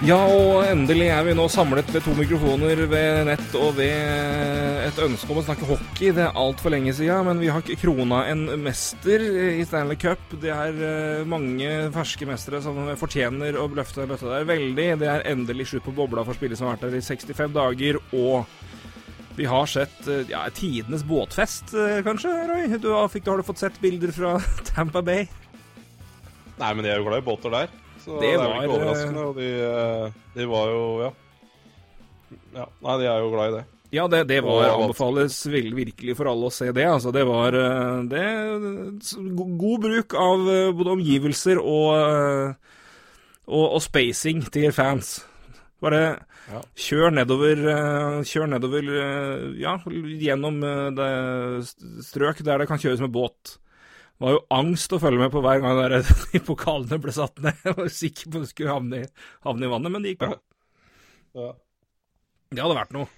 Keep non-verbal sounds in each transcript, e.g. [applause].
Ja, og endelig er vi nå samlet ved to mikrofoner ved nett og ved et ønske om å snakke hockey. Det er altfor lenge siden, men vi har ikke krona en mester i Stanley Cup. Det er eh, mange ferske mestere som fortjener å løfte bøtta der veldig. Det er endelig slutt på bobla for spillet som har vært der i 65 dager, og vi har sett eh, ja, tidenes båtfest, eh, kanskje, Roy? Du har, fikk, har du fått sett bilder fra [laughs] Tampa Bay? Nei, men de er jo glad i båter der. Så Det det, er var, vel ikke overraskende. Og de, eh, de var jo Ja. ja. Nei, de er jo glad i det. Ja, det, det var, Og- anbefales virkelig for alle å se det. Altså, det var eh, det, god bruk av eh, både omgivelser og, og, og spacing til fans. Bare Ja. kjør nedover, kjør nedover ja, gjennom det strøk der det kan kjøres med båt. Det var jo angst å følge med på hver gang der de [laughs] pokalene ble satt ned. Jeg var sikker på at det skulle havne i, havne i vannet, men det gikk bra. Ja. Det hadde vært noe.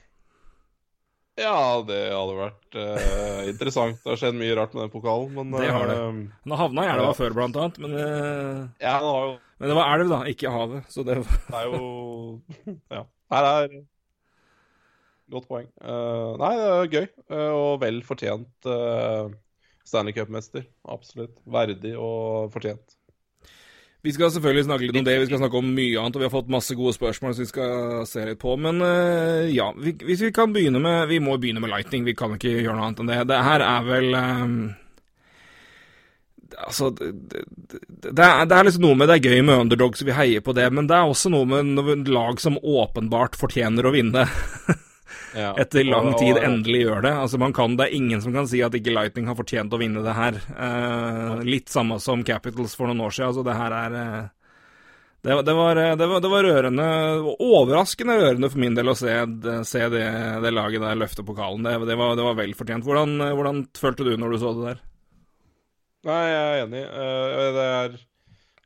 Ja, det hadde vært eh, interessant. Det har skjedd mye rart med den pokalen, men Det har det. Den har havna i elva Ja. før, blant annet, men, eh, Ja, har jo men det var elv, da, ikke havet. Så det var Det er jo Ja. Her er Godt poeng. Uh, nei, det er gøy, uh, og vel fortjent uh, Stanley Cup-mester. Absolutt. Verdig og fortjent. Vi skal selvfølgelig snakke litt om det, vi skal snakke om mye annet, og vi har fått masse gode spørsmål som vi skal se litt på. Men eh, ja, vi, hvis vi kan begynne med Vi må begynne med Lightning, vi kan ikke gjøre noe annet enn det. Det her er vel um, Altså, det, det, det, er, det er liksom noe med det er gøy med underdogs, vi heier på det, men det er også noe med lag som åpenbart fortjener å vinne. [laughs] Ja. etter lang tid endelig gjør det. Altså man kan, Det er ingen som kan si at ikke Lightning har fortjent å vinne det her. Eh, litt samme som Capitals for noen år siden. Altså det her er eh, det, var- det, var, eh, det, var, det var rørende, overraskende rørende for min del å se, se det, det laget der løfte pokalen. Det, var, det var vel fortjent. Hvordan, eh, hvordan følte du når du så det der? Nei, jeg er enig. Uh, det er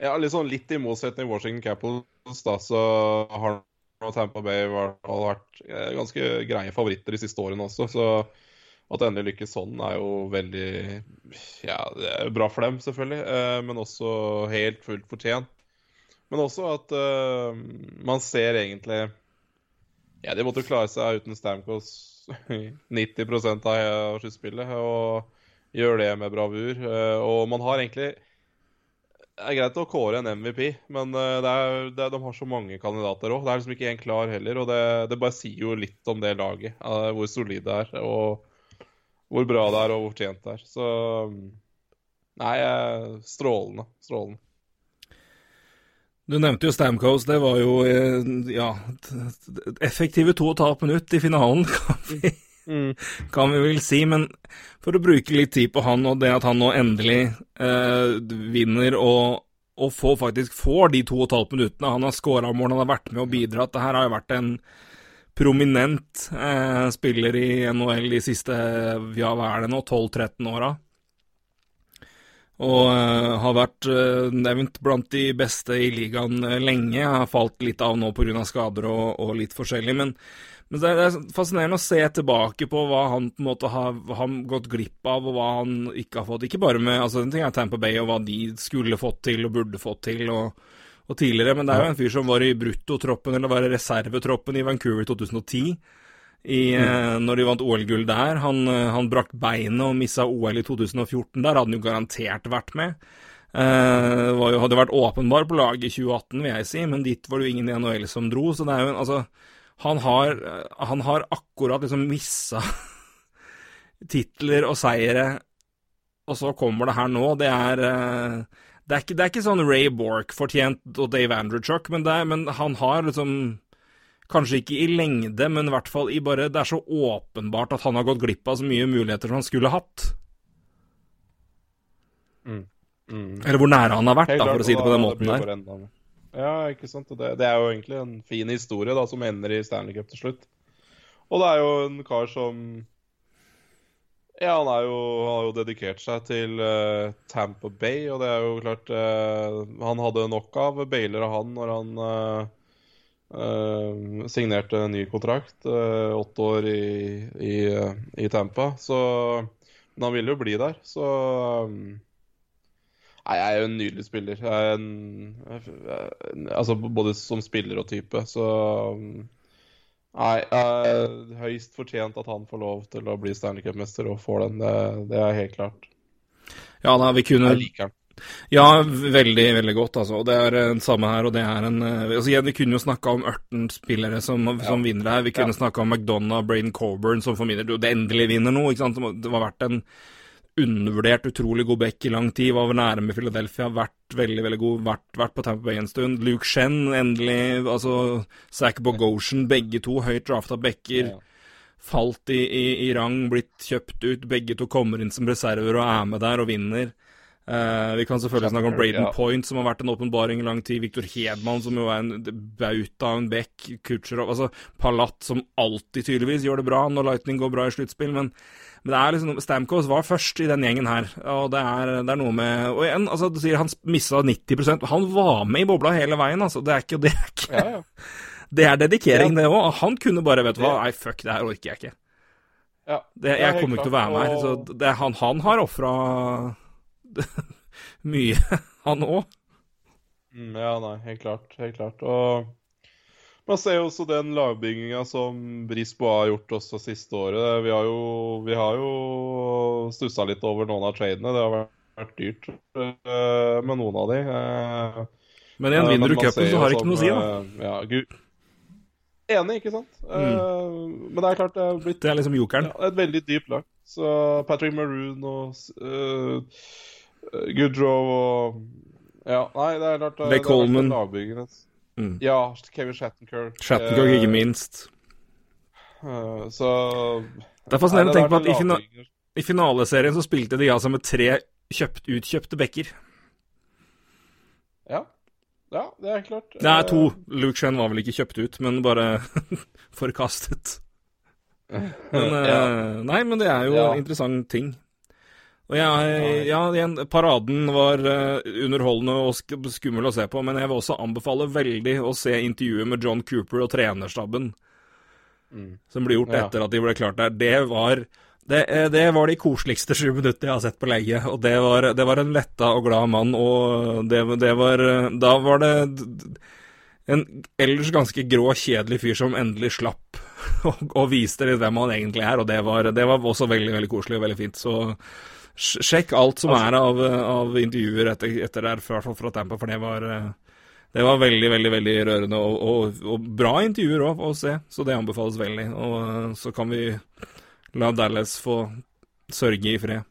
ja, litt sånn litt i motsetning Washington Capitals, da, så har nå Tampa Bay har vært eh, ganske greie favoritter de siste årene også. Så at det endelig lykkes sånn, er jo veldig Ja, det er bra for dem, selvfølgelig, eh, men også helt fullt fortjent. Men også at uh, man ser egentlig Ja, de måtte klare seg uten Stamkos [laughs] 90% av sluttspillet. og gjør det med bravur. Og man har egentlig Det er greit å kåre en MVP, men eh, det er, det de har så mange kandidater òg. Det er liksom ikke én klar heller. Og det, det bare sier jo litt om det laget. eh, Hvor solid det er, og hvor bra det er, og hvor tjent det er. Så Nei, eh, strålende. Strålende. Du nevnte jo Stamkos. Det var jo ja, effektive to og et halvt minutt i finalen, [laughs] kan vi, kan vi vel si. Men for å bruke litt tid på han, og det at han nå endelig eh, vinner og, og får, faktisk får de to og et halvt minuttene Han har scora mål, han har vært med og bidratt. Det her har jo vært en prominent eh, spiller i NHL de siste ja, hva er det nå, 12-13 åra. Og eh, har vært eh, nevnt blant de beste i ligaen eh, lenge. Har falt litt av nå pga. skader og, og litt forskjellig. Men, men det, er, er fascinerende å se tilbake på hva han på en måte har, har gått glipp av, og hva han ikke har fått. Ikke bare med altså En ting er Tamper Bay og hva de skulle fått til og burde fått til. og, og tidligere, Men det er jo en fyr som var i bruttotroppen, eller var i reservetroppen i Vancouver i 2010 i, mm. når de vant OL-gull der. Han, eh, han brakk beinet og missa OL i 2014. Der hadde han jo garantert vært med. Eh, var jo, hadde vært åpenbar på laget i 2018, vil jeg si, men dit var det jo ingen i NHL som dro. Så det er jo en Altså, han har, han har akkurat liksom missa [laughs] titler og seire, og så kommer det her nå. Det er eh, det er, ikke, det er ikke sånn Ray Bork-fortjent og Dave Andrewchuk, men, er, men han har liksom Kanskje ikke i lengde, men i hvert fall i bare Det er så åpenbart at han har gått glipp av så mye muligheter som han skulle hatt. Mm. Eller hvor nære han har vært, da, for å si det på den måten der. Ja, ikke sant. Det, det er jo egentlig en fin historie da, som ender i Stanley Cup til slutt. Og det er jo en kar som Ja, han, jo, har jo dedikert seg til uh, Tampa Bay, og det er jo klart uh, Han hadde nok av bailer og han når han uh, signerte en ny kontrakt. Åtte år i, i, i, Tampa. Så Men han ville jo bli der, så um, Nei, jeg er jo en nydelig spiller. Jeg er en, altså både som spiller og type, så Nei, uh, høyst fortjent at han får lov til å bli Stanley Cup-mester og får den. Det, det, er helt klart. Ja, da, vi kunne Jeg liker den. Ja, veldig, veldig godt, altså. Det er den samme her, og det er en eh, altså, Vi kunne jo snakka om ørten spillere som, som ja. vinner her. Vi kunne ja. snakka om McDonagh, Braden Coburn som for min del endelig vinner noe. ikke sant? Det var verdt en undervurdert, utrolig god back i lang tid. Var nære med Philadelphia, vært veldig veldig god, vært, vært på Tampa Bay en stund. Luke Shen, endelig. altså Zack Bogosian, begge to høyt drafta backer. Ja. Falt i, i, i, rang, blitt kjøpt ut. Begge to kommer inn som reserver og er med der og vinner. Uh, vi kan selvfølgelig snakke om Braden ja. Point, som har vært en åpenbaring i lang tid. Victor Hedman, som jo er en bauta av en back. Kutsjerov Altså Palat, som alltid tydeligvis gjør det bra når Lightning går bra i sluttspill. Men men det er liksom, Stamkos var først i den gjengen her, og det er, det er noe med Og igjen, altså, du sier han mista 90% Han var med i bobla hele veien, altså. Det er ikke, det er ikke ja, ja. [laughs] Det er dedikering, det òg. Han kunne bare, vet du hva, nei, fuck, det her orker jeg ikke. Ja, det, jeg kommer ikke til å være med her. Så det, han, han har ofra [laughs] mye, [laughs] han òg. Mm, ja, nei, helt klart. Helt klart. Og man ser jo også den lagbygginga som Brisboa har gjort også siste året. Vi har jo, vi har jo stussa litt over noen av tradene. Det har vært dyrt uh, med noen av de. Uh, men igjen, vinner du cupen, så har det ikke noe å si, da. Uh, ja, gud. Enig, ikke sant? Mm. men det er klart det er blitt Det er liksom jokeren? Ja, et veldig dypt lag. Så Patrick Maroon og Goodrow og Ja, nei, det er klart Blake Coleman. Mm. Ja, Kevin Shattenkirk. Shattenkirk, ikke minst. Uh, så Det er fascinerende å tenke på at i, fina i, finaleserien så spilte de altså med tre kjøpt, utkjøpte backer. Ja. Ja, det er klart. Det er to. Eh, Luke Shen var vel ikke kjøpt ut, men bare [laughs] forkastet. [laughs] Men, ja. uh, nei, men det er jo ja. en interessant ting. Og jeg, ja, paraden var uh, underholdende og skummel å se på, men jeg vil også anbefale veldig å se intervjuet med John Cooper og trenerstaben. Mm. Som ble gjort ja. etter at de ble klart der. Det var det, eh, det, var de koseligste sju minutter jeg har sett på leie. Og det var, det var en letta og glad mann, og det, det var Da var det en ellers ganske grå, kjedelig fyr som endelig slapp [laughs] og, og viste litt hvem han egentlig er, og det var, det var også veldig, veldig koselig og veldig fint. Så Sjekk alt som altså, er av, av, intervjuer etter, etter der, fall fra Tampa, for det var, det var veldig, veldig veldig rørende og, og, og bra intervjuer òg å se, så det anbefales veldig. Og så kan vi la Dallas få sørge i fred.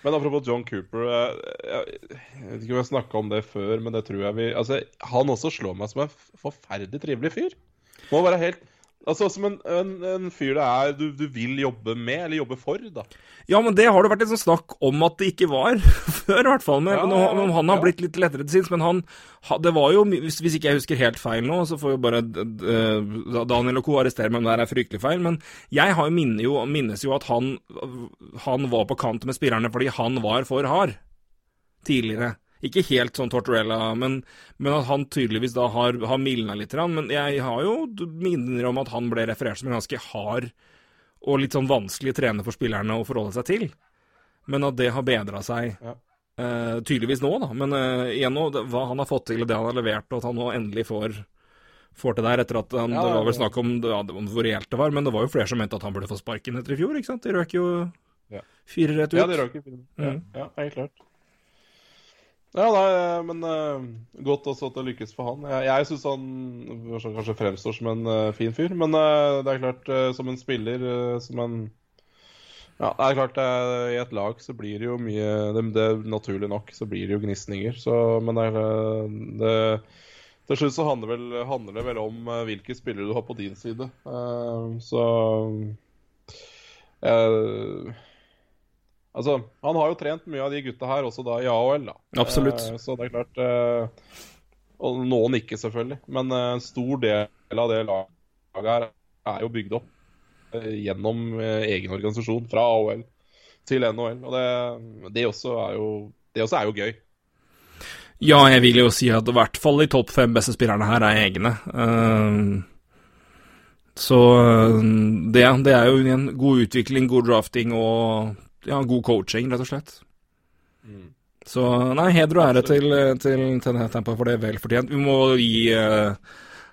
Men apropos John Cooper jeg, jeg vet ikke om jeg snakka om det før, men det tror jeg vi Altså, han også slår meg som en forferdelig trivelig fyr. Må være helt Altså Som en, en, en fyr det er du, du, vil jobbe med, eller jobbe for, da. Ja, men det har det vært litt sånn snakk om at det ikke var [laughs] før, i hvert fall. Men, ja, nå, ja, han har ja. blitt litt lettere til sinns. Men han Det var jo, hvis, hvis, ikke jeg husker helt feil nå, så får jo bare uh, Daniel og co. arrestere meg om det er fryktelig feil. Men jeg har jo, jo, minnes jo at han, han var på kant med spillerne fordi han var for hard tidligere. Ikke helt sånn Tortorella, men, men at han tydeligvis da har, har mildna litt. Men jeg har jo minner om at han ble referert som en ganske hard og litt sånn vanskelig trener for spillerne å forholde seg til. Men at det har bedra seg ja. uh, tydeligvis nå, da. Men uh, igjen nå, hva han har fått til, og det han har levert, og at han nå endelig får, får til der etter at han, ja, Det var vel snakk om, ja, hvor reelt det var, men det var jo flere som mente at han burde få sparken etter i fjor, ikke sant? De røk jo fire rett ut. Ja, de røk jo fire. Mm. Ja, helt klart. Ja, nei, men uh, godt også at det lykkes for han. Jeg, jeg syns han kanskje fremstår som en uh, fin fyr, men uh, det er klart, som en spiller, som en Ja, det er klart, i et lag så blir det jo mye det, det, Naturlig nok så blir det jo gnisninger, så Men det, det Til slutt så handler, vel, handler, det vel om hvilke spillere du har på din side. så jeg Altså, han har jo trent mye av de gutta her også da i AHL, da. Absolutt. Eh, så det er klart eh, Og noen ikke, selvfølgelig. Men eh, en stor del av det laget her er jo bygd opp gjennom egen organisasjon, fra AOL til NHL. Og det, det, også, er jo, det også er jo gøy. Ja, jeg vil jo si at i hvert fall de topp fem beste spillerne her er egne. Uh, så det, det, er jo en god utvikling, god drafting og ja, god coaching, rett og slett. Mm. Så nei, heder og ære til, til, til Tampa for det er vel fortjent. Vi må gi uh,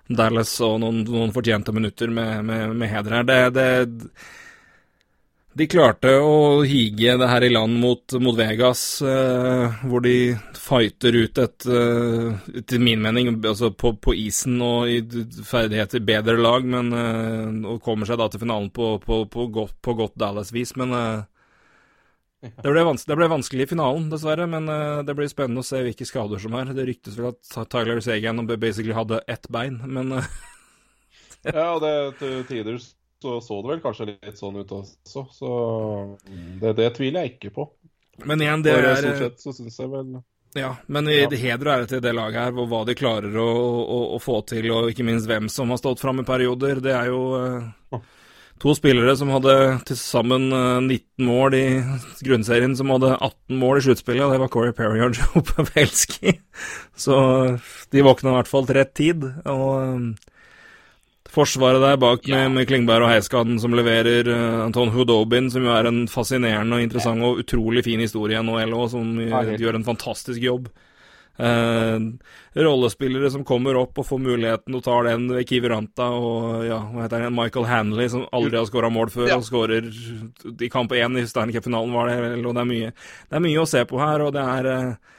Dallas og noen, noen fortjente minutter med, med, med heder her. Det, det de klarte å hige det her i land mot, mot Vegas, uh, hvor de fighter ut et, uh, til min mening, altså på, på, isen og i ferdigheter bedre lag, men, eh, og kommer seg da til finalen på, på, på godt, godt Dallas-vis. Men eh, [laughs] det, ble det ble vanskelig i finalen, dessverre. Men uh, det blir spennende å se hvilke skader som er. Det ryktes vel at Tyler Sagan basically hadde ett bein, men eh, [laughs] Ja, og det til tider så så det vel kanskje litt sånn ut også. Så det, det tviler jeg ikke på. Men igjen, det er Stort sett så syns jeg vel ja, men ja. det heder og ære til det laget her, og hva de klarer å, å, å, få til, og ikke minst hvem som har stått fram i perioder. Det er jo uh, to spillere som hadde til sammen uh, eh, 19 mål i grunnserien, som hadde 18 mål i sluttspillet, og det var Corey Perry og [laughs] Joe Pavelski. Så de våkna i hvert fall til rett tid. og... Uh, Forsvaret der bak med, med Klingberg og Heiskaden som leverer. Uh, Anton Hudobin, som jo er en fascinerende og interessant og utrolig fin historie i NHL òg, som gjør en fantastisk jobb. Uh, rollespillere som kommer opp og får muligheten og tar den ved Kiviranta og ja, hva heter det, Michael Hanley, som aldri har skåra mål før, ja. og skårer i kamp én i Steiner finalen var det, og det er mye Det er mye å se på her, og det er eh,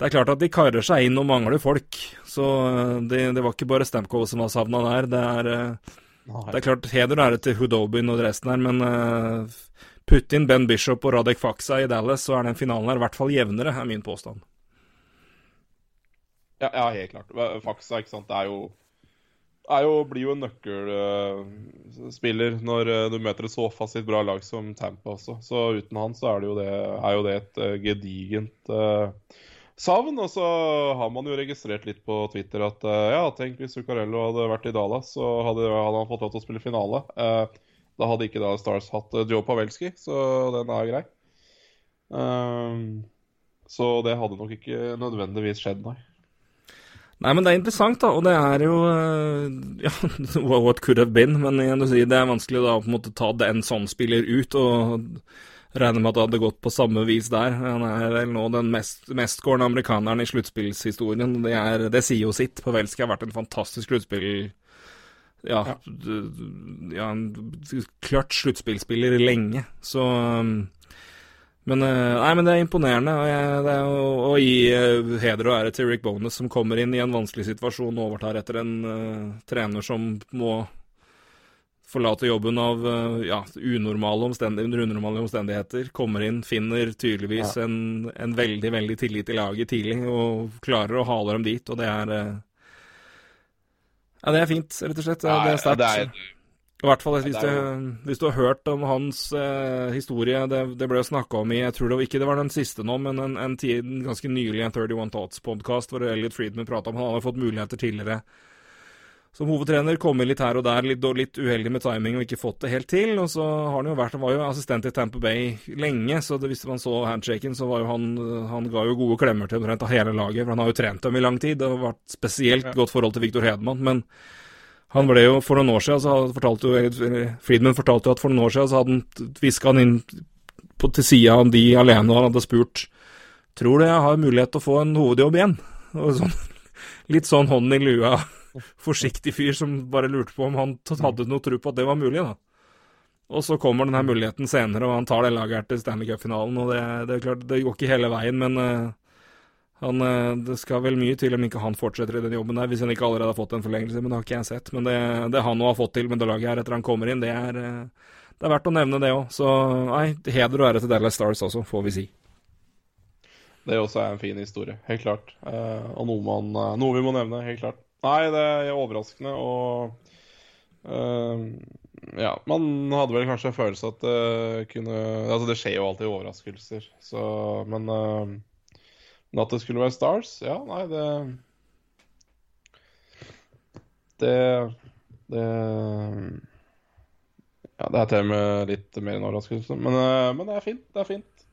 det er klart at de karer seg inn og mangler folk, så eh, det, det var ikke bare Stamkov som var savna der. Det er, eh, det er klart heder og ære til Hudobin og resten her, men uh, putt inn Ben Bishop og Radek Faksa i Dallas, så er den finalen her i hvert fall jevnere, er min påstand. Ja, ja helt klart. Faksa, ikke sant, det er jo, er jo blir jo en nøkkelspiller uh, når uh, du møter et så fast bra lag som Tampa også. Så uten han så er, det jo det, er jo det et gedigent savn. Og så har man jo registrert litt på Twitter at uh, ja, tenk hvis Zuccarello hadde vært i Dallas, så hadde, hadde, han fått lov til å spille finale. Uh, da hadde ikke da Stars hatt uh, Joe Pavelski, så den er grei. så det hadde nok ikke nødvendigvis skjedd, nei. Nei, men det er interessant, da. Og det er jo [laughs] Ja, what could have been. Men igjen, det er vanskelig da å på en måte ta den sånn spiller ut. og Regner med at det hadde gått på samme vis der. Han er vel nå den mest, mestskårende amerikaneren i sluttspillshistorien. Det, det, sier jo sitt. Pavelski har vært en fantastisk sluttspill... Ja, ja. ja en klart sluttspillspiller lenge, så um, men, uh, nei, men det er imponerende. Og jeg, det er å, å, gi uh, heder og ære til Rick Bonus, som kommer inn i en vanskelig situasjon og overtar etter en uh, trener som må forlate jobben av uh, ja, unormale, omstendigheter, unormale omstendigheter, kommer inn, finner tydeligvis ja. en, en, veldig veldig tillit i laget tidlig og klarer å hale dem dit. Og det er uh, Ja, det er fint, rett og slett. Ja, det er sterkt. I hvert fall hvis du, hvis du, har hørt om hans eh, historie, det, det ble snakka om i Jeg tror det, ikke det var den siste nå, men en, en tid, ganske nylig en 31 Thoughts-podkast hvor Elliot Friedman prata om han hadde fått muligheter tidligere som hovedtrener. Kommet litt her og der, litt, litt uheldig med timing og ikke fått det helt til. Og så har han jo vært Han var jo assistent i Tamper Bay lenge, så det, hvis man så handshaken, så var jo han Han ga jo gode klemmer til omtrent hele laget, for han har jo trent dem i lang tid. Det har vært spesielt godt forhold til Viktor Hedman, men han ble jo For noen år siden så fortalte jo Friedman fortalte jo at for noen år siden så hadde han hviska han inn på, til sida av de alene, og han hadde spurt Tror du jeg har mulighet til å få en hovedjobb igjen? Og sånn, [laughs] litt sånn hånden i lua [laughs] forsiktig fyr som bare lurte på om han hadde noe tro på at det var mulig, da. Og så kommer denne muligheten senere, og han tar det laget til Stanley Cup-finalen. Og det, det, er klart, det går ikke hele veien, men uh, han, uh, det skal vel mye til om ikke han fortsetter i den jobben der, hvis han ikke allerede har fått en forlengelse. Men det har ikke jeg sett. Men det, det han nå har fått til med det laget her etter han kommer inn, det er, uh, det er verdt å nevne, det òg. Så nei, heder og ære til Dallas Stars også, får vi si. Det også er en fin historie, helt klart. og noe, man, noe vi må nevne, helt klart. Nei, det er overraskende, og uh, Ja, man hadde vel kanskje en følelse at det kunne Altså, det skjer jo alltid overraskelser, så Men, uh, men at det skulle være Stars, ja, nei, det Det Det Ja, det er til og med litt mer enn overraskelse. Men, uh, men, det er fint. Det er fint.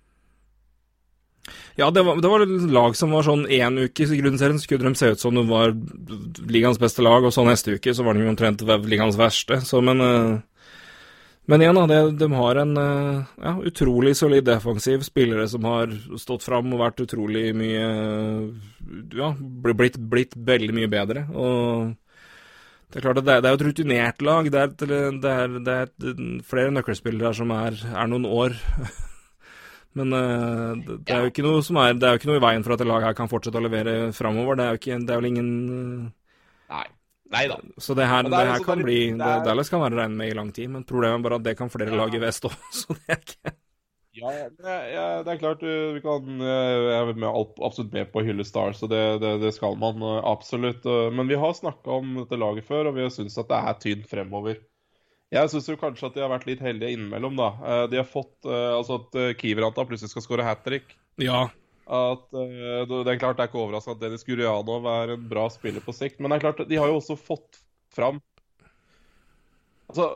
Ja, det var, det var et lag som var sånn én uke i grunnserien, så skulle de se ut som de var ligaens beste lag, og så neste uke så var de omtrent ligaens verste. Så, men uh, men igjen, da, de, de har en ja, utrolig solid defensiv. Spillere som har stått fram og vært utrolig mye Ja, blitt, blitt veldig mye bedre. Og det er klart at det, det er et rutinert lag. Det er, det er, det er flere nøkkelspillere som er, er noen år. [laughs] Men uh, det, er jo ikke noe som er, det er jo ikke noe i veien for at et lag her kan fortsette å levere framover. Det er jo ikke, det er vel ingen uh... Nei. Nei da. Så det her, det her kan bli Dallas kan være regnet med i lang tid, men problemet er bare at det kan flere ja. lag i vest òg, [laughs] så det er ikke ja, ja, det er klart vi kan Jeg er med, absolutt med på å hylle Stars, og det, det, det, skal man absolutt. Men vi har snakka om dette laget før, og vi har syntes at det er tynt fremover. Jeg syns kanskje at de har vært litt heldige innimellom, da. De har fått Altså at Kiveranta plutselig skal skåre hat trick. Ja. At Det er klart det er ikke overraskende at Dennis Gurianov er en bra spiller på sikt, men det er klart de har jo også fått fram Altså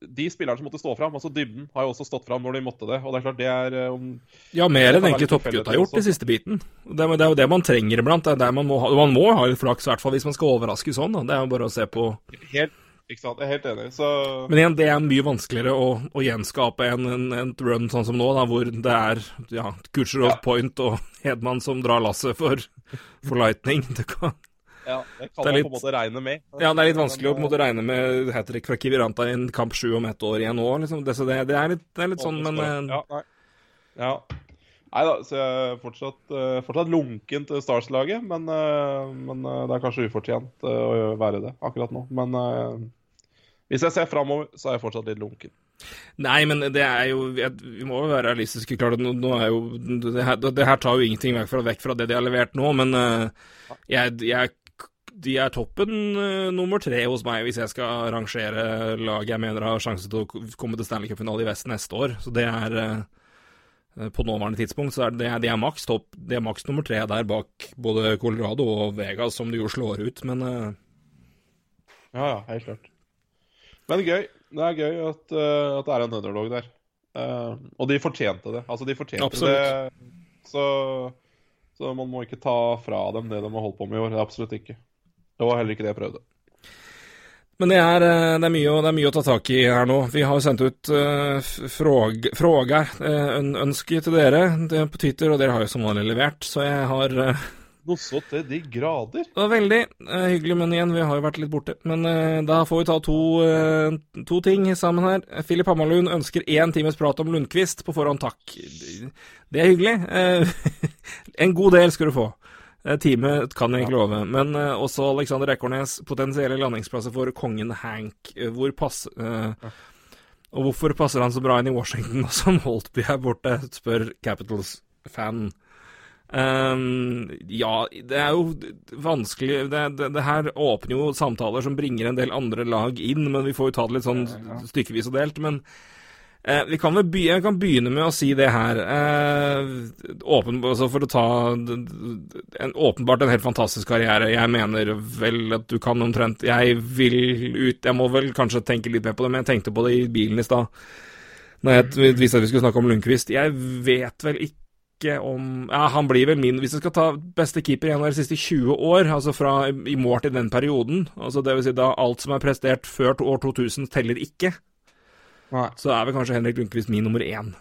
de spillerne som måtte stå fram, altså dybden, har jo også stått fram når de måtte det. Og det er klart det er um, Ja, mer enn egentlig toppgutta har gjort i siste biten. Det er, det er, jo det man trenger iblant. Det er der man, må ha, man må ha litt flaks, i hvert fall hvis man skal overraske sånn. Da. Det er jo bare å se på Helt, ikke sant. Jeg er helt enig. Så... Men igjen, det er mye vanskeligere å, å gjenskape en, en, en, run sånn som nå, da, hvor det er ja, Kucherov ja. Point og Hedman som drar lasset for, for Lightning. Det kan ja, det kan det man litt, på en måte regne med. Ja, det er litt vanskelig å på en måte regne med hat trick fra Kiviranta i en kamp sju om ett år igjen òg. Liksom. Det, det, det, er litt, det er litt sånn, men eh, Ja, nei. Ja. Nei da, så jeg er fortsatt, uh, fortsatt lunken til Stars-laget. Men, uh, men uh, det er kanskje ufortjent å være det akkurat nå. Men hvis jeg ser framover, så er jeg fortsatt litt lunken. Nei, men det er jo Vi må jo være realistiske. klart, nå, nå er jo, det her, det, her, tar jo ingenting vekk fra, vekk fra det de har levert nå, men jeg, jeg de er toppen uh, nummer tre hos meg hvis jeg skal rangere lag jeg mener har sjanse til å komme til Stanley Cup-finale i vest neste år. Så det er uh, På nåværende tidspunkt så er det, de er maks topp De er maks nummer tre der bak både Colorado og Vegas, som de jo slår ut, men uh... Ja, ja, helt klart. Men gøy. Det er gøy at, at det er en underdog der. og de fortjente det. Altså, de fortjente Absolutt. det. Så, så man må ikke ta fra dem det de har holdt på med i år. Absolutt ikke. Det var heller ikke det jeg prøvde. Men det er, eh, det, er mye, det er, mye, å ta tak i her nå. Vi har jo sendt ut uh, fråg, fråger, uh, ønsker til dere på Twitter, og dere har jo som vanlig levert, så jeg har uh, Noe så til de grader. Det var veldig uh, hyggelig, men igjen, vi har jo vært litt borte. Men uh, da får vi ta to, uh, to, ting sammen her. Filip Hammarlund ønsker én times prat om Lundqvist. På forhånd, takk. Det er hyggelig. [laughs] en god del skal du få. Eh, teamet kan jeg ikke love. Men uh, også Alexander Ekornes, potensielle landingsplasser for kongen Hank. Uh, hvor pass, uh, og hvorfor passer han så bra inn i Washington [laughs] som Holtby er borte, spør Capitals-fan. Um, ja, det er jo vanskelig det, det, det, her åpner jo samtaler som bringer en del andre lag inn, men vi får jo ta det litt sånn stykkevis og delt. Men uh, vi kan vel begynne, kan begynne med å si det her. Uh, åpen, altså for å ta en, åpenbart en helt fantastisk karriere. Jeg mener vel at du kan omtrent Jeg vil ut Jeg må vel kanskje tenke litt mer på det, men jeg tenkte på det i bilen i stad. Når jeg visste at vi skulle snakke om Lundqvist. Jeg vet vel ikke om Ja, han blir vel min Hvis jeg skal ta beste keeper gjennom de siste 20 år, altså fra i mål til den perioden, altså det vil si da alt som er prestert før år 2000, teller ikke. Nei. så er vel kanskje Henrik Lundqvist min nummer én.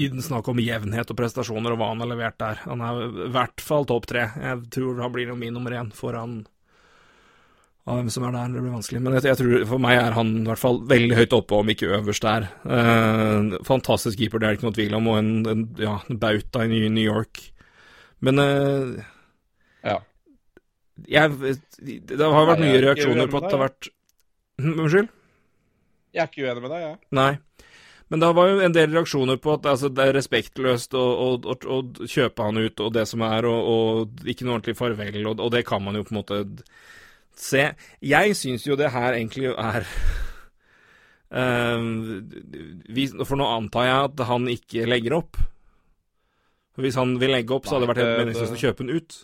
I den snakk om jevnhet og prestasjoner og hva han har levert der. Han er i hvert fall topp tre. Jeg tror han blir min nummer én foran av hvem som er der. Det blir vanskelig. Men jeg, jeg, tror for meg er han i hvert fall veldig høyt oppe, om ikke øverst der. Eh, fantastisk keeper, det er det ikke noe tvil om, og en, en, ja, en bauta i New York. Men eh, ja. Jeg, det har vært mye reaksjoner på at det har vært Unnskyld? Jeg er ikke uenig med deg, jeg. Nei. Men det var jo en del reaksjoner på at altså, det er respektløst å, å, å, å, kjøpe han ut og det som er, og, og ikke noe ordentlig farvel, og, og, det kan man jo på en måte se. Jeg syns jo det her egentlig er [laughs] uh, For nå antar jeg at han ikke legger opp. Hvis han vil legge opp, så hadde det vært helt meningsløst å kjøpe den ut.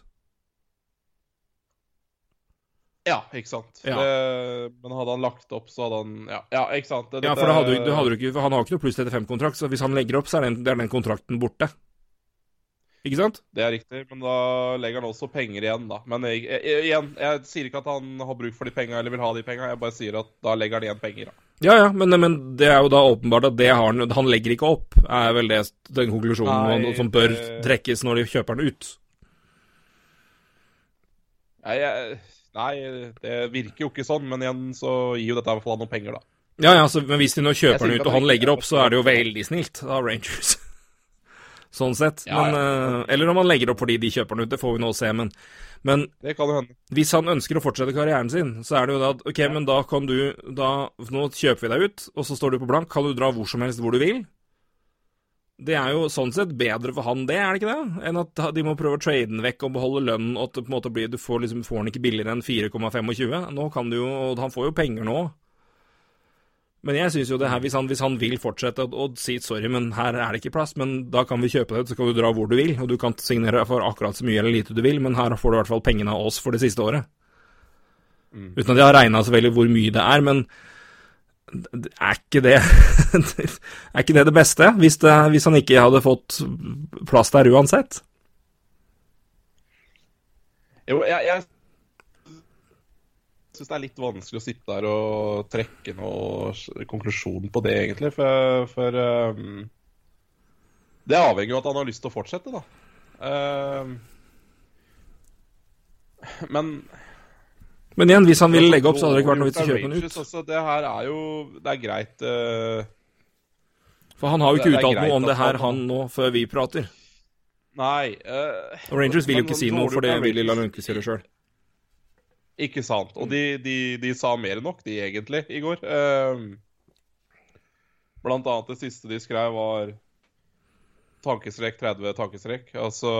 Ja, ikke sant. Ja. Det, men hadde han lagt opp, så hadde han Ja, ja ikke sant. Det, Ja, for det hadde, du- hadde du ikke, han har jo ikke noe pluss 35-kontrakt, så hvis han legger opp, så er den, det er den kontrakten borte. Ikke sant? Det er riktig, men da legger han også penger igjen, da. Men jeg, jeg, igjen, jeg sier ikke at han har bruk for de penga eller vil ha de penga, jeg bare sier at da legger han igjen penger. da. Ja, ja, men, men det er jo da åpenbart at det har han Han legger ikke opp, er vel det, den konklusjonen Nei, som bør trekkes når de kjøper den ut. Nei, jeg, nei, det virker jo ikke sånn, men igjen så gir jo dette i hvert fall noen penger, da. Ja, ja, så, men hvis de nå kjøper den ut, og han legger er opp, så er det jo veldig snilt av Rangers. Sånn sett. Ja, Men, ja. eh, eller om han legger opp fordi de kjøper den ut, det får vi nå se. Men, men Det kan hende. hvis han ønsker å fortsette karrieren sin, så er det jo da at OK, men da kan du da, Nå kjøper vi deg ut, og så står du på blank. Kan du dra hvor som helst hvor du vil? Det er jo sånn sett bedre for han, det, er det ikke det? Enn at de må prøve å trade den vekk og beholde lønnen, og at det på en måte blir Du får liksom får den ikke billigere enn 4,25. Nå kan du jo han får jo penger nå. Men jeg syns jo det her, hvis han, hvis han vil fortsette og, og si sorry, men her er det ikke plass, men da kan vi kjøpe det, så kan du dra hvor du vil, og du kan signere for akkurat så mye eller lite du vil, men her får du i hvert fall pengene av oss for det siste året. Mm. Uten at jeg har regna så veldig hvor mye det er, men er ikke det [laughs] Er ikke det det beste, hvis, det, hvis han ikke hadde fått plass der uansett? Jo, jeg, jeg syns det er litt vanskelig å sitte der og trekke noe konklusjon på det, egentlig. For, for um, Det avhenger jo av at han har lyst til å fortsette, da. Ehm, men Men igjen, hvis han ville legge opp, så hadde det ikke vært noe vits i å kjøpe den ut. Også, det her er jo Det er greit uh, For han har jo ikke uttalt noe om det her, han- han nå, før vi prater. Nei Uh, Rangers vil jo ikke si noe, for det vil Lilla Lundqvist gjøre sjøl. Ikke sant. Og de, de, de sa mer enn nok, de egentlig, i går. Ehm, blant annet det siste de skrev, var tankestrek 30 tankestrek. Altså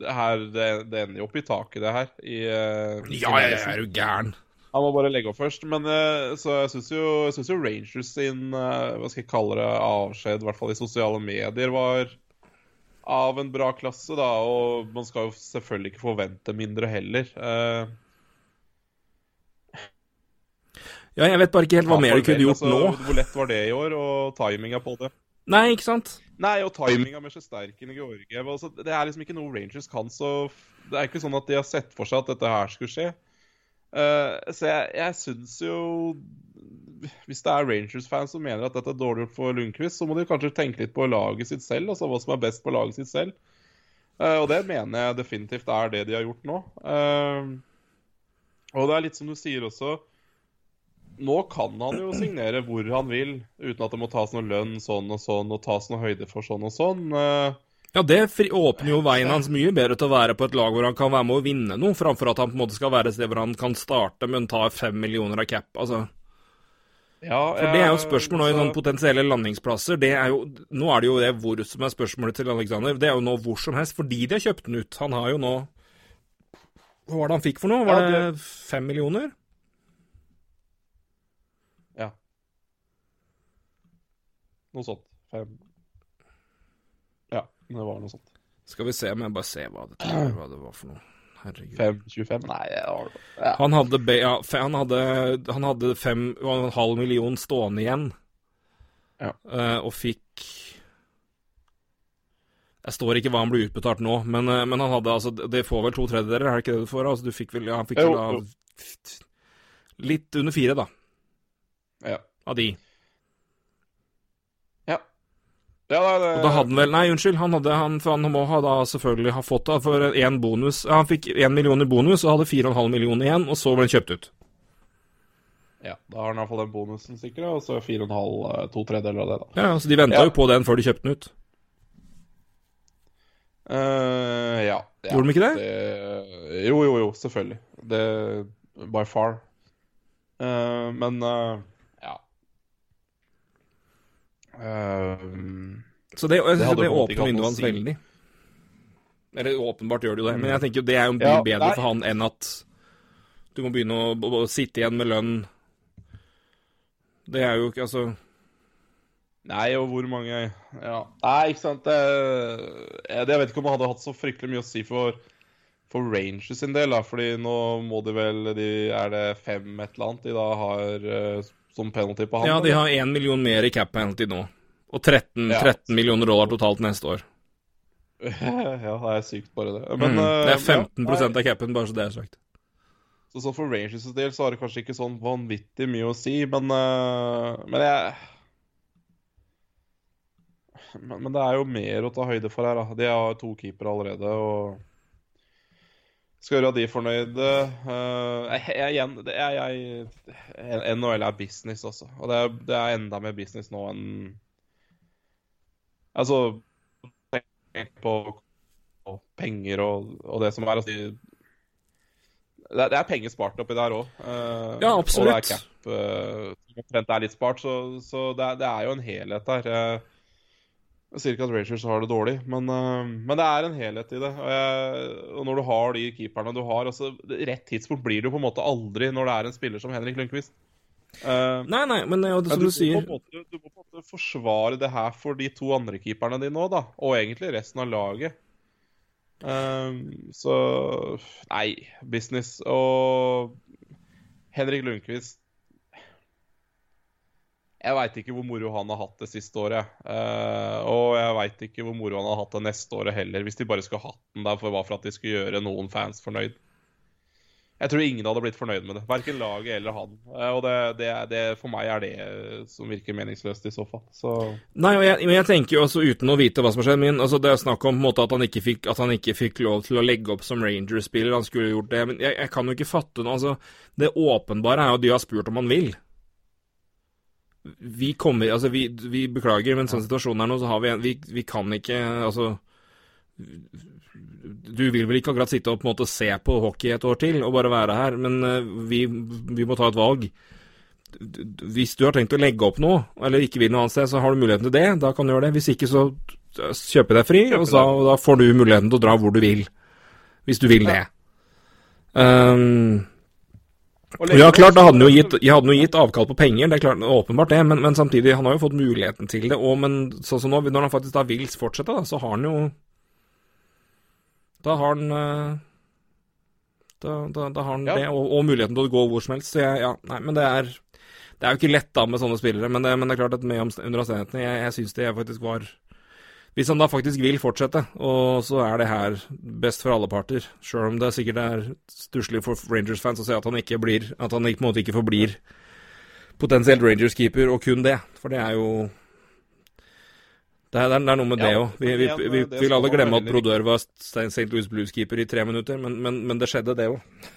det her, det, det ender jo opp i taket, det her. I, i Ja, jeg er jo gæren. Han må bare legge opp først. Men eh, så jeg syns jo, synes jo Rangers sin eh, hva skal jeg kalle det, avskjed, i hvert fall i sosiale medier, var av en bra klasse, da. Og man skal jo selvfølgelig ikke forvente mindre heller. Eh, Ja, jeg vet bare ikke helt hva Ja, mer de kunne gjort altså, nå. Hvor lett var det i år, og timinga på det? Nei, ikke sant? Nei, og timinga med Sjesterkin og Georgiev altså, Det er liksom ikke noe Rangers kan så Det er ikke sånn at de har sett for seg at dette her skulle skje. Uh, så jeg, jeg syns jo Hvis det er Rangers-fans som mener at dette er dårlig gjort for Lundqvist, så må de kanskje tenke litt på laget sitt selv, altså hva som er best på laget sitt selv. Uh, og det mener jeg definitivt er det de har gjort nå. Uh, og det er litt som du sier også nå kan han jo signere hvor han vil, uten at det må tas noe lønn sånn og sånn, og tas noe høyde for sånn og sånn. Eh, Ja, det fri åpner jo veien hans mye bedre til å være på et lag hvor han kan være med å vinne noe, framfor at han på en måte skal være et sted hvor han kan starte, men ta fem millioner av cap. Altså. ja, For det er jo spørsmål nå i sånne potensielle landingsplasser. Det er jo, nå er det jo det hvor som er spørsmålet til Alexander. Det er jo nå hvor som helst, fordi de har kjøpt den ut. Han har jo nå Hva var det han fikk for noe? Var det fem millioner? Ja. Noe sånt. Fem Ja, det var noe sånt. Skal vi se om jeg bare ser hva det, hva det var for noe. Herregud. 5,25? Nei, jeg har. Ja. Han hadde, be, ja, fe, han hadde, han hadde fem og en halv million stående igjen, Ja. uh, og fikk Jeg står ikke hva han ble utbetalt nå, men, uh, men han hadde altså Det får vel to tredjedeler, er det ikke det du får? Altså, du fikk vel Ja, han fikk vel Litt under fire, da, Ja. av de. ja. Ja, nei, det, Og da hadde han vel Nei, unnskyld, han hadde han, for han må ha da selvfølgelig ha fått det for én bonus ja, Han fikk én million i bonus og hadde fire og en halv million igjen, og så ble han kjøpt ut. Ja, da har han i hvert fall den bonusen sikra, og så 4,5, to tredjedeler av det, da. Ja, så De venta Ja. jo på den før de kjøpte den ut. Uh, ja. ja. Gjorde de ikke det? det? Jo, jo, jo, selvfølgelig. Det By far. Uh, men eh, Eh, Så det, jeg det ikke åpner hans si. veldig. Eller åpenbart gjør det jo det, men jeg tenker jo det er jo mye Ja, bedre nei. for han enn at du må begynne å, å, å sitte igjen med lønn. Det er jo ikke Altså Nei, og hvor mange Ja. Nei, ikke sant. Jeg, jeg vet ikke om det hadde hatt så fryktelig mye å si for, for Rangers sin del, da, fordi nå må de vel de, Er det fem et eller annet de da har uh, som penalty på han? Ja, de har én million mer i cap penalty nå. Og 13, ja. 13 millioner dollar totalt neste år. [laughs] ja, det er sykt, bare det. Men, mm, det er 15 ja, av capen, bare så det er sagt. Så, så For Rangers del så har det kanskje ikke sånn vanvittig mye å si, men, uh, men jeg men, men, det er jo mer å ta høyde for her. Da. De har to keepere allerede. og skal gjøre de fornøyde. Uh, jeg, igjen, er, jeg, NHL er business, også, Og det er, det er, enda mer business nå enn Altså på, på penger og, og, det som er. Altså, det, det, er penger spart oppi der òg. Uh, eh, ja, absolutt. Og det er cap uh, omtrent er litt spart, så, så det, er, det, er jo en helhet der. Uh, jeg sier ikke at Rangers har det dårlig, men, uh, men det er en helhet i det. Og, jeg, og, når du har de keeperne du har altså, Rett tidspunkt blir det jo på en måte aldri når det er en spiller som Henrik Lundqvist. Uh, nei, nei, men ja, det som du, du sier måte, Du må på en måte forsvare det her for de to andre keeperne dine òg, da. Og egentlig resten av laget. Uh, så Nei, business. Og Henrik Lundqvist jeg veit ikke hvor moro han har hatt det siste året. Uh, og jeg veit ikke hvor moro han har hatt det neste året heller, hvis de bare skulle hatt den der for, for at de skulle gjøre noen fans fornøyd. Jeg tror ingen hadde blitt fornøyd med det. Verken laget eller han. Uh, og det, det, det, for meg er det som virker meningsløst i så fall. Så... Nei, men jeg, men jeg, tenker jo også uten å vite hva som har skjedd min, altså Det er snakk om måte, at, han ikke fikk, at han ikke fikk lov til å legge opp som Ranger-spiller. Han skulle gjort det. Men jeg, jeg kan jo ikke fatte noe. altså Det åpenbare er jo at de har spurt om han vil vi kommer Altså, vi, vi beklager, men sånn situasjonen er nå, så har vi en vi, vi, kan ikke Altså Du vil vel ikke akkurat sitte og på en måte se på hockey et år til og bare være her, men uh, vi, vi, må ta et valg. Hvis du har tenkt å legge opp noe, eller ikke vil noe annet sted, så har du muligheten til det. Da kan du gjøre det. Hvis ikke, så kjøpe deg fri, og så, da får du muligheten til å dra hvor du vil. Hvis du vil det. Um, ja, klart, da hadde han jo gitt, jeg hadde jo gitt avkall på penger, det er klart, åpenbart det, men, men, samtidig, han har jo fått muligheten til det. Og, men sånn som nå, når han faktisk da vil fortsette, da, så har han jo Da har han eh, Da, da, da har han ja. det, og, og, muligheten til å gå hvor som helst. Så jeg, ja, nei, men det er Det er jo ikke lett da med sånne spillere, men det, men det er klart at med under omstendighetene Jeg, jeg syns det faktisk var hvis han da faktisk vil fortsette, og så er det her best for alle parter, sjøl om det sikkert er stusslig for Rangers-fans å se at han ikke blir At han på en måte ikke forblir potensielt Rangers-keeper, og kun det. For det er jo Det er, det er noe med ja, det òg. Vi, vi, vi, vi, vil alle glemme at Brodør var St. Louis Blues-keeper i tre minutter, men, men, men det skjedde, det òg.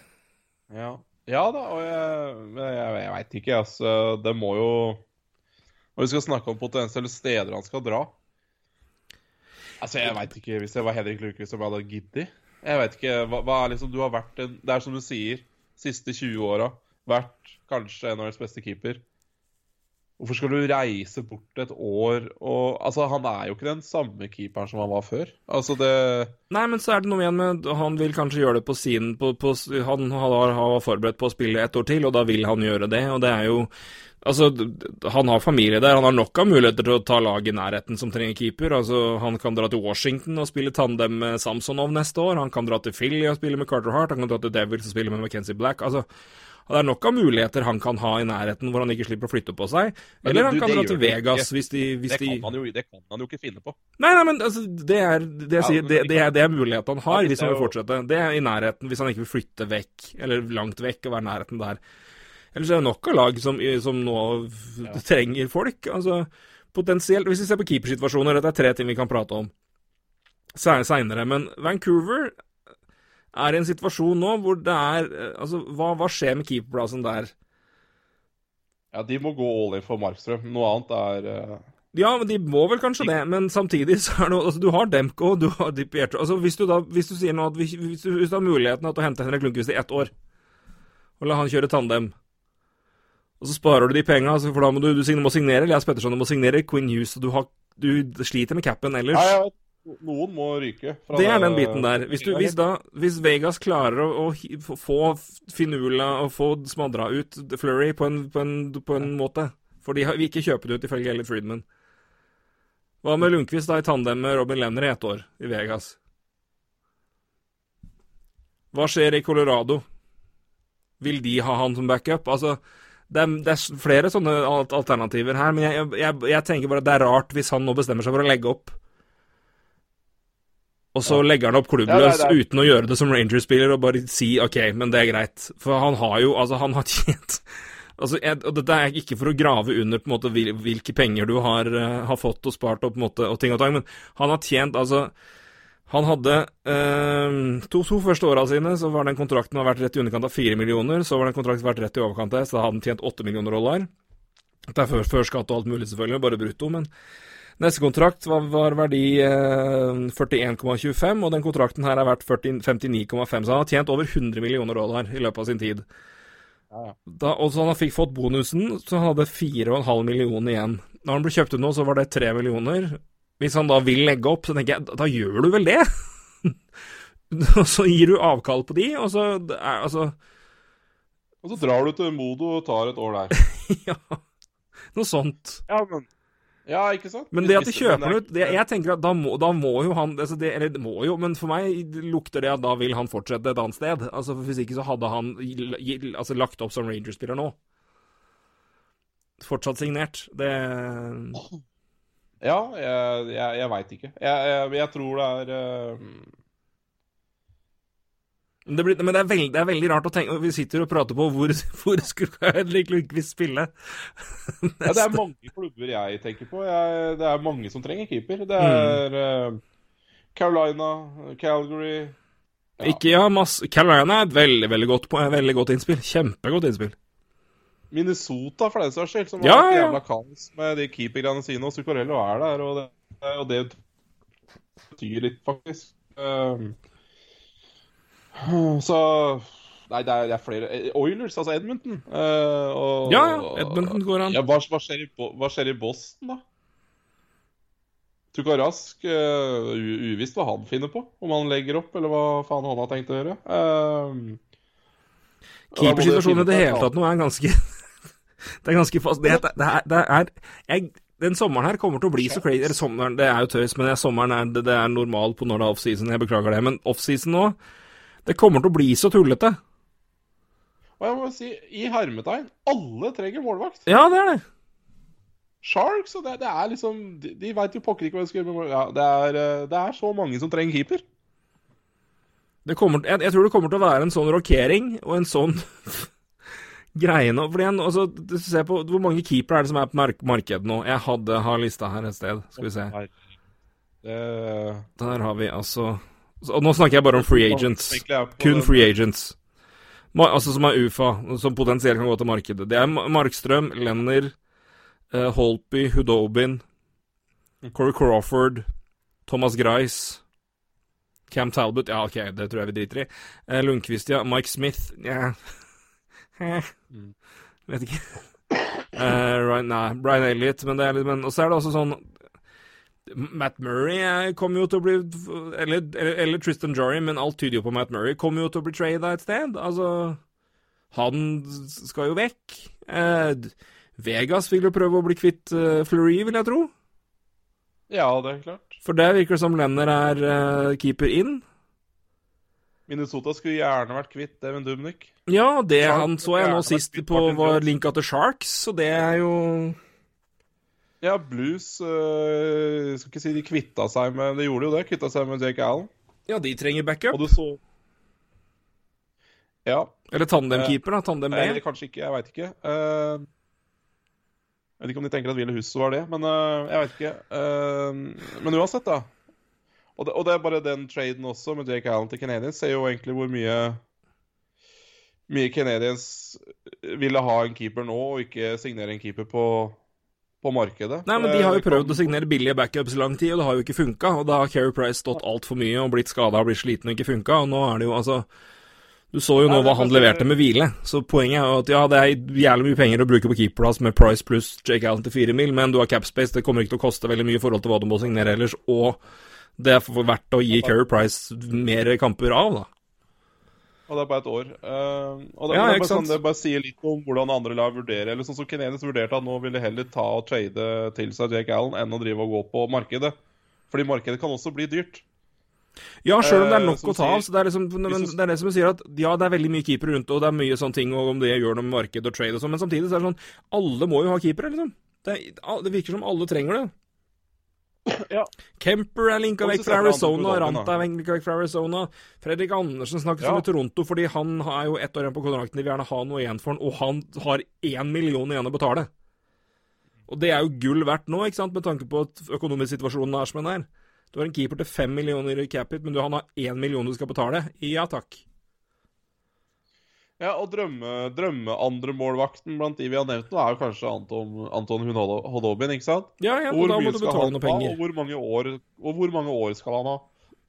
Ja. ja. da, og jeg, jeg, jeg veit ikke, altså. Det må jo Når vi skal snakke om potensielle steder han skal dra Altså, jeg veit ikke. Hvis jeg var Henrik Lundqvist, om jeg hadde giddet. Jeg veit ikke. Hva, hva, er liksom Du har vært en Det er som du sier, siste 20 åra vært kanskje en av deres beste keeper. Hvorfor skal du reise bort et år og Altså, han er jo ikke den samme keeperen som han var før. Altså, det Nei, men så er det noe igjen med Han vil kanskje gjøre det på sin på, på, Han har, har forberedt på å spille et år til, og da vil han gjøre det. Og det er jo Altså, han har familie der. Han har nok av muligheter til å ta lag i nærheten som trenger keeper. Altså, Han kan dra til Washington og spille tandem med Samsonov neste år. Han kan dra til Philly og spille med Carter Hart. Han kan dra til Devils og spille med McKenzie Black. Altså, det er nok av muligheter han kan ha i nærheten hvor han ikke slipper å flytte på seg. Eller han kan dra til Vegas hvis de, hvis det, kan jo, det, kan han jo, ikke finne på. Nei, nei, men altså, det, er, det, ja, sier, det, det, er, det er muligheten han har hvis han vil fortsette. Det er i nærheten hvis han ikke vil flytte vekk, eller langt vekk og være i nærheten der. Ellers er det nok av lag som, som nå ja. [laughs] trenger folk. Altså, potensielt Hvis vi ser på keepersituasjoner, dette er tre ting vi kan prate om seinere, men Vancouver er i en situasjon nå hvor det er Altså, hva, hva skjer med keeperplassen der? Ja, de må gå all in for Markstrøm. Noe annet er uh... Ja, men de må vel kanskje det, men samtidig så er det altså, Du har Demko, du har Di Pietro altså, hvis, du da, hvis du sier nå at hvis, hvis, du, hvis du har muligheten til å hente Henrik Lundqvist i ett år, og la han kjøre tandem og så sparer du de penga, altså, for da må du, du, må signere Elias Petterson, du må signere Quinn Hughes, og du, har, du sliter med capen ellers. Ja, ja. Noen må ryke. det er den biten der. Hvis, du, hvis, da, hvis Vegas klarer å, å, få Finula og få smadra ut Flurry på en, på en, på en måte For de vil ikke kjøpe det ut, ifølge Elliot Friedman. Hva med Lundqvist da i tandem med Robin Lenner i ett år i Vegas? Hva skjer i Colorado? Vil de ha han som backup? Altså, det er, det er flere sånne alternativer her, men jeg, jeg, jeg, tenker bare at det er rart hvis han nå bestemmer seg for å legge opp. Og så legger han opp klubbløs ja, uten å gjøre det som Rangers-spiller og bare si OK, men det er greit. For han har jo Altså, han har [laughs] tjent Altså, jeg, og Dette er ikke for å grave under på en måte hvilke penger du har, uh, har fått og spart og på en måte og ting og tang, men han har tjent altså han hadde eh, to, to første åra sine så var den kontrakten vært rett i underkant av fire millioner. Så var den kontrakten vært rett i overkant av så hadde han tjent åtte millioner dollar. Det er før, før, skatt og alt mulig, selvfølgelig, bare brutto. Men neste kontrakt var, var verdi eh, 41,25, og den kontrakten her er verdt 59,5. Så han har tjent over 100 millioner dollar i løpet av sin tid. Da, og så han fikk fått bonusen, så han hadde 4,5 millioner igjen. Når han ble kjøpt ut nå, så var det 3 millioner. Hvis han da vil legge opp, så tenker jeg, da gjør du vel det? [laughs] og så gir du avkall på de, og så er, altså Og så drar du til Modo og tar et år der. [laughs] ja, noe sånt. Ja, men ja, ikke sant? Men det at de kjøper den ut Jeg tenker at da må, da må jo han altså det, Eller det må jo, men for meg lukter det at da vil han fortsette et annet sted. Altså for Hvis ikke så hadde han altså, lagt opp som Rangers-spiller nå. Fortsatt signert. Det ja, jeg, jeg, jeg veit ikke. Jeg, jeg, tror det er uh... det blir, men det er, veldig, det er, veldig, rart å tenke Vi sitter og prater på hvor, [laughs] hvor skulle Henrik Lundqvist spille? [laughs] ja, det er mange klubber jeg tenker på. det er mange som trenger keeper. Det er mm. uh, Carolina, Calgary ja. Ikke ja, masse Carolina er et veldig, veldig godt, veldig godt innspill. Kjempegodt innspill. Minnesota, for den saks skyld, som ja, har et jævla kaos med de keepergreiene sine. Og Zuccarello er der, og det, og det betyr litt, faktisk. Um, [laughs] så Nei, det er, det er, flere Oilers, altså Edmonton. Uh, og, ja, ja. Edmonton går an. Ja, hva, hva, skjer i, hva, skjer i, Boston, da? Tukka Rask, uh, uvisst hva han finner på. Om han legger opp, eller hva faen han har tenkt å gjøre. Uh, Keepersituasjonen i det hele tatt nå er ganske [laughs] Det er ganske fast. Det, det, er, det er jeg, Den sommeren her kommer til å bli så crazy Eller sommeren, det er jo tøys, men sommeren er, det, er normal på når det er offseason. Jeg beklager det. Men offseason nå, det kommer til å bli så tullete. Og jeg må si, i hermetegn, alle trenger målvakt. Ja, det er det. Sharks, og det, det er liksom De, de veit jo pokker ikke hva de skal gjøre med ja, det, er, eh, det er så mange som trenger keeper. Kommer, jeg, jeg, tror det kommer til å være en sånn rokering og en sånn [laughs] greie nå. Fordi en, altså, se på Hvor mange keepere er det som er på mark markedet nå? Jeg hadde har lista her et sted. Skal vi se. Der har vi altså Og nå snakker jeg bare om free agents. Kun free agents. Altså som er UFA, som potensielt kan gå til markedet. Det er Markstrøm, Lenner, Holpy, Hudobin, Corey Crawford, Thomas Grice Cam Talbot, ja, OK, det tror jeg vi driter i. Eh, Lundqvist, ja. Mike Smith, ja. [laughs] mm. Vet ikke. Uh, [laughs] Ryan, nei, Brian Elliot, men det er litt Men så er det også sånn Matt Murray eh, kommer jo til å bli eller, eller, eller, Tristan Jory, men alt tyder jo på Matt Murray kommer jo til å bli trada et sted. Altså Han skal jo vekk. Eh, Vegas vil jo prøve å bli kvitt uh, Fleury, vil jeg tro. Ja, det er klart. For det virker som Lenner er uh, keeper inn. Minnesota skulle gjerne vært kvitt Even Dubnik. Ja, det han så jeg nå sist på var linka til Sharks, så det er jo Ja, Blues øh, Skal ikke si de kvitta seg med De gjorde jo det, kvitta seg med Jake Allen. Ja, de trenger backup. Og du så Ja. Eller tandemkeeper, da. Tandem B. Eller kanskje ikke, jeg veit ikke. Uh, jeg vet ikke om de tenker at Ville Husso var det, men uh, jeg vet ikke. Uh, men uansett, da. Og det, og det, er bare den traden også, med Jake Allen til Canadiens, ser jo egentlig hvor mye mye Canadiens ville ha en keeper nå, og ikke signere en keeper på, på markedet. Nei, men De har jo prøvd å signere billige backups i lang tid, og det har jo ikke funka. Og da har Keri Price stått altfor mye og blitt skada og blitt sliten og ikke funka. Og nå er det jo altså du så jo nå hva han leverte med hvile, så poenget er jo at ja, det er jævlig mye penger å bruke på keeperplass med Price pluss Jake Allen til fire mil, men du har capspace, det kommer ikke til å koste veldig mye i forhold til hva du må signere ellers, og det er verdt å gi Keri Price mer kamper av, da. Og det er bare et år. Uh, og det, ja, det, bare, sånn, det, bare, sier litt om hvordan andre lag vurderer. Eller sånn som Kenenis vurderte at nå ville heller ta og trade til seg Jake Allen enn å drive og gå på markedet. Fordi markedet kan også bli dyrt. Ja, sjøl om det er Eh, nok eh, å ta av. så Det er liksom, men det er det som sier at ja, det er veldig mye keepere rundt, og det er mye sånne ting, og om det gjør noe med marked og trade og sånn, men samtidig så er det sånn Alle må jo ha keepere, liksom. Det, er, det virker som alle trenger det. Ja. Kemper er linka vekk fra Arizona, Ranta er linka vekk fra Arizona. Fredrik Andersen snakkes Ja. om i Toronto fordi han er jo ett år igjen på kontrakten, de vil gjerne ha noe igjen for han, og han har én million igjen å betale. Og det er jo gull verdt nå, ikke sant, med tanke på at økonomisk situasjonen er som den er. Du har en keeper til fem millioner i cap hit, men du, han har én million du skal betale. Ja takk. Ja, og drømme, drømme-andremålvakten blant de vi har nevnt nå, er jo kanskje Anton, Anton Hodobin, ikke sant? Ja, ja, og Hvor da må du betale noen penger. og hvor mange år, og hvor mange år skal han ha?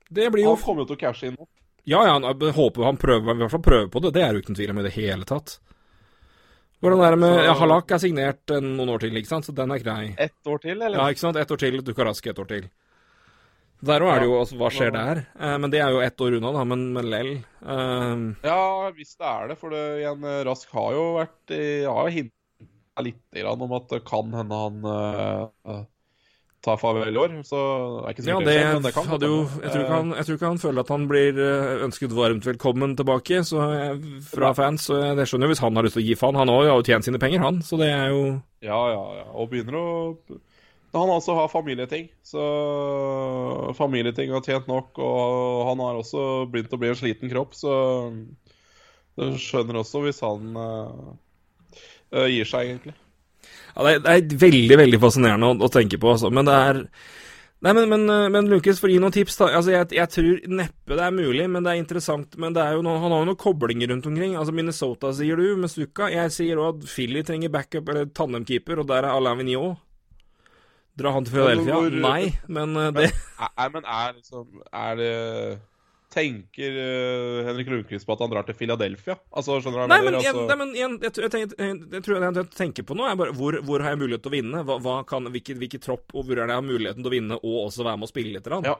Det blir jo Han kommer jo til å cashe inn nå. Ja, ja, jeg håper han prøver, i hvert fall prøver på det. Det er jo ikke noen tvil om i det hele tatt. Hvordan er det med ja, Halak er signert noen år til, ikke sant, så den er grei. Ett år til, eller? Ja, ikke sant. Ett år til. Dukarask ett år til. Der òg er det jo altså, Hva skjer der? Eh, men det er jo ett år unna, da. Men, men lell. Eh, Ja, hvis det er det. For det, igjen, eh, Rask har jo vært Har jo hinta litt grann om at det kan hende han uh, tar farvel i år. Så det er ikke ja, sikkert det skjer, men det kan hadde jo jeg tror, ikke han, jeg tror ikke han føler at han blir eh, ønsket varmt velkommen tilbake så fra fans. Så jeg, det skjønner jo hvis han har lyst til å gi faen. Han har jo tjent sine penger, han. Så det er jo Ja, ja, ja. Og begynner å Han altså har familieting. Så familieting har tjent nok, og han har også begynt å bli en sliten kropp, så du skjønner også hvis han eh, gir seg, egentlig. Ja, det er, det er veldig veldig fascinerende å, å tenke på, altså. Men det er Nei, men, men, eh, men Lukas, for å gi noen tips da. Altså, jeg, jeg tror neppe det er mulig, men det er interessant. Men det er jo noe, han har jo noen koblinger rundt omkring. Altså, Minnesota sier du, med Stuka. Jeg sier òg at Philly trenger backup eller tandemkeeper, og der er Alain Vigneault. Dra han til Philadelphia? hvor- Nei, men eh, det Nei, men er liksom Er det Tenker eh, Henrik Lundqvist på at han drar til Philadelphia? Altså, skjønner du hva jeg mener? men, altså, nei, men jeg, tror- jeg, tenker- jeg, jeg tror jeg, jeg tenker på nå, bare hvor, hvor har jeg mulighet til å vinne? Hva, hva kan, hvilken, hvilken tropp, og hvor er det jeg har muligheten til å vinne, og også være med og spille litt? Ja.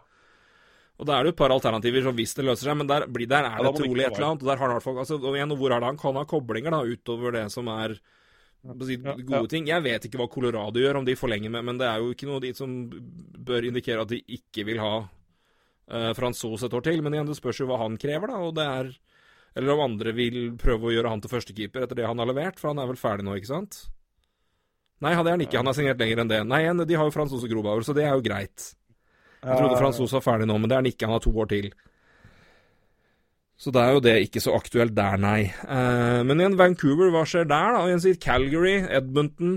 Og da er det jo et par alternativer, så hvis det løser seg, men der, der er det ja, trolig et eller annet. Og der har han i hvert fall, altså, og igjen, hvor er det han kan ha koblinger, da, utover det som er gode ting. Jeg vet ikke hva Colorado gjør, om de forlenger med, men det er jo ikke noe de som bør indikere at de ikke vil ha uh, Franzos et år til. Men igjen, det spørs jo hva han krever, da, og det er Eller om andre vil prøve å gjøre han til førstekeeper etter det han har levert, for han er vel ferdig nå, ikke sant? Nei, det er han ikke. Han har signert lenger enn det. Nei, de har jo Franzos og Grobauer, så det er jo greit. Jeg trodde Franzos var ferdig nå, men det er han ikke. Han har to år til. Så da er jo det ikke så aktuelt der, nei. Eh, men igjen, Vancouver, hva skjer der, da? Igjen sier Calgary, Edmonton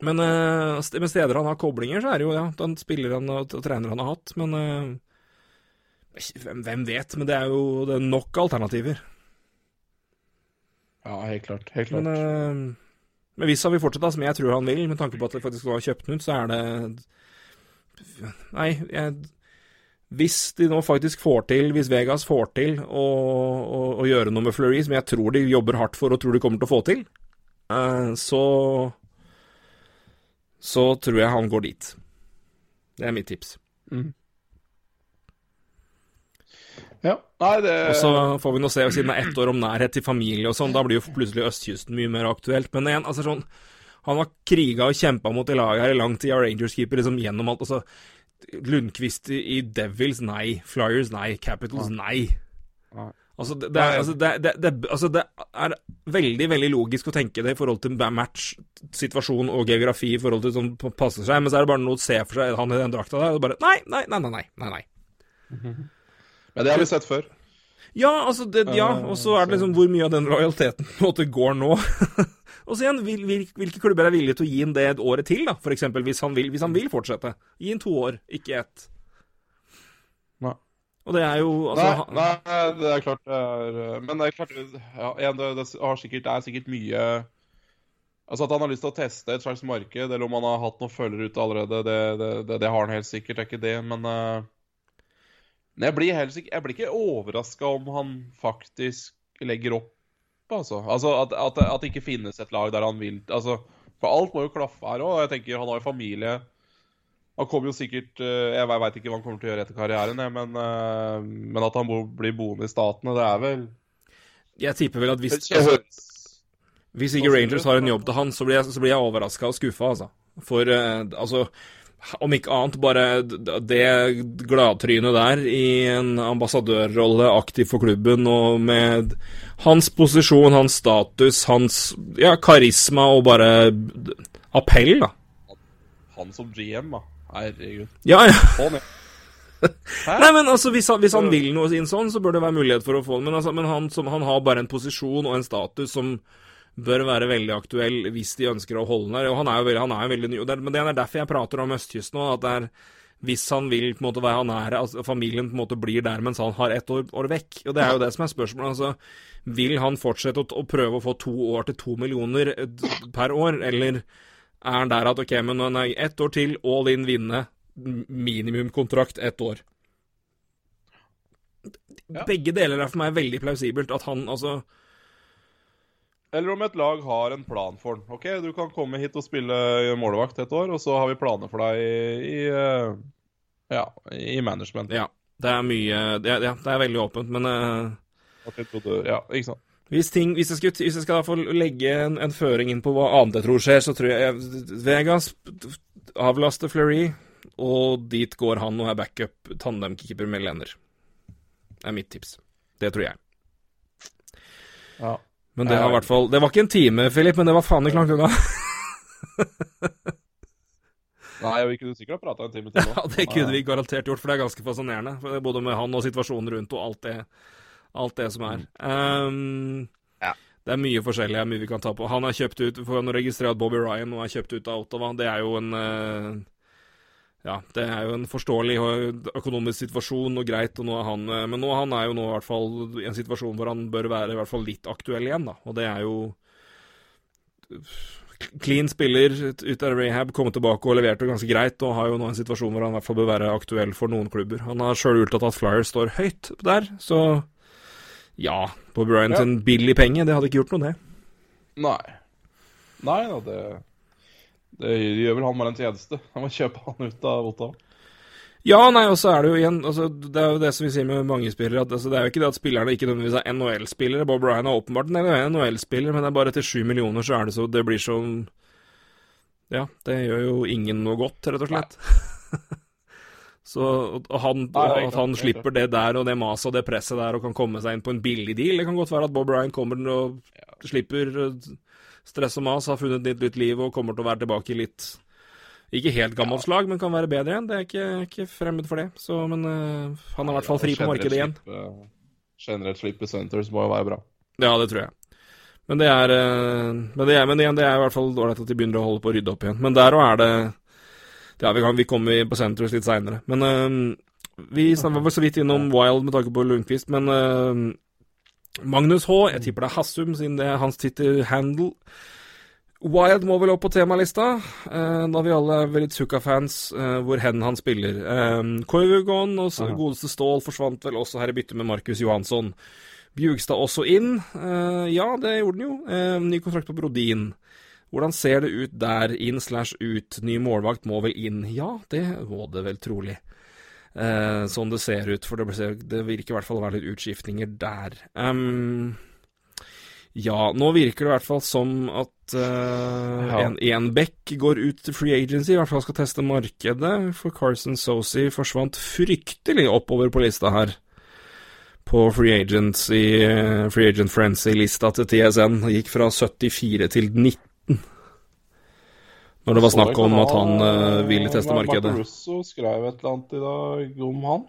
Men eh, med steder han har koblinger, så er det jo ja, den spiller han og, trener han har hatt. Men eh, hvem, hvem vet? Men det er jo det er nok alternativer. ja, helt klart. Helt klart. Men, eh, men hvis han vil fortsette, som jeg tror han vil, med tanke på at det faktisk var kjøpt den ut, så er det Nei, jeg hvis de nå faktisk får til, hvis Vegas får til å, å, å gjøre noe med Fleury, som jeg tror de jobber hardt for og tror de kommer til å få til, eh, så Så tror jeg han går dit. Det er mitt tips. ja. Nei, det Og så får vi nå se, siden det er ett år om nærhet til familie og sånn, da blir jo plutselig østkysten mye mer aktuelt. Men igjen, altså sånn Han har kriga og kjempa mot det laget her i lang tid, av Rangers-keeper liksom gjennom alt. altså Lundqvist i Devils, nei. Flyers, nei. Capitals, nei. Altså, det, det, er, altså, det, det, altså, det er veldig veldig logisk å tenke det i forhold til match, situasjon og geografi i forhold til sånn passer seg, men så er det bare noe å se for seg han i den drakta der, og bare Nei, nei, nei, nei. nei, nei, nei. [laughs] Men det har vi sett før. Ja, altså det, ja, Eh, og så er det liksom hvor mye av den lojaliteten på en måte går nå. [laughs] og så igjen, vil, vil, hvilke klubber er villige til å gi ham det et året til, da, eksempel, hvis han vil, hvis han vil fortsette? Gi ham to år, ikke ett. Nei. Og det er jo altså, nei, nei, det er klart det er Men det er klart ja, igjen, det, det, har sikkert, det er sikkert mye Altså At han har lyst til å teste et slags marked, eller om han har hatt noen følgere ute allerede, det, det, det, det har han helt sikkert. Det er ikke det, men uh, jeg blir, helt jeg blir ikke overraska om han faktisk legger opp, altså. altså at, at, at det ikke finnes et lag der han vil altså, For alt må jo klaffe her òg. Jeg tenker, han har jo familie. Han kommer jo sikkert eh, Jeg veit ikke hva han kommer til å gjøre etter karrieren, men, eh, men at han blir boende i Statene, det er vel Jeg tipper vel at hvis, altså, hvis ikke Rangers har en jobb til han, så blir jeg, så blir jeg overraska og skuffa, altså. For eh, altså om ikke annet, bare det gladtrynet der i en ambassadørrolle, aktiv for klubben, og med hans posisjon, hans status, hans ja, karisma og bare appell, da. Han som GM, da. Herregud. Ja, ja. Få ned. [laughs] Nei, men altså, hvis han, hvis han vil noe inn sånn, så bør det være mulighet for å få det. Men, altså, men han, som, han har bare en posisjon og en status som bør være veldig aktuell hvis de ønsker å holde den der. Og han er jo veldig, han er jo veldig ny. Men det er derfor jeg prater om østkysten nå. At det er hvis han vil på en måte være han er, altså familien på en måte blir der mens han har ett år, år, vekk. Og Det er jo det som er spørsmålet. altså, Vil han fortsette å, å, prøve å få to år til to millioner per år, eller er han der at ok, men nei, ett år til, all in, vinne, minimumkontrakt ett år? Begge deler er for meg veldig plausibelt. At han altså eller om et lag har en plan for den. Ok, du kan komme hit og spille målvakt et år, og så har vi planer for deg i, i eh, ja, i management. Ja, det er mye det er, ja, det er veldig åpent, men uh, Ja, ikke sant. Hvis, ting, hvis, jeg, skal, hvis jeg skal få legge en, en, føring inn på hva annet jeg tror skjer, så tror jeg Vegas avlaster Fleury, og dit går han og er backup tandemkeeper med Lenner. Det er mitt tips. Det tror jeg. Ja. Men det var i hvert fall Det var ikke en time, Philip, men det var faen ikke langt unna. [laughs] Nei, vi kunne sikkert ha prata en time til nå. Ja, det kunne vi garantert gjort, for det er ganske fascinerende. Både med han og situasjonen rundt og alt det, alt det som er. Um, ja. Det er mye forskjellig, mye vi kan ta på. Han er kjøpt ut For å registrere at Bobby Ryan nå er kjøpt ut av Ottawa. Det er jo en uh, ja, det er jo en forståelig økonomisk situasjon og greit, og nå er han eh, Men nå, han er jo nå i hvert fall i en situasjon hvor han bør være i hvert fall litt aktuell igjen, da. Og det er jo Clean spiller ut av rehab, kommet tilbake og leverte ganske greit, og har jo nå en situasjon hvor han i hvert fall bør være aktuell for noen klubber. Han har sjøl uttalt at Flyers står høyt der, så ja, på Bryant ja. en billig penge, det hadde ikke gjort noe, det. Nei. Nei da, det det gjør vel han bare en tjeneste. Han må kjøpe han ut av Ottawa. Ja, nei, og så er det jo igjen altså, Det er jo det som vi sier med mange spillere, at altså, det er jo ikke det at spillerne ikke nødvendigvis er NHL-spillere. Bob Ryan er åpenbart en NHL-spiller, men det er bare etter sju millioner, så er det så Det blir sånn Ja, det gjør jo ingen noe godt, rett og slett. [laughs] så han, nei, at han slipper det der og det maset og det presset der og kan komme seg inn på en billig deal Det kan godt være at Bob Ryan kommer og slipper stress og mas, har funnet nytt, nytt liv og kommer til å være tilbake i litt ikke helt gammelt slag, men kan være bedre igjen. Det er ikke, ikke fremmed for det. Så, men uh, han er i hvert fall fri på markedet igjen. Generelt slipp i Centres må jo være bra. Ja, det tror jeg. Men det er, uh, men det er, men igjen, det er i hvert fall ålreit at de begynner å holde på å rydde opp igjen. Men der òg er det Ja, vi, kan, vi kommer på Centers litt seinere. Men uh, vi var så vidt innom Wild med tanke på Lundqvist, men Magnus H. Jeg tipper det er Hassum, siden det er hans Twitter-handle. Wild må vel opp på temalista, eh, da vi alle er veldig Zucca-fans, eh, hvor hen han spiller. Eh, Koivugon og ja. godeste Stål forsvant vel også her i bytte med Markus Johansson. Bjugstad også inn. Eh, ja, det gjorde han jo. Eh, ny kontrakt på Brodin. Hvordan ser det ut der, inn slash ut? Ny målvakt må vel inn? Ja, det må det vel trolig eh, sånn det ser ut. For det, det, virker i hvert fall å være litt utskiftninger der. Um, ja, nå virker det i hvert fall som at uh, ja. en, en back går ut til free agency, i hvert fall skal teste markedet. For Carson Sosi forsvant fryktelig oppover på lista her. På free agency, Free Agent Frenzy-lista til TSN. Gikk fra 74 til 19. Når det var snakk om at han uh, ville teste markedet. Russo skrev et eller annet i dag om han.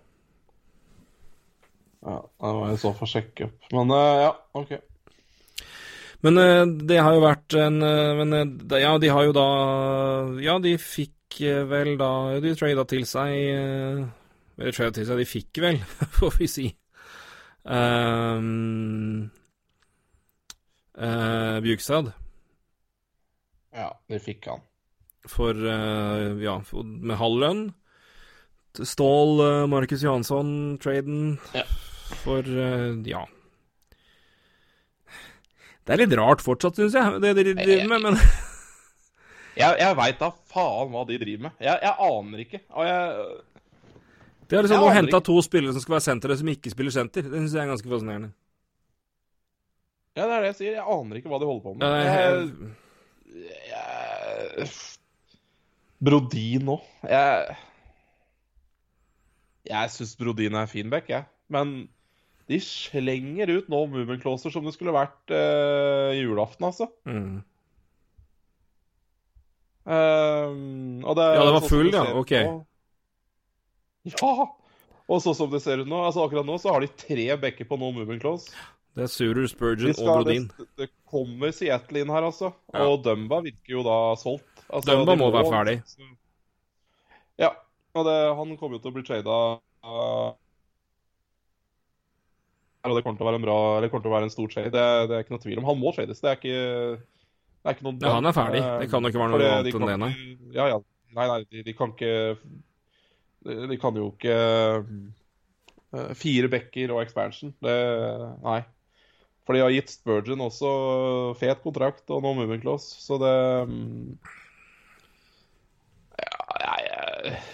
Ja, det var jeg så for å sjekke opp. Men uh, ja, OK. Men uh, det har jo vært en Men ja, de har jo da Ja, de fikk vel da De trada til seg Eller trada til seg De fikk vel, [laughs] får vi si. Um, Bjugstad. Ja, de fikk han for uh, ja, med halv lønn. Stål, uh, Markus Johansson-traden ja. for uh, ja. Det er litt rart fortsatt, syns jeg, det de driver med, men Jeg, jeg veit da faen hva de driver med. Jeg, jeg aner ikke. Og jeg De har liksom henta to spillere som skal være sentere, som ikke spiller senter. Det syns jeg er ganske fascinerende. Ja, det er det jeg sier. Jeg aner ikke hva de holder på med. Ja, jeg, jeg Brodin òg. Jeg Jeg syns Brodin er fin back, jeg. Men de slenger ut nå Mummenklåser som det skulle vært uh, julaften, altså. Mm. Og det, Ja, det var full, det ja, ok. Ja! Og sånn som det ser ut nå, altså akkurat nå så har de tre backer på no moving close. Det er Surer, De Spurgeon skal, og det, Brodin. det kommer Seattle inn her, altså. Ja. Og Dumba virker jo da solgt. Altså, Dumba må, må være ferdig. Ja. Og det, han kommer jo til å bli trada uh, og det kommer til å være en bra Eller kommer til å være en stor trade. Det, det er ikke noe tvil om. Han må trades. Det er ikke, det er ikke noe Ja, han er ferdig. Eh, Det kan jo ikke være noe noe de annet enn det, nei. Ja, ja. Nei, nei, de, de kan ikke de, de kan jo ikke eh, Fire backer og expansion. Det Nei. For de har gitt Spurgeon også fet kontrakt og noe moving close, så det mm,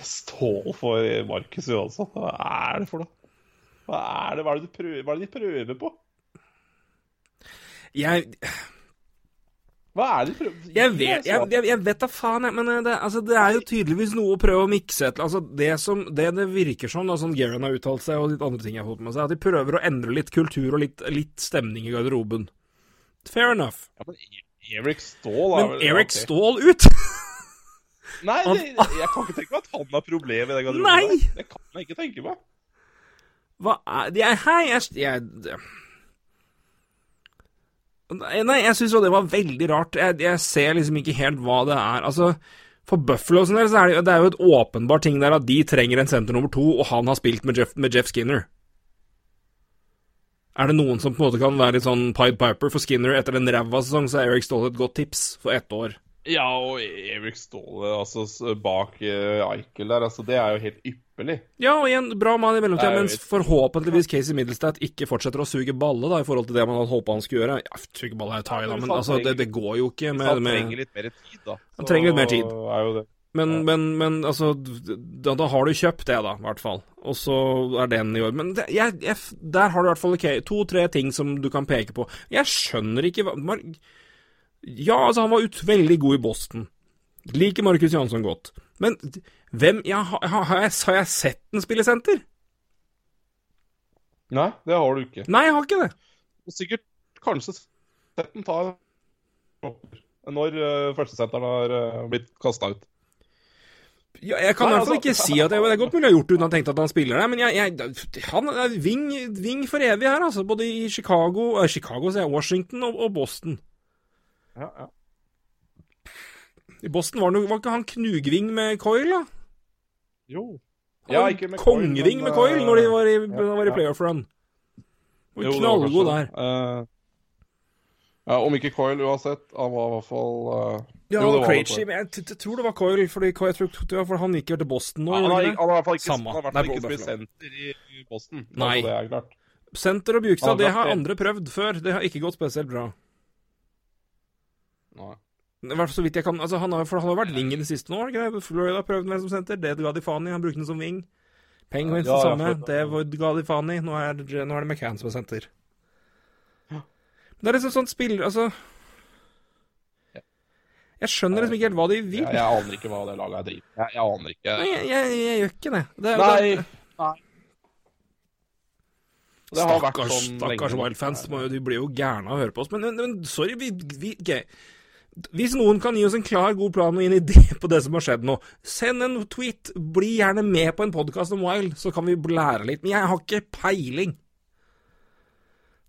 Stål for Markus Johansson. Hva er det for noe? Hva er det, hva er det, du prøver, hva er det de prøver på? Jeg, Hva er det de prøver jeg, vet, jeg, jeg, jeg vet da faen, jeg, men eh, det, altså, det er jo tydeligvis noe å prøve å mikse et altså, det, som, det det virker som, da, som Geran har uttalt seg, og litt andre ting jeg har fått med seg, at de prøver å endre litt kultur og litt, litt stemning i garderoben. Fair enough. Ja, men E- Erik Ståhl er Men vel- Eric ok. Ståhl ut? [laughs] Nei, det, jeg kan ikke tenke meg at han har problemer i den garderoben. Nei! Det kan jeg ikke tenke meg. Hva er jeg, Hei, jeg, jeg Nei, jeg syns jo det var veldig rart. Jeg, jeg ser liksom ikke helt hva det er. Altså, for Buffalo og del så er det, det er jo et åpenbart ting der at de trenger en senter nummer to, og han har spilt med Jeff, med Jeff Skinner. Er det noen som på en måte kan være litt sånn Pied Piper for Skinner etter en ræva sesong, så er Eric Ståhl et godt tips for ett år. Ja, og Erik Ståle altså, bak uh, Eichel der, altså, det er jo helt ypperlig. Ja, og igjen, bra mann i mellomtida, mens forhåpentligvis Casey Middlestad ikke fortsetter å suge balle, da, i forhold til det man hadde håpa han skulle gjøre. Ja, suge balle er jo ta da, men altså, det, det går jo ikke med, han trenger litt mer tid, da. Han trenger litt mer tid. Er jo det. Men, men, men altså da, da har du kjøpt det, da, i hvert fall. Og så er den i år. Men det, jeg, jeg, der har du i hvert fall ok, to-tre ting som du kan peke på. Jeg skjønner ikke hva Ja, altså, han var ut veldig god i Boston. Liker Markus Jansson godt. Men hvem ja, har, har, jeg, har jeg sett den spille senter? Nei, det har du ikke. Nei, jeg har ikke det. Sikkert kanskje sett den ta når uh, førstesenteren har uh, blitt kasta ut. Ja, jeg kan i hvert fall altså- ikke si at jeg, det er godt mulig jeg har gjort det uten å ha tenkt at han spiller der, men jeg, jeg, han er ving, ving for evig her, altså. Både i Chicago, eh, Chicago jeg, Washington og, og Boston. Ja, ja. I Boston var, noe- var ikke han knugving med Coil, da? Jo. Han Ja, ikke med Coyle, med Coil når de var i, ja, ja. playoff run. Og knallgod der. Eh, ja, om ikke Coyle uansett. Han var i hvert fall uh, Ja, jo, det var Krejci, men jeg, tror det var Coil, fordi jeg tror, for han gikk jo til Boston nå. Ja, han, har, han i hvert fall ikke, Samme. han har ikke spilt senter i i Boston. Nei. Altså, det er klart. Senter og Bjugstad, det har andre prøvd før. Det har ikke gått spesielt bra. Nei. Så vidt jeg kan Altså, han har, for han har vært wing i det siste nå, har han ikke? Florida prøvde med som senter, det ga de faen i. Han brukte den som wing. Penguins Ja, det samme, det ga de faen i. Nå er det, nå er det McCann som er senter. Det er liksom sånn spill Altså Jeg skjønner liksom ikke helt hva de vil. Jeg, jeg aner ikke hva det laget er driver jeg, jeg aner ikke. Nei, jeg, jeg, jeg gjør ikke det. det, Nei. det Nei. Stakkars sånn stakkars. Wild-fans. De blir jo gærne av å høre på oss. Men, men, men sorry, vi, vi ok. Hvis noen kan gi oss en klar, god plan og en idé [laughs] på det som har skjedd nå, send en tweet. Bli gjerne med på en podkast om Wild, så kan vi lære litt. Men jeg har ikke peiling.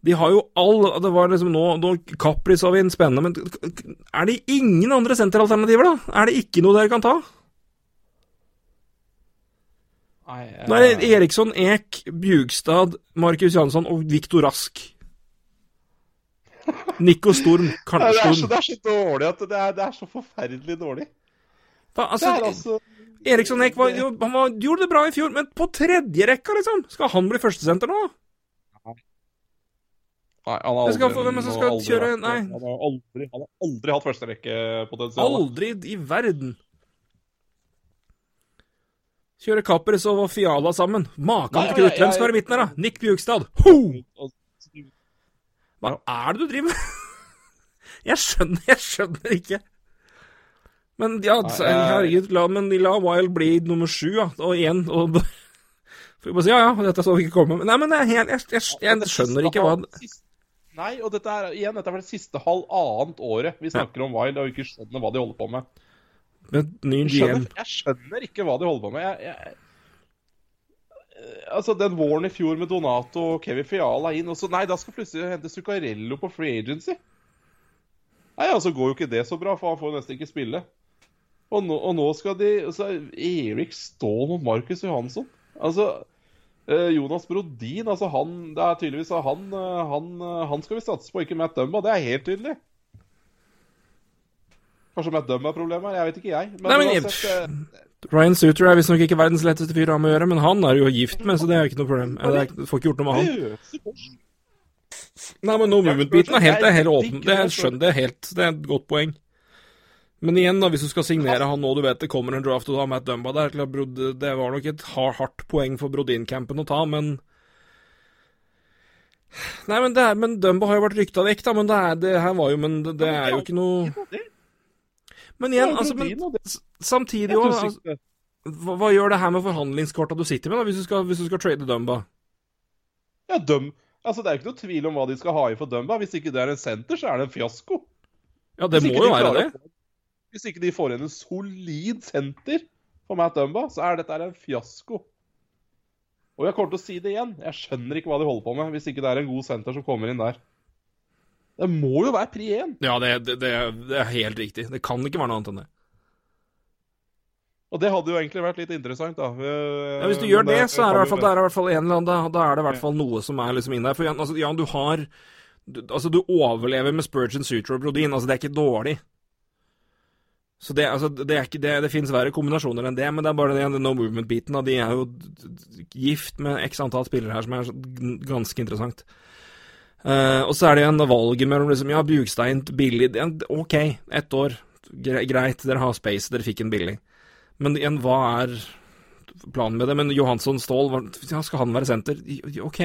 De har jo all Det var liksom nå, nå en spennende Men er det ingen andre senteralternativer, da? Er det ikke noe dere kan ta? Nei, Nå er det Eriksson, Ek, Bjugstad, Markus Jansson og Viktor Rask. Nico Storm, Karl Storm. det, er så, det er så dårlig at det er, det er så forferdelig dårlig. Det altså, er altså Eriksson Ek var, han var, gjorde det bra i fjor, men på tredje rekka, liksom! Skal han bli førstesenter nå? Nei, han har aldri, hvem som han skal har aldri kjøre- vært- nei. Han har aldri, han har aldri hatt førsterekkepotensial. Aldri i verden. Kjøre Kappers og Fiala sammen. Maken til krutt. Hvem skal være i midten her, da? Nick Bjugstad. Ho! Hva er det du driver med? [laughs] Jeg skjønner, jeg skjønner ikke. Men ja, jeg- herregud, la, men de la Wild bli nummer sju, ja, og igjen og [laughs] Får bare si ja, ja, dette så vi ikke komme. Nei, men jeg, jeg, jeg, jeg, skjønner ikke hva Nei, og dette er igjen, dette er vel det siste halvannet året vi snakker om Wild og ikke skjønner hva de holder på med. Men ny GM jeg skjønner ikke hva de holder på med. Jeg, altså, den våren i fjor med Donato og Kevin Fiala inn og så, Nei, da skal plutselig hente Zuccarello på free agency. Nei, altså går jo ikke det så bra, for han får nesten ikke spille. Og nå, og nå skal de altså, Erik Ståhl mot Markus Johansson. Altså eh, Jonas Brodin, altså han Det er tydeligvis han, eh, han, eh, han skal vi satse på, ikke Matt Dumba. Det er helt tydelig. Kanskje Matt Dumba er problemet jeg vet ikke jeg. Men, Nei, men uansett, Ryan Suter er visstnok ikke verdens letteste fyr å ha med å gjøre, men han er jo gift med, så det er jo ikke noe problem. Jeg, er, får ikke gjort noe med han. Nei, men no movement-biten er helt, er helt åpen. Det er, skjønner det helt Det er et godt poeng. Men igjen, da, hvis du skal signere han nå, du vet det kommer en draft, og du har Matt Dumba der Det var nok et hardt poeng for Brodin-campen å ta, men Nei, men, det er, men Dumba har jo vært rykta vekk, da, men det, er, det her var jo Men det, det er jo ikke noe Men igjen, Ja, altså men, Samtidig òg altså, hva, hva gjør det her med forhandlingskorta du sitter med, da, hvis du skal, hvis du skal trade Dumba? Ja, døm. Altså, Det er jo ikke noe tvil om hva de skal ha i for Dumba. Hvis ikke det er en senter, så er det en fiasko. Ja, det må jo være det. å Hvis ikke de får inn en solid senter for Matt Dumba, så er dette en fiasko. Og jeg kommer til å si det igjen. Jeg skjønner ikke hva de holder på med, hvis ikke det er en god senter som kommer inn der. Det må jo være pri én. Ja, det, det, det, er- helt riktig. Det kan ikke være noe annet enn det. Og det hadde jo egentlig vært litt interessant, da. Eh, Ja, hvis du gjør det, så er det i hvert fall, det er i hvert fall en eller annen, da, da er det i hvert fall noe som er liksom inne der. For Jan, altså, Jan, du har du, Altså, du overlever med Spurgeon, Suter og Brodin. Altså, det er ikke dårlig. Så det, altså, det er ikke det, det finnes verre kombinasjoner enn det, men det er bare den no movement-biten. De er jo gift med x antall spillere her, som er ganske interessant. Eh, og så er det igjen valget mellom liksom, ja, Bjugstein billig OK, ett år. Greit, dere har space, dere fikk en billig. Men igjen, hva er planen med det? Men Johansson Ståhl, ja, skal han være senter? OK,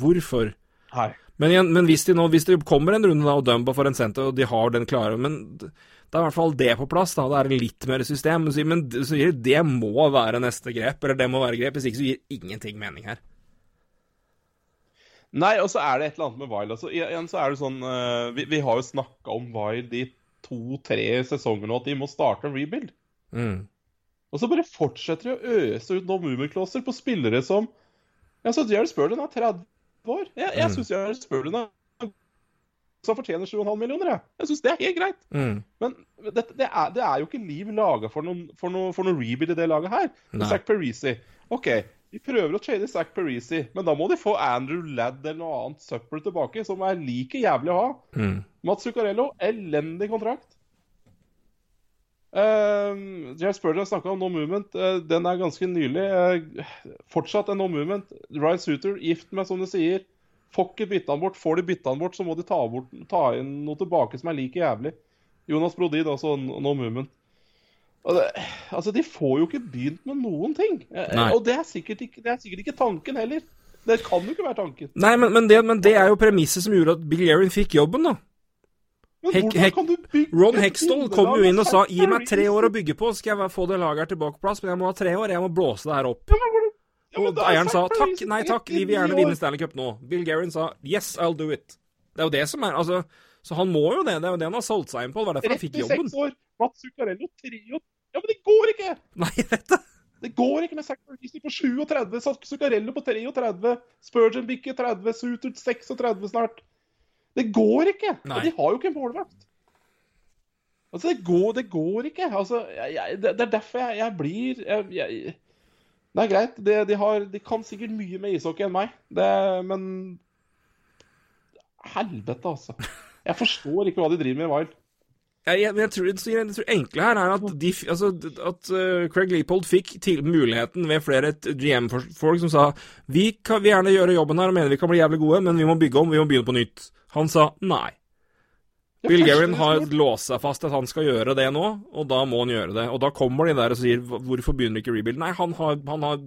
hvorfor? Hei. Men, igjen, men hvis, de nå, hvis det kommer en runde da, og Dumba får en senter, og de har den klare Men det er i hvert fall det på plass. da, Det er litt mer system. Men, men så det må være neste grep, eller det må være grep. Hvis ikke så gir ingenting mening her. Nei, og så er det et eller annet med Wild. Altså, igjen så er det sånn uh, vi, vi har jo snakka om Wild i to-tre sesonger nå, at de må starte en rebuild. Mm. Og så bare fortsetter de å øse ut noen movement-klosser på spillere som Ja, så Jared Spurgeon er 30 år. Jeg, jeg Mm. syns Jared Spurgeon er som fortjener 7,5 millioner, jeg. Jeg syns det er helt greit. Mm. Men det, det, er, det er jo ikke liv laga for noen for noe, for rebuild i det laget her. Zack Parisi. OK, de prøver å trade Zack Parisi, men da må de få Andrew Ladd eller noe annet søppel tilbake, som er like jævlig å ha. Mm. Mats Zuccarello, elendig kontrakt. Uh, Jared Spurgeon snakka om No Movement. Uh, den er ganske nylig. Uh, fortsatt en No Movement. Ryan Suter, gift med, som du sier. Får ikke bytta han bort. Får de bytta han bort, så må de ta, bort, ta inn noe tilbake som er like jævlig. Jonas Brodin, også No Movement. Altså, de får jo ikke begynt med noen ting. Eh, Nei. Og det er, ikke, det er sikkert ikke tanken heller. Det kan jo ikke være tanken. Nei, men, men, det, men det er jo premisset som gjorde at Bill Guerin fikk jobben, da. Hek- Hek- Ron Hextall kom jo inn og sa gi meg tre år å bygge på, så skal jeg få det laget her tilbake på plass, men jeg må ha tre år, jeg må blåse det her opp. Ja, Og er eieren sa takk, nei takk, vi vil gjerne vinne Stanley Cup nå. Bill Guerin sa yes, I'll do it. Det er jo det som er altså, Så han må jo det. Det er jo det han har solgt seg inn på. Det var derfor han fikk jobben. 36 år. Mats Zuccarello 33 Ja, men det går ikke! Nei, jeg vet det. Det går ikke med Zack Parisi på 37, Zack Zuccarello på 33, Spurgeon bikker 30, Suter 36 snart. Det går ikke! Nei. Og de har jo ikke en målvakt. Altså, det går, det går ikke. Altså, jeg, jeg, det, er derfor jeg, jeg blir Det er greit. Det, de, har, de kan sikkert mye med ishockey enn meg, det, men Helvete, altså. Jeg forstår ikke hva de driver med i Wild. Jeg, jeg, jeg, tror, jeg, tror, enkle her er at, de, altså, at uh, Craig Leopold fikk til muligheten ved flere GM-folk som sa vi kan vi gjerne gjøre jobben her og mener vi kan bli jævlig gode, men vi må bygge om, vi må begynne på nytt. Han sa nei. Ja, Bill Gerin har låst seg fast at han skal gjøre det nå, og da må han gjøre det. Og da kommer de der og sier hvorfor begynner ikke rebuild? Nei, han har, han har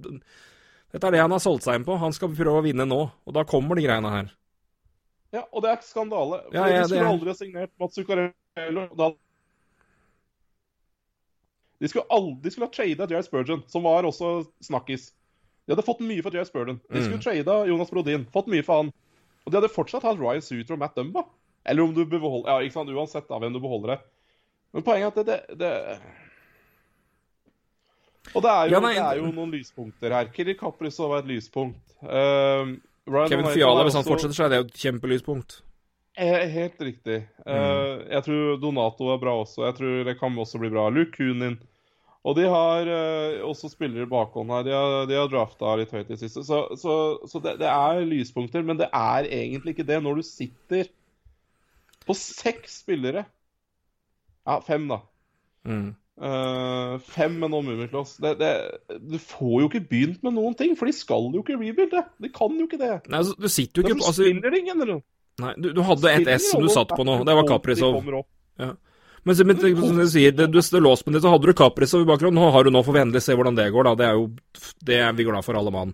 Dette er det han har solgt seg inn på. Han skal prøve å vinne nå, og da kommer de greiene her. Ja, og det er skandale. Ja, ja, de skulle er- aldri ha signert Mats Zuccarello. Da De skulle aldri skulle ha trada Jair Spurgeon, som var også snakkis. De hadde fått mye for Jair Spurgeon. De skulle Mm. trada Jonas Brodin, fått mye for han. Og de hadde fortsatt hatt Ryan Suter og Matt Dumba. Eller om du beholder Ja, ikke sant, uansett da, hvem du beholder det. Men poenget er at det, det, det Og det er, jo, Ja, nei, det er jo noen lyspunkter her. Kirill Kaprizov var et lyspunkt. Uh, Ryan Kevin Fiala, hvis han også- fortsetter, så er det jo et kjempelyspunkt. Eh, Helt riktig. Eh, jeg tror Donato er bra også. Jeg tror det kan også bli bra. Luke Kunin. Og de har eh, også spillere i bakhånd her. De har, de har drafta litt høyt i siste. Så, så, så det, det er lyspunkter, men det er egentlig ikke det når du sitter på seks spillere. Ja, fem, da. Mm. Eh, fem med noen Mummiklås. Du får jo ikke begynt med noen ting, for de skal jo ikke rebuilde. De kan jo ikke det. Nei, altså, du sitter jo ikke på altså, spiller ingen, eller. Nei, du, du hadde et S som du satt på nå. Det var Kaprizov. Ja. Men. Men, men som du sier, det, du, låst med det, så hadde du Kaprizov i bakgrunnen. Nå har du nå får vi endelig se hvordan det går, da. Det er jo Det er vi glad for, alle mann.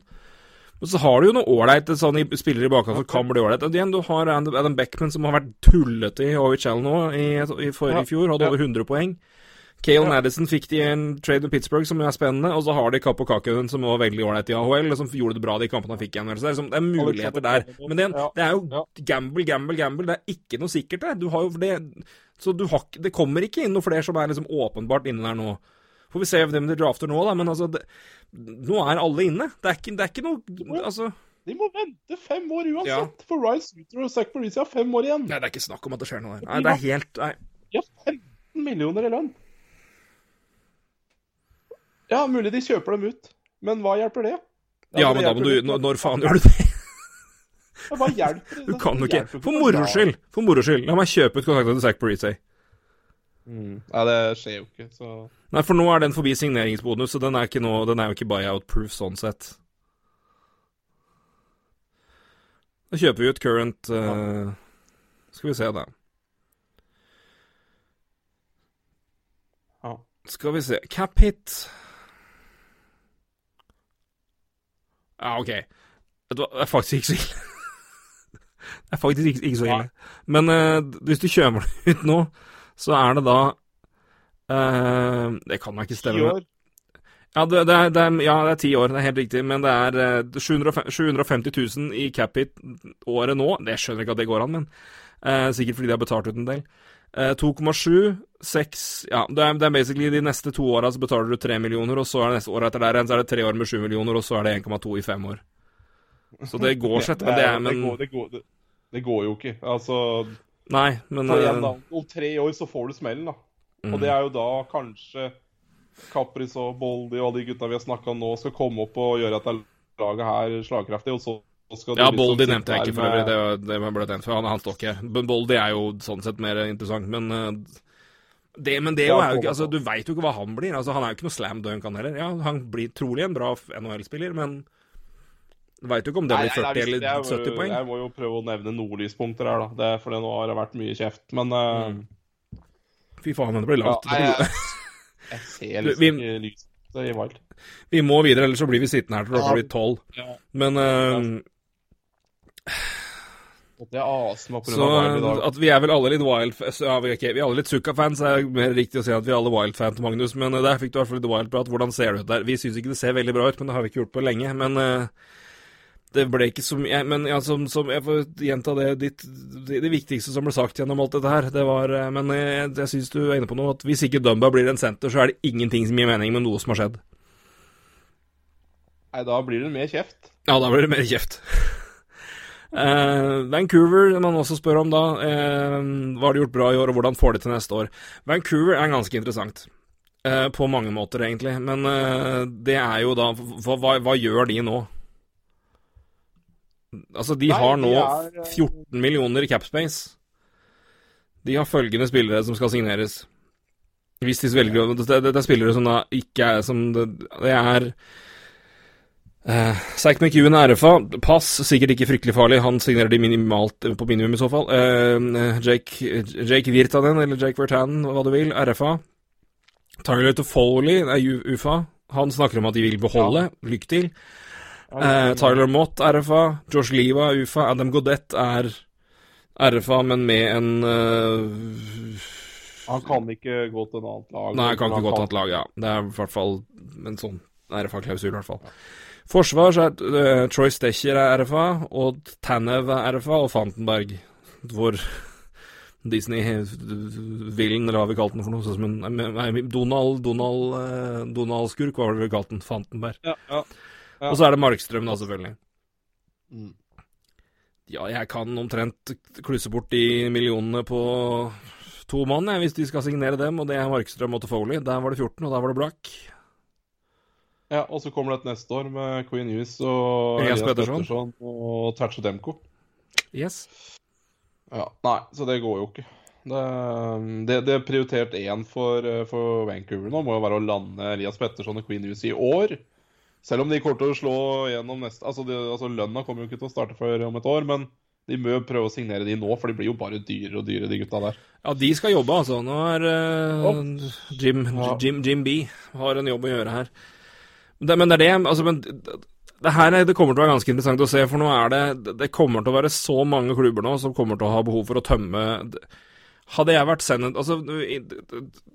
Men så har du jo noe ålreit sånn, spillere i bakgrunnen som kan bli ålreit. Du har Adam Beckman, som har vært tullete i OHL nå i, i, for, i fjor. Hadde over 100 poeng. Cale Ja. Madison fikk de en trade med Pittsburgh som er spennende, og så har de Kapo Kakinen som var veldig ålreit i AHL, og som gjorde det bra de kampene han fikk igjen. Så det er, liksom, det er muligheter der. Men det, det er jo gamble, gamble, gamble. Det er ikke noe sikkert der. Du har jo det Så du har, det kommer ikke inn noe flere som er liksom åpenbart inne der nå. Får vi se hvem de drafter nå, da, men altså det, Nå er alle inne. Det er ikke, det er ikke noe Altså De må vente fem år uansett. Ja. For Ryan Suter og Zach Parisi har fem år igjen. Nei, det er ikke snakk om at det skjer noe der. Nei, det er helt Nei. De har 15 millioner i lønn. Ja, mulig de kjøper dem ut, men hva hjelper det? Ja, ja men da må du Når, når faen gjør du det? Hva hjelper det? Du kan jo ikke For noe moro skyld! For moro skyld. La meg kjøpe ut kontrakten til Zack Parisi. Mm. Nei, det skjer jo ikke, så Nei, for nå er den forbi signeringsbonus, så den er, nå, den er jo ikke buyout-proof sånn sett. Da kjøper vi ut current uh, Skal vi se, da. Ja. Skal vi se Cap hit Ja, OK. Vet du hva, det er faktisk ikke så ille. det er faktisk ikke, ikke så ille. Men uh, hvis du kjøper det ut nå, så er det da uh, Det kan da ikke stemme. med- år. ja, det, det, er, det er, ja, det er ti år, det er helt riktig. Men det er uh, 750 750 000 i cap-hit året nå. Det skjønner jeg ikke at det går an, men eh, sikkert fordi de har betalt ut en del. Eh, 2,7, 6 Ja, det er, det er basically de neste to åra så betaler du 3 millioner, og så er det neste år etter der igjen så er det tre år med 7 millioner, og så er det 1,2 i fem år. Så det går sett, men det er men, det, går, det, går, det, går jo ikke. Altså, Nei, men igjen, da. eh, Om tre år så får du smellen, da. mm. Og det er jo da kanskje Capris og Boldi og alle de gutta vi har snakka om nå, skal komme opp og gjøre at det laget her slagkraftig, og så Ja, Boldy liksom nevnte jeg ikke for øvrig, det, det ble den for han, han står ikke. Men Boldy er jo sånn sett mer interessant, men eh, det, men det Ja, er jo ikke altså, Du veit jo ikke hva han blir. Altså, han er jo ikke noe slam dunk, han heller. Ja, han blir trolig en bra NHL-spiller, men du veit jo ikke om det blir blir nei, 40 nei, eller 70 poeng. Jeg må jo prøve å nevne noen lyspunkter her, da. Det er fordi nå har det vært mye kjeft. Men mm. uh... Fy faen, men det blir ja, langt. nei, jeg, [laughs] jeg ser liksom Vi- ikke lyset i Wild. Vi må videre, ellers så blir vi sittende her til klokka blir tolv. Ja. Men eh, Og det aser meg på Så i dag. at vi er vel alle litt Wild ja, vi, er vi er alle litt Zucca-fans, er mer riktig å si at vi er alle Wild-fans, Magnus. Men eh, der fikk du i hvert fall litt Wild-prat. Hvordan ser det ut der? Vi syns ikke det ser veldig bra ut, men det har vi ikke gjort på lenge. Men uh, det ble ikke så mye Men ja, som, som Jeg får gjenta det ditt det, det viktigste som ble sagt gjennom alt dette her. Det var uh, Men jeg, jeg syns du er inne på noe, at hvis ikke Dumba blir en senter, så er det ingenting som gir mening med noe som har skjedd. Nei, da blir det mer kjeft. Ja, da blir det mer kjeft. [laughs] Eh, Vancouver, man også spør om da, uh, hva har de gjort bra i år, og hvordan får de til neste år? Vancouver er ganske interessant. Uh, på mange måter, egentlig. Men det er jo da hva, hva, hva gjør de nå? Altså, de Nei, har de nå er, eh, 14 millioner i capspace. De har følgende spillere som skal signeres. Hvis de velger det, det, det er spillere som da ikke er som Det, det er Uh, Zack McEwen er RFA. Pass, sikkert ikke fryktelig farlig. Han signerer de minimalt eh, på minimum i så fall. Uh, Jake, Jake Virtanen, eller Jake Vertanen, hva du vil, RFA. Tyler Toffoli er UFA. Han snakker om at de vil beholde. Lykke til. Uh, Tyler Mott, RFA. Josh Liva, UFA. Adam Godett er RFA, men med en uh, Han kan ikke gå til et annet lag. Nei, han kan ikke gå til et annet lag, ja. Det er i hvert fall en sånn RFA-klausul, i hvert fall. Forsvar så er uh, Troy Stecher er RFA, og Tanev er RFA, og Fantenberg, hvor Disney-villen, eller hva vi kalte den for noe. Sånn som en nei, Donald Donald, uh, Donald Skurk, hva var det vi kalte den? Fantenberg. Ja, ja, ja. Og så er det Markstrøm, da, selvfølgelig. Mm. Ja, jeg kan omtrent klusse bort de millionene på to mann, jeg, hvis de skal signere dem, og det er Markstrøm og Toffoli. Der var det 14, og der var det Black. Ja, og så kommer det et neste år med Queen Hughes og Elias. Pettersson og Tatcho Demko. Yes. Ja, nei, så det går jo ikke. Det, det, det er prioritert én for, eh, for Vancouver nå, må jo være å lande Elias Pettersson og Queen Hughes i år. Selv om de kommer til å slå gjennom neste Altså, altså Lønna kommer jo ikke til å starte før om et år, men de må jo prøve å signere de nå, for de blir jo bare dyrere og dyrere, de gutta der. Ja, de skal jobbe, altså. Nå er uh, Jim. Jim, Jim B har en jobb å gjøre her. Det, men det er det altså, men, det, her er, det kommer til å være ganske interessant å se, for nå er det Det kommer til å være så mange klubber nå som kommer til å ha behov for å tømme Hadde jeg vært sendet Altså,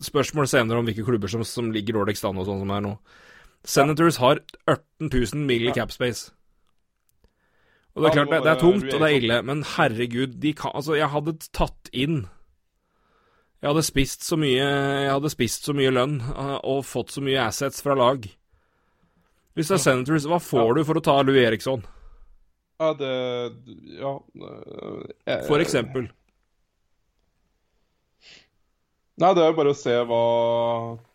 spørsmål senere om hvilke klubber som, som ligger dårligst an og sånn som er nå. Senators har 18 000 mill. i Ja. cap space. Og det er klart, det det, er tungt, og det er ille, men herregud, de kan Altså, jeg hadde tatt inn Jeg hadde spist så mye Jeg hadde spist så mye lønn eh, og fått så mye assets fra lag. Hvis det er Senators, hva får du for å ta Louis Eriksson, Ja, det Ja. jeg- for eksempel? Nei, det er jo bare å se hva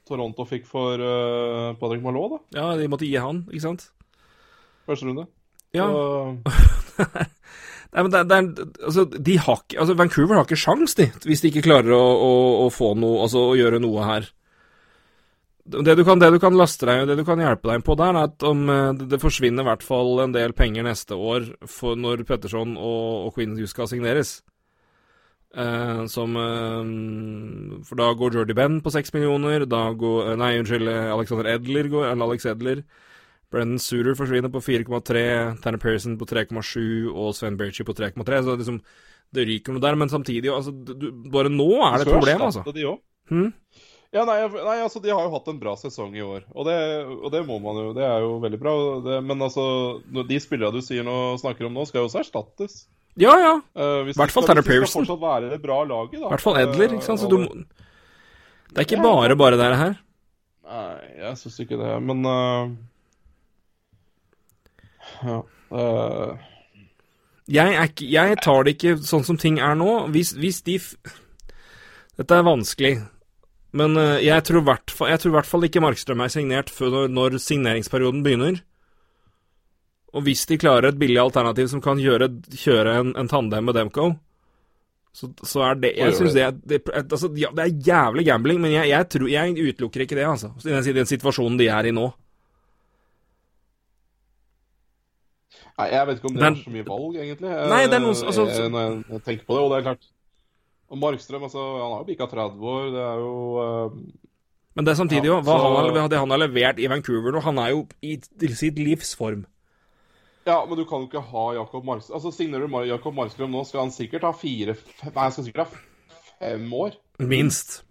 Toronto fikk for uh, Patrick Malot, da. Ja, de måtte gi han, ikke sant? Første runde. Ja. Så, [laughs] Nei, men det, det er, altså, de har ikke, altså, Vancouver har ikke sjans, de, hvis de ikke klarer å, å, å få noe, altså å gjøre noe her. Det du, kan, det du kan laste deg det du kan hjelpe deg på der, er at om eh, det, forsvinner i hvert fall en del penger neste år når Petterson og, og Queen skal signeres. Eh, som eh, For da går Jordy Ben på seks millioner, da går eh, Nei, unnskyld, Alexander Edler går, eller Alex Edler. Brendan Suter forsvinner på 4,3, Tanner Pearson på 3,7 og Sven Berchi på 3,3. Så det liksom, det ryker noe der. Men samtidig, altså, du, bare nå er det et problem, altså. De også. Hm? Ja, nei, nei, altså, de har jo hatt en bra sesong i år. Og det, og det må man jo. Det er jo veldig bra. Det, men altså, de spillerne du sier nå, snakker om nå, skal jo også erstattes. Ja, ja. Uh, Hvert fall Tanner hvis Pearson. skal fortsatt være det bra laget, da. I hvert fall Edler, ikke sant. Så Eh, du må Det er ikke bare bare det her. Nei, jeg syns ikke det, men uh... Ja. Uh... Jeg, ikke, jeg tar det ikke sånn som ting er nå. Hvis, hvis de f Dette er vanskelig, men eh, jeg tror i hvert fall, ikke Markstrøm er signert før når, signeringsperioden begynner. Og hvis de klarer et billig alternativ som kan gjøre, kjøre en, en tandem med Demco, så, så er det Jeg syns det. det, det, altså, ja, det er jævlig gambling, men jeg, jeg, tror, jeg utelukker ikke det, altså. I den, den situasjonen de er i nå. Nei, jeg vet ikke om det er så mye valg, egentlig. Nei, det er noe s- eh, altså- eh, Når jeg tenker på det, og det er klart Og Markstrøm, altså, han har jo bikka 30 år. Det er jo uh, Men det er samtidig jo, hva så- han, har- det han har levert i Vancouver nå, han er jo i sitt livs form. Ja, men du kan jo ikke ha Jakob Markstrøm Altså, Signerer du Jakob Markstrøm nå, skal han sikkert ha fire fem, Nei, han skal sikkert ha fem år. Minst.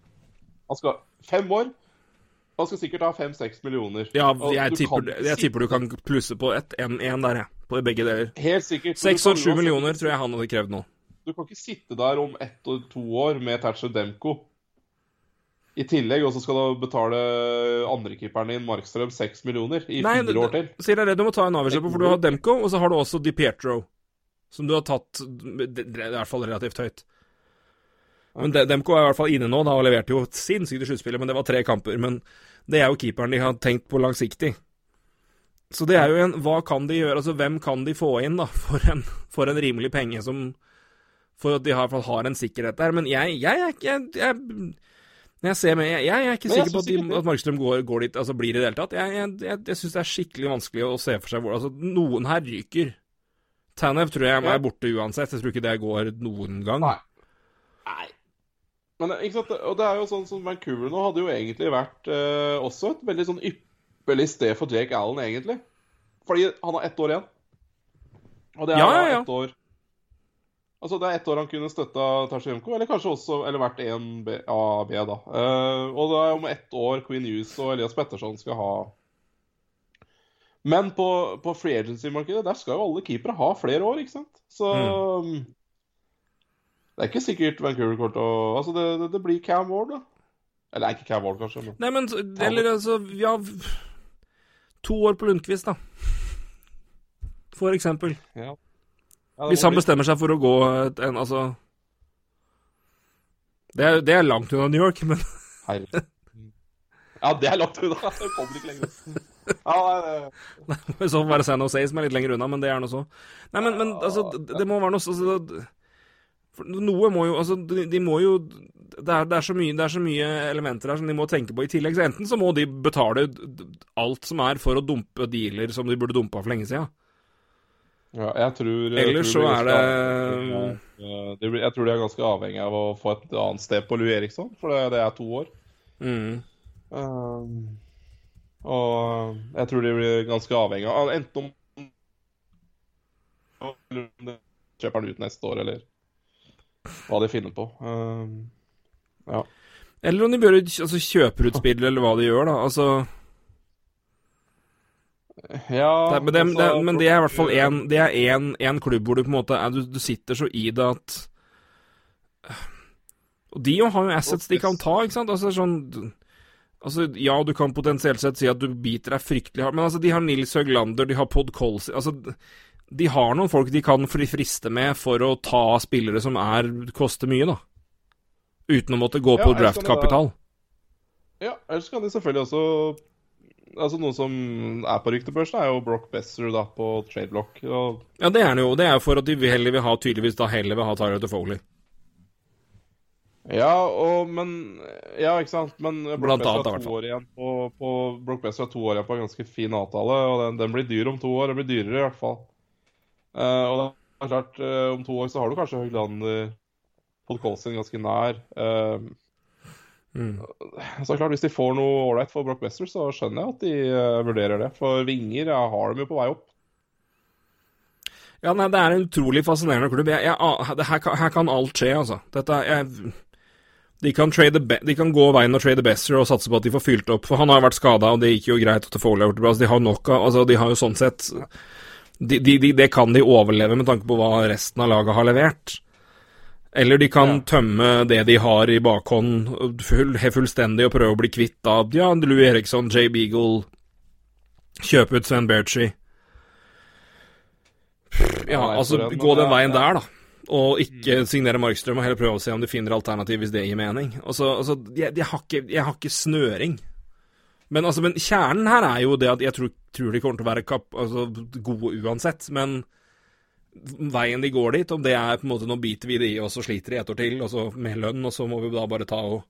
Han skal Fem år? Han skal sikkert ha fem-seks millioner. Ja, jeg du tipper, kan jeg tipper du kan plusse på ett, en, en der, jeg. På begge deler. Helt sikkert. Seks og sju millioner tror jeg han hadde krevd nå. Du kan ikke sitte der om ett og to år med Thatcher Demko i tillegg, og så skal du betale andrekeeperen din, Markstrøm, seks millioner i Nei, fire år til. sier jeg det du må ta en avgjørelse på, for du har Demko, og så har du også Di Pietro. Som du har tatt i hvert fall relativt høyt. Men De- Demko er i hvert fall inne nå, da, og leverte jo sinnssykt i sluttspillet, men det var tre kamper. Men det er jo keeperen de har tenkt på langsiktig. Så det er jo en Hva kan de gjøre? Altså, hvem kan de få inn, da, for en, for en rimelig penge som For at de har, har en sikkerhet der. Men jeg, jeg er ikke jeg, jeg, jeg ser med, jeg, jeg er ikke sikker på at, de, at Markstrøm går, går dit, altså blir i det hele tatt. Jeg, jeg, jeg, jeg syns det er skikkelig vanskelig å se for seg hvor Altså, noen her ryker. Tanev tror jeg er borte uansett. Jeg tror ikke det går noen gang. Nei. Nei. Men ikke sant, og det er jo sånn som Vancouver nå hadde jo egentlig vært eh, også et veldig sånn ypperlig sted for Jake Allen, egentlig. Fordi han har ett år igjen. Og det er Ja, ja, ja. ett år Altså, Det er ett år han kunne støtta Tasjenko, eller kanskje også eller vært en B, A, B, da. Uh, og det er om ett år Queen Hughes og Elias Petterson skal ha Men på, på free agency-markedet der skal jo alle keepere ha flere år, ikke sant? Så mm. Det er ikke sikkert Vancouver kommer til å Altså, det, det, det, blir Cam Ward, da. Eller ikke Cam Ward, kanskje. Men... Nei, men Eller altså Ja, to år på Lundqvist, da. For eksempel. Ja. Hvis han bestemmer seg for å gå en Altså Det er, det er langt unna New York, men [laughs] Ja, det er langt unna. [laughs] Det kommer ikke lenger. Ja, nei, det... Så være San Jose som er litt lenger unna, men det er noe så. Nei, men, men altså, det må være noe altså, Noe må jo Altså, de, de må jo det er, det, er mye, det er, så mye, elementer her som de må tenke på i tillegg. Så enten så må de betale alt som er for å dumpe dealer som de burde dumpa for lenge siden. Ja, jeg tror Ellers så er det Jeg tror de er ganske avhengig av å få et annet sted på Louis Eriksson, for det, det er to år. Mm. Um, og jeg tror de blir ganske avhengig av enten om kjøper den ut neste år, eller hva de finner på. Um, ja. Eller om de bør altså, kjøper ut spill, eller hva de gjør, da. Altså ja, det, men, det, altså, det, men, det, er i hvert fall én klubb hvor du på en måte er, du, du, sitter så i det at Og de har jo assets de kan ta, ikke sant? Altså sånn Altså, ja, du kan potensielt sett si at du biter deg fryktelig hardt, men altså, de har Nils Høglander, de har Pod Colsey Altså, de har noen folk de kan friste med for å ta spillere som er koster mye, da. Uten å måtte gå ja, på draftkapital. Ja, ellers kan de selvfølgelig også Altså Noe som er på ryktebørsen, er jo Brock Besser da, på tradeblock. Og... Ja, det er det jo. Det er jo for at de heller vil ha tydeligvis da heller vil ha Tyler til Foley. Ja, og, men Ja, ikke sant. Men Brock Besser har to år igjen på, på, Brock Besser har to år igjen på en ganske fin avtale, og den, den, blir dyr om to år. Den blir dyrere, i hvert fall. Uh, og det er klart, uh, om to år så har du kanskje Høglander Podkolsen ganske nær. Uh, Mm. Så klart, Hvis de får noe ålreit for Brock Wester, så skjønner jeg at de uh, vurderer det. For vinger ja, har de jo på vei opp. Ja, nei, Det er en utrolig fascinerende klubb. Jeg, jeg, det, her, her, kan alt skje, altså. Dette, jeg, de, kan de, kan gå veien og trade Besser og satse på at de får fylt opp. For han har vært skada, og det gikk jo greit at har gjort det bra. Altså, de har nok av altså, De har jo sånn sett de, Det kan de overleve med tanke på hva resten av laget har levert. Eller de kan ja. tømme det de har i bakhånd full, fullstendig og prøve å bli kvitt av ja, Louis Eriksson, Jay Beagle, kjøpe ut Sven Berchi. Ja, altså gå den veien der, da. Og ikke mm. signere Markstrøm, og heller prøve å se om de finner alternativ hvis det gir mening. Altså, altså jeg, jeg, har ikke, jeg, har ikke, snøring. Men, altså, men kjernen her er jo det at jeg tror, tror de kommer til å være kapp, altså, gode uansett. Men veien de går dit, om det er på en måte nå biter vi det i og så sliter de et år til, og så med lønn, og så må vi da bare ta og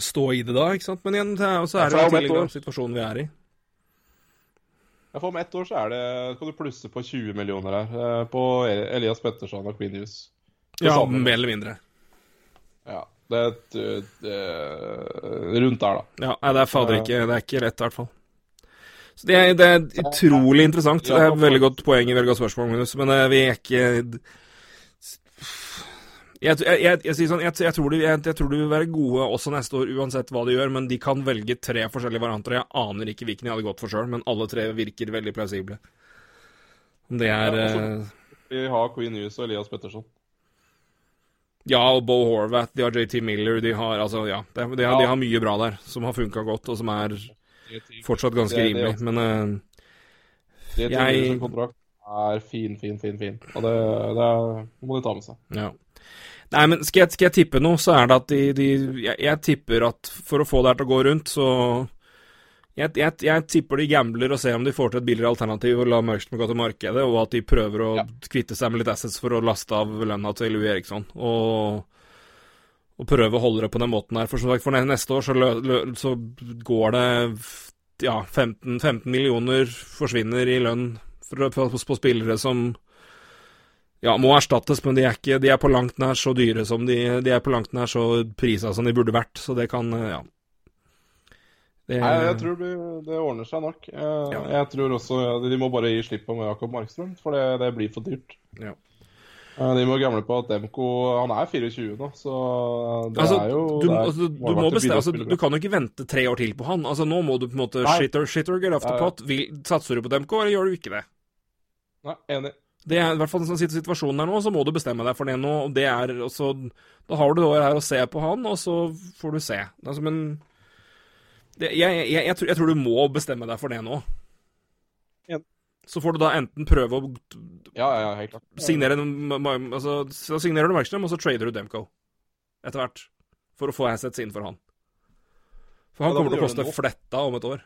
stå i det da, ikke sant. Men igjen, så er det jo tidligere situasjonen vi er i. Ja, for om ett år så er det, kan du plusse på 20 millioner her, eh, på Elias Petterson og Queen News. Ja, mer eller mindre. Ja. Det er et, rundt der, da. Ja, nei, det er fader ikke Det er ikke rett, i hvert fall. Så det er, det er utrolig interessant. Det er veldig godt poeng i veldig godt spørsmål, Magnus, men uh, vi er ikke jeg, jeg, jeg, sånn, jeg, tror de, jeg, tror de vil være gode også neste år, uansett hva de gjør. Men de kan velge tre forskjellige varianter. Jeg aner ikke hvilken jeg hadde gått for sjøl, men alle tre virker veldig plausible. Det er ja, også, Vi har Queen Hughes og Elias Petterson. Ja, og Bo Horvath, de har JT Miller, de har altså Ja, de, de, har, de har mye bra der som har funka godt, og som er Fortsatt ganske det, rimelig, det, men uh, det er fin, fin, fin, fin. Og det, det må de ta med seg. Ja. Nei, men skal jeg, skal jeg, tippe noe, så er det at de, de jeg, jeg, tipper at for å få det her til å gå rundt, så jeg, jeg, tipper de gambler og ser om de får til et billigere alternativ og la Mørkstrøm gå til markedet, og at de prøver å ja. kvitte seg med litt assets for å laste av lønna til Louis Eriksson. Og og prøve å holde det på den måten her. For som sagt, for neste år så, lø, lø, så går det ja, 15, 15, millioner forsvinner i lønn for, på, på, spillere som ja, må erstattes, men de er, ikke, de er på langt nær så dyre som de, de er på langt nær så prisa som de burde vært. Så det kan, ja Det, Nei, jeg tror det, det ordner seg nok. Jeg, Ja. jeg tror også De må bare gi slipp på med Jakob Markstrøm, for det, det blir for dyrt. Ja. De må gamle på at Demko Han er 24 nå, så det Altså, er jo du, er altså, du, må bestemme, altså, du kan jo ikke vente tre år til på han. Altså, Nå må du på en måte shitter, shit or, shit or get off the pot. Vil, satser du på Demko, eller gjør du ikke det? Nei, enig. Det er i hvert fall en sånn situasjon her nå, så må du bestemme deg for det nå. og det er også, Da har du det året her å se på han, og så får du se. Altså, men det, jeg, jeg, jeg, tror, jeg tror du må bestemme deg for det nå. Så får du da enten prøve å Ja, ja, helt klart. signere en, altså, Så signerer du Markstrøm, og så trader du Demko etter hvert. For å få assets inn for han. For han Ja, kommer til å koste fletta om et år.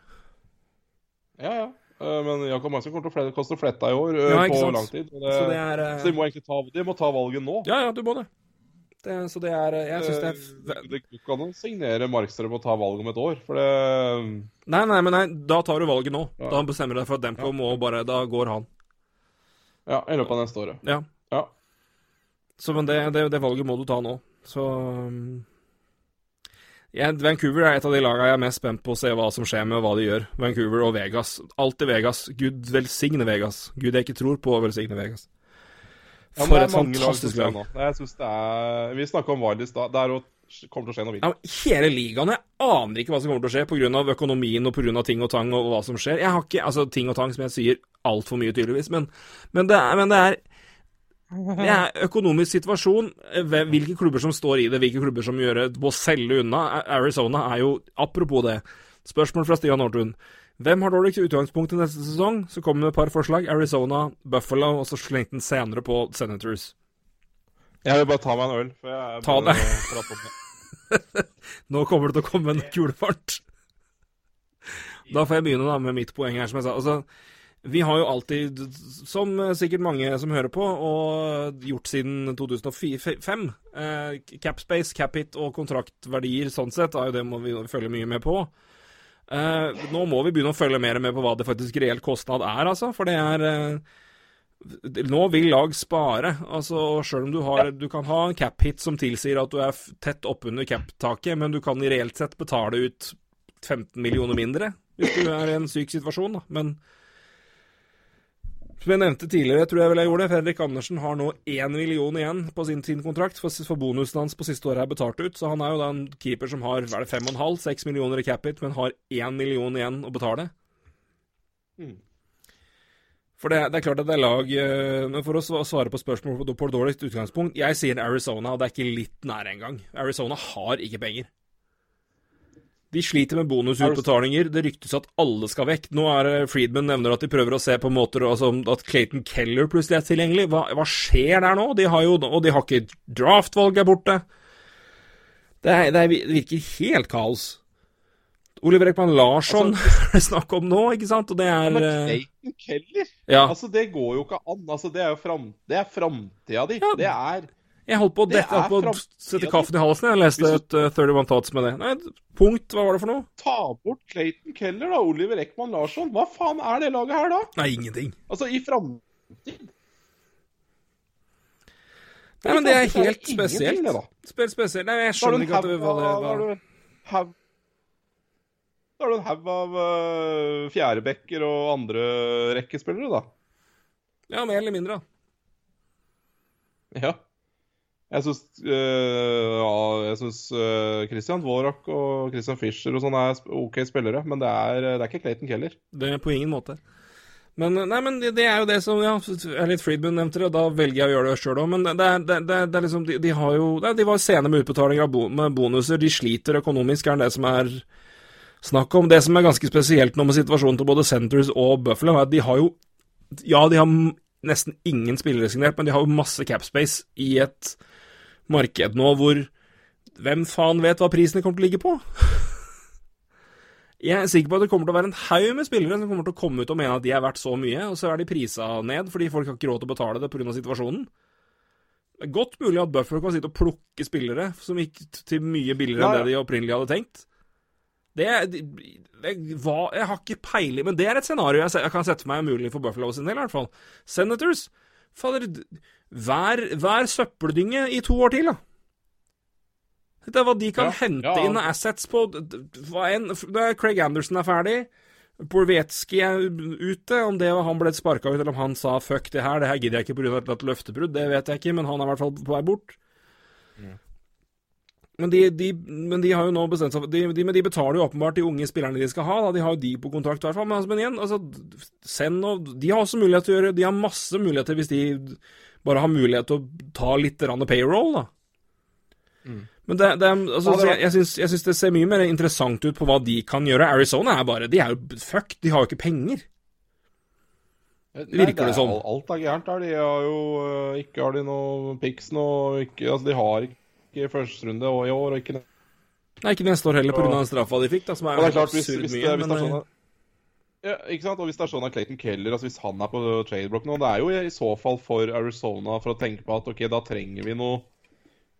Ja, ja. Eh, Men Jakob Markstrøm kommer til å koste fletta i år eh, Ja, på lang tid. Det, Så det er eh, så de må egentlig ta, de må ta valget nå. Ja, ja, du må det. Det så det er eh, Jeg syns det er Eh, Det går an å signere Markstrøm og ta valget om et år, for det Nei, nei, men nei, da tar du valget nå. Ja. Da bestemmer du deg for at Demko må bare Da går han. Ja, i løpet av neste året. Ja. Ja. Så men det, det, det valget må du ta nå. Så um, ja, Vancouver er et av de lagene jeg er mest spent på å se hva som skjer med hva de gjør. Vancouver og Vegas. Alltid Vegas. Gud velsigne Vegas. Gud jeg ikke tror på, velsigne Vegas. Ja, For et fantastisk lag. nå. Jeg synes det er Vi snakka om Vardis da. Det er å- kommer til å skje noe vilt. Ja, hele ligaen. Jeg aner ikke hva som kommer til å skje pga. økonomien og pga. ting og tang og hva som skjer. Jeg har ikke Altså, ting og tang, som jeg sier altfor mye, tydeligvis, men, men, det er, men det er det er økonomisk situasjon, hvilke klubber som står i det, hvilke klubber som gjør det, må selge unna. Arizona er jo Apropos det. Spørsmål fra Stian Nordtun. Hvem har dårligst utgangspunkt i neste sesong? Så kommer det et par forslag. Arizona, Buffalo, og så slengte den senere på Senators. Jeg vil bare ta meg en øl. For jeg Ta det. [laughs] Nå kommer det til å komme en kulefart. Da får jeg begynne da med mitt poeng her, som jeg sa. Altså, vi har jo alltid, som sikkert mange som hører på, og gjort siden 2005, eh, capspace, capit og kontraktverdier sånn sett, er jo det må vi følge mye med på. Eh, nå må vi begynne å følge mer med på hva det faktisk reell kostnad er, altså. For det er eh, Nå vil lag spare. altså Sjøl om du har Du kan ha en cap-hit som tilsier at du er tett oppunder cap-taket, men du kan i reelt sett betale ut 15 millioner mindre hvis du er i en syk situasjon, da. Men som jeg nevnte tidligere, tror jeg vel jeg gjorde det, Fredrik Andersen har nå én million igjen på sin, sin kontrakt, for, for bonusen hans på siste året er betalt ut. Så han er jo da en keeper som har hva er det, fem og en halv, seks millioner i cap-it, men har én million igjen å betale. Mm. For det, det er klart at det er lag eh, Men for å svare på spørsmålet på på dårligst utgangspunkt Jeg sier Arizona, og det er ikke litt nære engang. Arizona har ikke penger. De sliter med bonusutbetalinger. Det ryktes at alle skal vekk. Nå er Friedman nevner at de prøver å se på måter altså, at Clayton Keller plutselig er tilgjengelig. Hva, hva skjer der nå? De har jo, og de har ikke draftvalg er borte. Det, er, det, er, virker helt kaos. Oliver Ekman Larsson [laughs] er det snakk om nå, ikke sant? Og det er Men eh, Clayton Keller Ja. Altså, det går jo ikke an. Altså, det er jo fram, er framtida di. Ja. Det er Jeg holdt på å dette opp framtiden. sette kaffen i halsen. Jeg leste et uh, 31 Thoughts med det. Nei, punkt, hva var det for noe? Ta bort Clayton Keller, da. Oliver Ekman Larsson. Hva faen er det laget her, da? Nei, ingenting. Altså, i framtid Nei, men det er helt spesielt. det da. Spesielt. Nei, jeg skjønner ikke at det var det var. Da har du en haug av uh, fjerdebekker og andre rekkespillere, da. Ja, mer eller mindre. da. Ja. Jeg syns ja, jeg syns eh, Christian Dvorak og Christian Fischer og sånn er OK spillere, men det er, det er ikke Clayton Keller. Det er på ingen måte. Men, nei, men det, det er jo det som ja, Elliot Friedman nevnte det, og da velger jeg å gjøre det sjøl òg. Men det, det, det, er liksom De, de har jo nei, De var sene med utbetaling av bo, med bonuser. De sliter økonomisk, er det som er snakk om. Det som er ganske spesielt nå med situasjonen til både Centres og Buffalo, er at de har jo Ja, de har nesten ingen spillere signert, men de har jo masse capspace i et marked nå hvor Hvem faen vet hva prisene kommer til å ligge på? Jeg er sikker på at det kommer til å være en haug med spillere som kommer til å komme ut og mene at de er verdt så mye, og så er de prisa ned fordi folk har ikke råd til å betale det pga. situasjonen. Det er godt mulig at Buffer kan sitte og plukke spillere som gikk til mye billigere enn det de opprinnelig hadde tenkt. Det, det, det hva, Jeg har ikke peiling, men det er et scenario jeg, jeg kan sette meg mulig for Buffalo sin del, i hvert fall. Senators Fader, vær, vær søppeldynge i to år til, da. Det er hva de kan Ja, hente ja. inn av assets på hva enn Craig Anderson er ferdig. Borvetskij er ute. Om det var han ble sparka ut, eller om han sa 'fuck det her', det her gidder jeg ikke pga. et løftebrudd, det vet jeg ikke, men han er i hvert fall på vei bort. Men de, de, men de har jo nå bestemt seg de, de, Men de betaler jo åpenbart de unge spillerne de skal ha. Da. De har jo de på kontrakt, i hvert fall. Men, altså, men igjen, altså, send og De har også mulighet til å gjøre De har masse muligheter hvis de bare har mulighet til å ta litt payroll, da. Men det, det, altså, det jeg, jeg, syns, jeg syns det ser mye mer interessant ut på hva de kan gjøre. Arizona er bare De er jo fucked. De har jo ikke penger. Virker det er- sånn? Alt, er gærent der. De har jo øh, Ikke har de noe pics nå. Altså, de har ikke førsterunde og i år, og ikke Nei, ikke neste år heller, pga. straffa de fikk, da, som er Og det er klart, hvis, hvis, mye. hvis det men, eh, ja, ikke sant? Og hvis det er sånn at Clayton Keller altså Hvis han er på tradeblock nå Det er jo i så fall for Arizona for å tenke på at ok, da trenger vi noe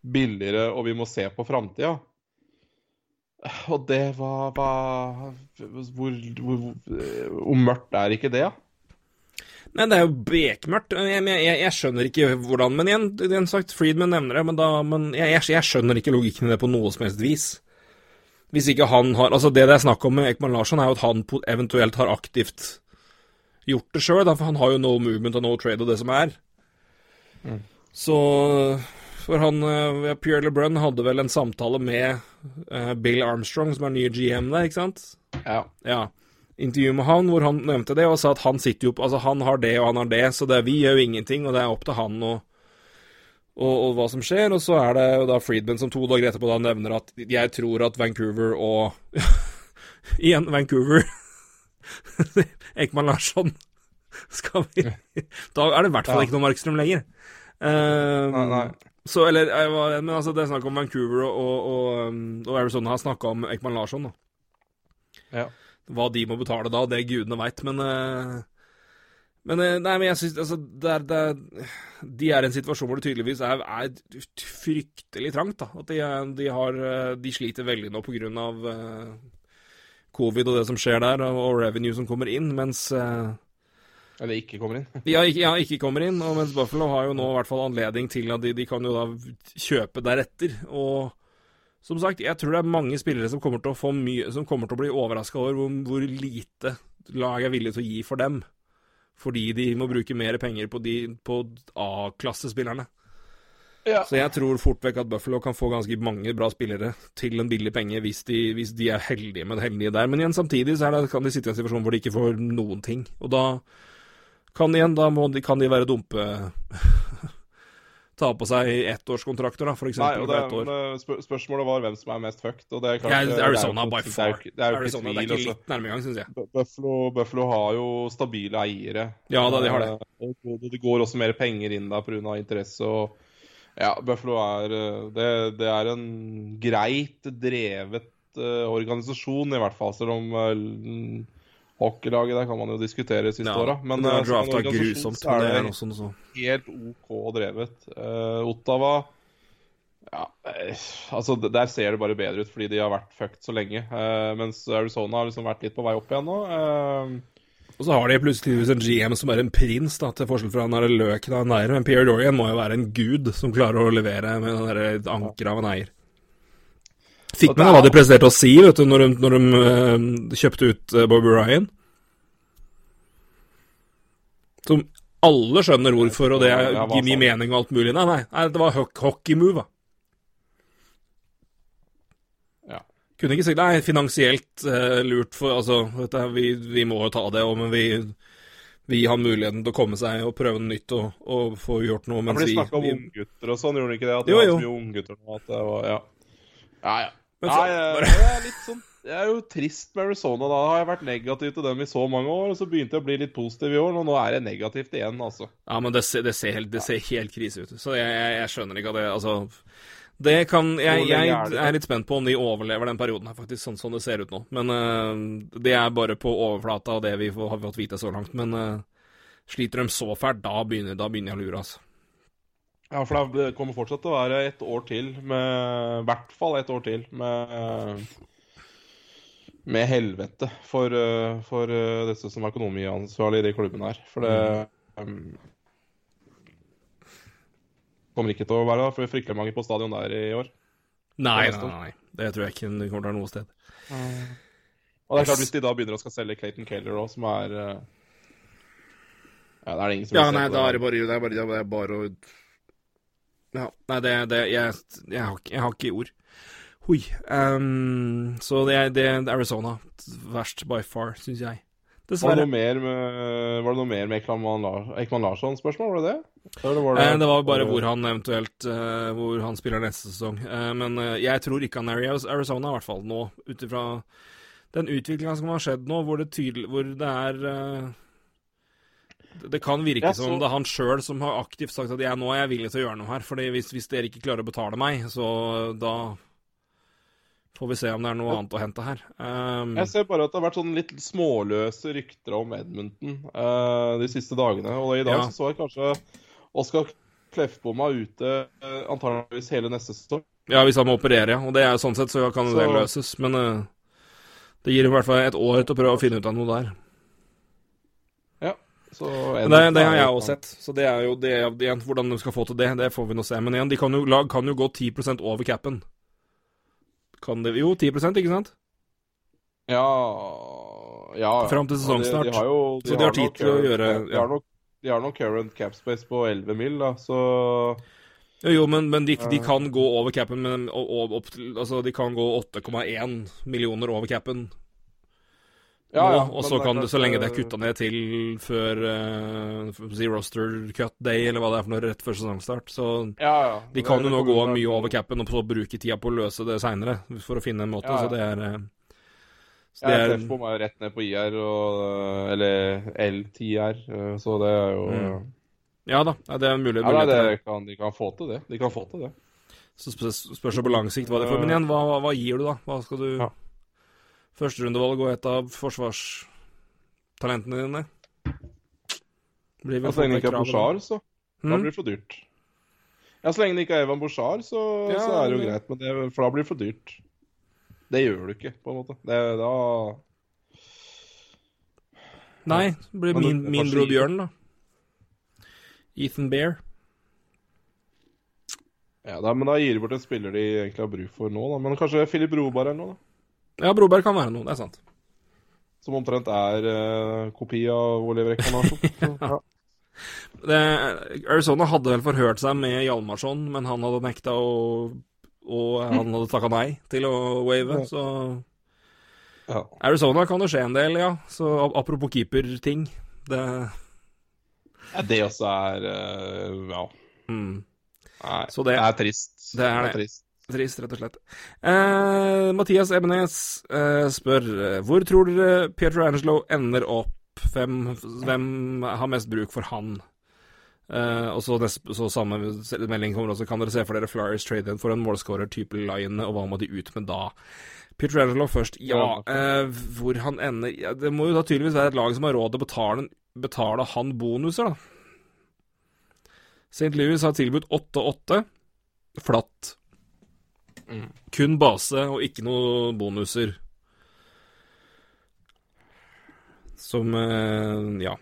billigere, og vi må se på framtida. Og det var, var hvor, hvor, hvor, hvor mørkt er ikke det, da? Nei, det er jo bekmørkt. Jeg, jeg, jeg, skjønner ikke hvordan Men igjen, igjen sagt, Friedman nevner det, men, da, men jeg, jeg, skjønner ikke logikken i det på noe som helst vis. Hvis ikke han har Altså, det det er snakk om med Ekman Larsson, er jo at han eventuelt har aktivt gjort det sjøl, for han har jo no movement og no trade og det som er. Så For han eh, Pierre LeBrun hadde vel en samtale med eh, Bill Armstrong, som er nye GM der, ikke sant? Ja. ja, intervju med han hvor han nevnte det og sa at han sitter jo på Altså, han har det og han har det, så det, vi gjør jo ingenting, og det er opp til han og, og, og hva som skjer. Og så er det jo da Friedman som to dager etterpå da nevner at jeg tror at Vancouver og [laughs] Igjen Vancouver. [laughs] Ekman Larsson. Skal vi Da er det i hvert fall Ja. ikke noe Markstrøm lenger. Eh, Nei, nei. Så, eller, jeg var- men altså, det er snakk om Vancouver og, og, og Arizona har snakka om Ekman Larsson, da. Ja. Hva de må betale da, det gudene veit, men eh, Men eh, nei, men jeg syns altså, det er, det er, De er i en situasjon hvor det tydeligvis er, er fryktelig trangt, da. At de, de har eh, De sliter veldig nå av eh, covid og det som skjer der, og, og revenue som kommer inn, mens Eller ikke kommer inn. [laughs] ja, ikke, ja, ikke kommer inn, og mens Buffalo har jo nå i hvert fall anledning til at de, de kan jo da kjøpe deretter. Og som sagt, jeg tror det er mange spillere som kommer til å få mye Som kommer til å bli overraska over hvor, hvor lite lag er villig til å gi for dem. Fordi de må bruke mer penger på, på A-klassespillerne. Ja. Så jeg tror fort vekk at Buffalo kan få ganske mange bra spillere til en billig penge hvis de, hvis de er heldige med det heldige der. Men igjen, samtidig så er det, kan de sitte i en situasjon hvor de ikke får noen ting. Og da kan igjen, da de, kan de være dumpe [laughs] Ta på seg ettårskontrakter, da, for Nei, eksempel. og det, år. spør spørsmålet var hvem som er mest fucked. Og det er klart, Ja, Arizona by det far. Det er jo ikke Arizona, det er ikke altså. litt nærme engang, syns jeg. Buffalo, Buffalo har jo stabile eiere. Ja da, de har det. Eh, Og det går også mer penger inn der pga. interesse. og ja, Buffalo er eh, det, det er en greit drevet eh, organisasjon, i hvert fall. Selv om hockeylaget der kan man jo diskutere siste Ja, åra. Men det eh, er drafta grusomt, så det er det også noe så helt OK drevet. Uh, Ottawa ja, eh, altså Der ser det bare bedre ut fordi de har vært fucked så lenge. Uh, mens Arizona har liksom vært litt på vei opp igjen nå. Uh, Og så har de plutselig en GM som er en prins, da, til forskjell fra han derre løken av en eier. Men Pierre Dorian må jo være en gud som klarer å levere med den ankeret av en eier. Fikk med hva er- de presterte å si vet du, når de, når de uh, kjøpte ut uh, Bobby Ryan? Som alle skjønner hvorfor, og det er, Ja, gir mye mening og alt mulig. Nei, nei, nei det var ho hockey-move, da. ja. Kunne ikke sagt nei, finansielt uh, lurt for Altså, vet du, vi, vi må jo ta det, og, men vi, vi har muligheten til å komme seg og prøve noe nytt og, og få gjort noe mens for de vi, snakka om vi unggutter og sånn, gjorde de ikke det? At Jo, det var jo. så mye unggutter nå at det var Ja. Ja, ja. Men så- Nei, bare- det er litt sånn Jeg er jo trist med Arizona. Da har jeg vært negativ til dem i så mange år, og så begynte jeg å bli litt positiv i år, og nå er jeg negativt igjen, altså. Ja, men det ser, det ser, helt, det ser helt krise ut. Så jeg, jeg, jeg skjønner ikke at det Altså det kan, jeg, jeg er litt spent på om de overlever den perioden, her faktisk, sånn som det ser ut nå. Men uh, det er bare på overflata av det vi får, har fått vite så langt. Men uh, sliter de så fælt, da begynner, da begynner jeg å lure, altså. Ja, for det kommer fortsatt til å være et år til med I hvert fall et år til med med helvete for, eh, for eh, disse som er økonomiansvarlige i de klubbene her. For det um, kommer ikke til å være for fryktelig mange på stadion der i år. Nei, nei, nei. Det tror jeg ikke det kommer til å være noe sted. Og det er klart, hvis de da begynner å skal selge Clayton Keller òg, som er eh, Ja, det er det ingen som Ja, nei, da det. er det bare, det er bare, det er bare å Ja, nei, det, det jeg, jeg, har, jeg har ikke ord. Hoi. Um, så det er, det er Arizona. Verst by far, syns jeg. Var det noe mer med, var det noe mer med Ekman, Lars, Ekman Larsson-spørsmål, var det det? Eller var Eh, det var bare hvor han eventuelt eh, Hvor han spiller neste sesong. Eh, men jeg tror ikke han er i Arizona, i hvert fall nå, ut ifra den utviklinga som har skjedd nå, hvor det, tydelig, hvor det er det- kan virke Ja, som det er han sjøl som har aktivt sagt at jeg, nå er jeg villig til å gjøre noe her. Fordi hvis, hvis dere ikke klarer å betale meg, så da får vi se om det er noe annet å hente her. Um, Jeg ser bare at det har vært sånn litt småløse rykter om Edmundton uh, de siste dagene. Og i dag Ja. så, så jeg kanskje Oskar Kleffbomma ute uh, antageligvis hele neste sesong. ja, hvis han må operere, ja. Og det er sånn sett så kan Så- det løses. Men uh, det gir i hvert fall et år til å prøve å finne ut av noe der. Så Men det, det har jeg jo- også sett. Så det er jo det, igjen, Hvordan de skal få til det, det får vi nå se. Men igjen, de kan jo, lag kan jo gå 10% over capen. Kan de Jo, 10 ikke sant? Ja Ja. Fram til Og de- sesongstart. De har de Så de har tid nok til å gjøre- De ja. har nok, de har nok current cap space på 11 mil, da, så Jo, jo, men, men de, de kan gå over capen, men og, og, opp Altså, de kan gå 8,1 millioner over capen Ja, ja. og så kan du, så lenge det er eh, kutta ned til før uh, si roster cut day, eller hva det er for noe, rett før sesongstart. Så Ja, ja. de kan jo nå gå mye over capen, og så bruke tida på å løse det seinere, for å finne en måte. Ja, ja. Så det er eh, så Ja, det er, er jo rett ned på IR, og, eller L10R, eh, så det er jo Mm. Ja da, det er mulig. Ja, det kan, de kan få til det. De kan få til det. Så sp- spørs det på lang sikt hva de får. Men igjen, hva, hva gir du, da? Hva skal du Ja. Førsterundevalg og et av forsvarstalentene dine? Blir vel Ja, så lenge det ikke er. Bouchard, så da Mm? blir det for dyrt. Ja, så lenge det ikke er Evan Bouchard, så, Ja, så er det jo det- greit, men det, for da blir det for dyrt. Det gjør du ikke, på en måte. Det, da Nei, det blir min, det- min bror. Bjørn, da. Ethan Bear. Ja, da, men da gir de bort en spiller de egentlig har bruk for nå, da. Men kanskje Philip Robar eller noe, da. Ja, Broberg kan være noe, det er sant. Som omtrent er uh, kopi av Oliver Ekman [laughs] ja. Det, Arizona hadde vel forhørt seg med Hjalmarsson, men han hadde nekta å Og han hadde takka nei til å wave, så ja. Arizona kan det skje en del, ja. Så ap- apropos keeperting. Det ja. Det også er eh, Ja. mm, Nei, Så det det- er trist. det er det. trist. Trist, rett og slett. Uh, Mathias Ebenes uh, spør eh, hvor tror dere Pietro Angelo ender opp? Hvem, hvem har mest bruk for han? Uh, og så, nest, så samme melding kommer også. Kan dere se for dere Flyers trade in for en målscorer type Line, og hva må de ut med da? Pietrangelo først. Ja, uh, hvor han ender ja, Det må jo da tydeligvis være et lag som har råd til å betale, betale han bonuser, da. St. Louis har tilbudt 8-8. Flatt. Mm. Kun base og ikke noe bonuser. Som eh, ja.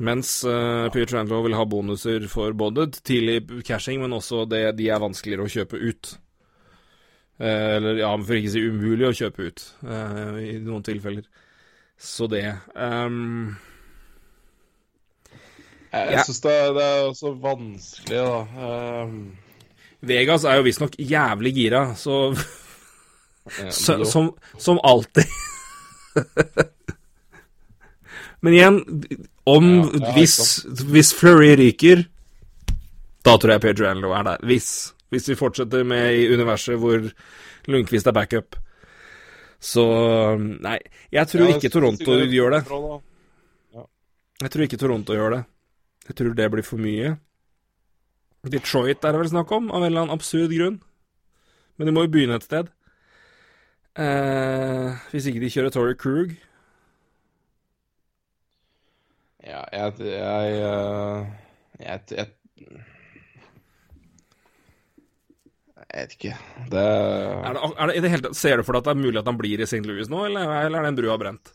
Mens eh, Peter Trandlow vil ha bonuser for både tidlig cashing, men også det de er vanskeligere å kjøpe ut. Eh, eller ja, for ikke å si umulig å kjøpe ut, eh, i noen tilfeller. Så det um, Jeg, jeg syns det, det er også vanskelig, da. Um, Vegas er jo visstnok jævlig gira, så, [laughs] så som, som alltid. Men igjen, om ja, hvis, hvis Flurry ryker, da tror jeg Pedro Anlo er der. Hvis. Hvis vi fortsetter med i universet hvor Lundqvist er backup. Så Nei, jeg tror Ja, ikke Toronto gjør det. Jeg tror ikke Toronto gjør det. Jeg tror det blir for mye. Detroit er det vel snakk om, av en eller annen absurd grunn. Men de må jo begynne et sted. Eh, hvis ikke de kjører Tory Krug. Ja, jeg Jeg, eh, jeg, jeg, jeg vet ikke. Det Er det, er det, i det hele tatt, ser du for deg at det er mulig at han blir i St. Louis nå, eller, eller er den brua brent?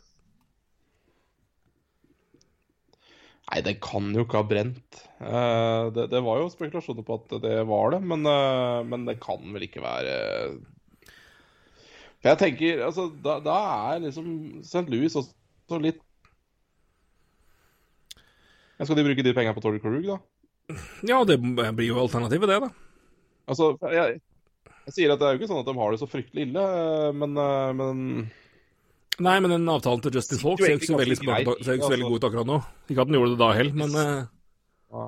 Nei, den kan jo ikke ha brent. Uh, det, det, var jo spekulasjoner på at det var det, men, uh, men det kan vel ikke være For jeg tenker, altså, da, da er liksom St. Louis også litt Skal de bruke de pengene på Torrey Krug, da? Ja, det blir jo alternativet, det, da. Altså, jeg, jeg, sier at det er jo ikke sånn at de har det så fryktelig ille, men, men Nei, men den avtalen til Justin Falk ser jo ikke så veldig, god ut akkurat nå. Ikke at den gjorde det da heller, men uh... ja.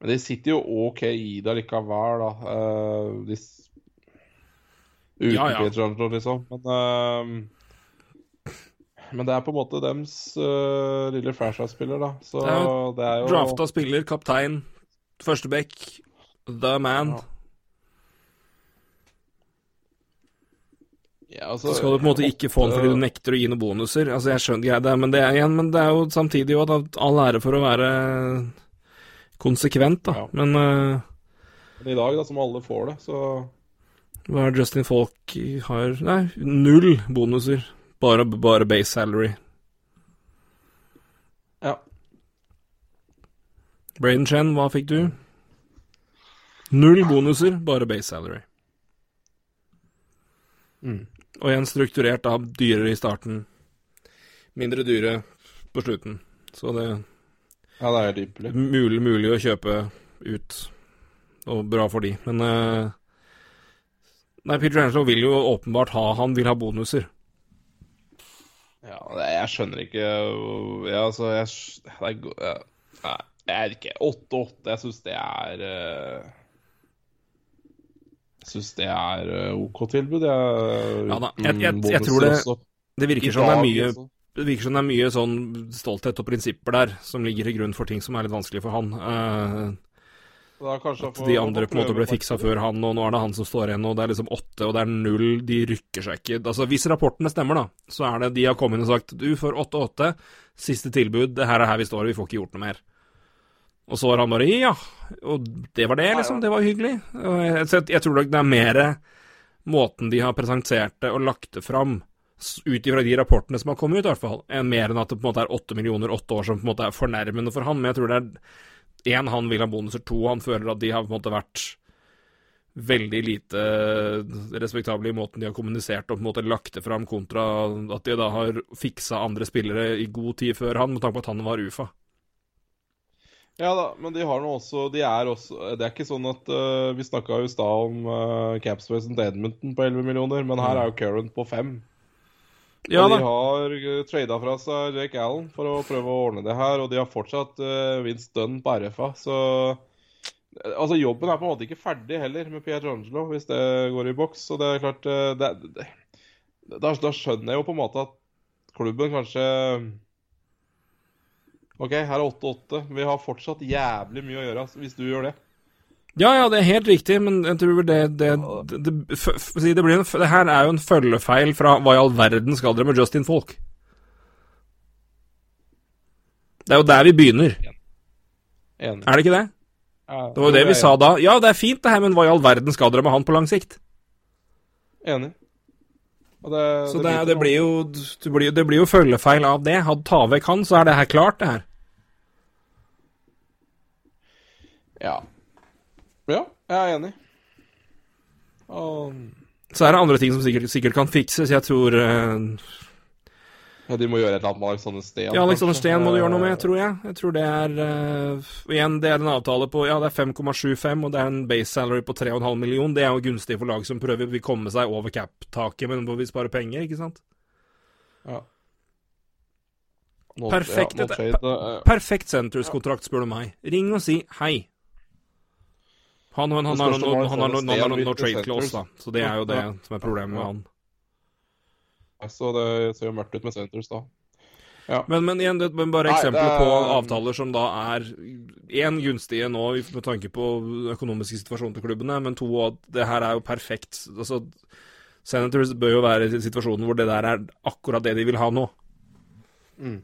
Men de sitter jo OK i det likevel, da. Uh, de... Uten ja, ja. Peter liksom. Men, uh, men det er på en måte dems uh, lille franchise-spiller, da. Så det er, det er jo Drafta spiller, kaptein, førsteback, the man. Ja. Ja, altså, så skal du på en måte ikke få den fordi du nekter å gi noen bonuser. Altså, jeg skjønner det, men det er, igjen, men det er jo samtidig jo at all ære for å være konsekvent, da. Ja. Men, uh, men i dag, da, som alle får det, så Hva er Justin Falk har Nei, null bonuser. Bare, bare base salary. Ja. Braden Chen, hva fikk du? Null bonuser, bare base salary. Mm. Og igjen strukturert da, dyrere i starten, mindre dyre på slutten. Så det Ja, det er helt ypperlig. Mulig, mulig å kjøpe ut, og bra for de. Men uh, Nei, Peter Angelo vil jo åpenbart ha Han vil ha bonuser. Ja, jeg skjønner ikke Ja, altså Jeg, jeg, Nei, jeg er ikke 8-8. Jeg syns det er uh syns det er eh, OK tilbud. Jeg, ja da, jeg, jeg, jeg tror det Det virker som det er mye det virker som det er mye sånn stolthet og prinsipper der som ligger i grunn for ting som er litt vanskelig for han. Uh, at de andre på en måte ble fiksa før han, og nå er det han som står igjen, og det er liksom åtte, og det er null, de rykker seg ikke. Altså, Hvis rapportene stemmer, da, så er det de har kommet inn og sagt du får åtte-åtte, siste tilbud, det her er her vi står, vi får ikke gjort noe mer. Og så var han bare ja, og det var det, liksom. Det var hyggelig. Jeg, jeg tror nok det er mer måten de har presentert det og lagt det fram, ut ifra de rapportene som har kommet ut, i hvert fall, enn mer enn at det på en måte er åtte millioner åtte år som på en måte er fornærmende for han. Men jeg tror det er én, han vil ha bonuser, to, han føler at de har på en måte vært veldig lite respektable i måten de har kommunisert og på en måte lagt det fram, kontra at de da har fiksa andre spillere i god tid før han, med tanke på at han var UFA. Ja da, men de har nå også De er også Det er ikke sånn at uh, Vi snakka i stad om uh, capspacen til Edmonton på 11 millioner, men her mm. er jo Current på 5. Ja, og de har uh, eh, trada fra seg Jake Allen for å prøve å ordne det her, og de har fortsatt uh, Vince Dunn på RFA, så Altså, jobben er på en måte ikke ferdig heller med Pietrangelo, hvis det går i boks. Så det er klart det, det, da, da skjønner jeg jo på en måte at klubben kanskje OK, her er 8-8. Vi har fortsatt jævlig mye å gjøre hvis du gjør det. Ja, ja, det er helt riktig, men jeg tror det Det, det, det, det, blir en, det her er jo en følgefeil fra hva i all verden skal dere med Justin Folk? Det er jo der vi begynner. Enig. Er det ikke det? Ja, det var jo det vi sa da. Ja, det er fint det her, men hva i all verden skal dere med han på lang sikt? Enig. Det, så det, det, det, blir jo, det, blir, det blir jo følgefeil av det. Hadde ta vekk han, så er det her klart, det her. Ja. Ja, jeg er enig. Um... Så er det andre ting som sikkert, sikkert kan fikses. Jeg tror uh, ja, De må gjøre et eller annet med Alexander Steen. Ja, Alexander Steen må du gjøre noe med, tror jeg. Jeg tror det er uh, Igjen, det er en avtale på Ja, det er 5,75, og det er en base salary på 3,5 million. Det er jo gunstig for lag som prøver å komme seg over cap-taket, men hvor vi sparer penger, ikke sant? Ja. Nå, perfekt, ja, perfekt centers kontrakt spør du meg. Ring og si hei. Han, han, han, han har noe trade clause, da, så det er jo det som er problemet med han. Så det ser jo mørkt ut med Centers da. Ja. Men, men igjen, det men bare eksempler er... på avtaler som da er én gunstige nå med tanke på økonomiske situasjonen til klubbene, men to at det her er jo perfekt. Altså, Senators bør jo være i situasjonen hvor det der er akkurat det de vil ha nå. Mm.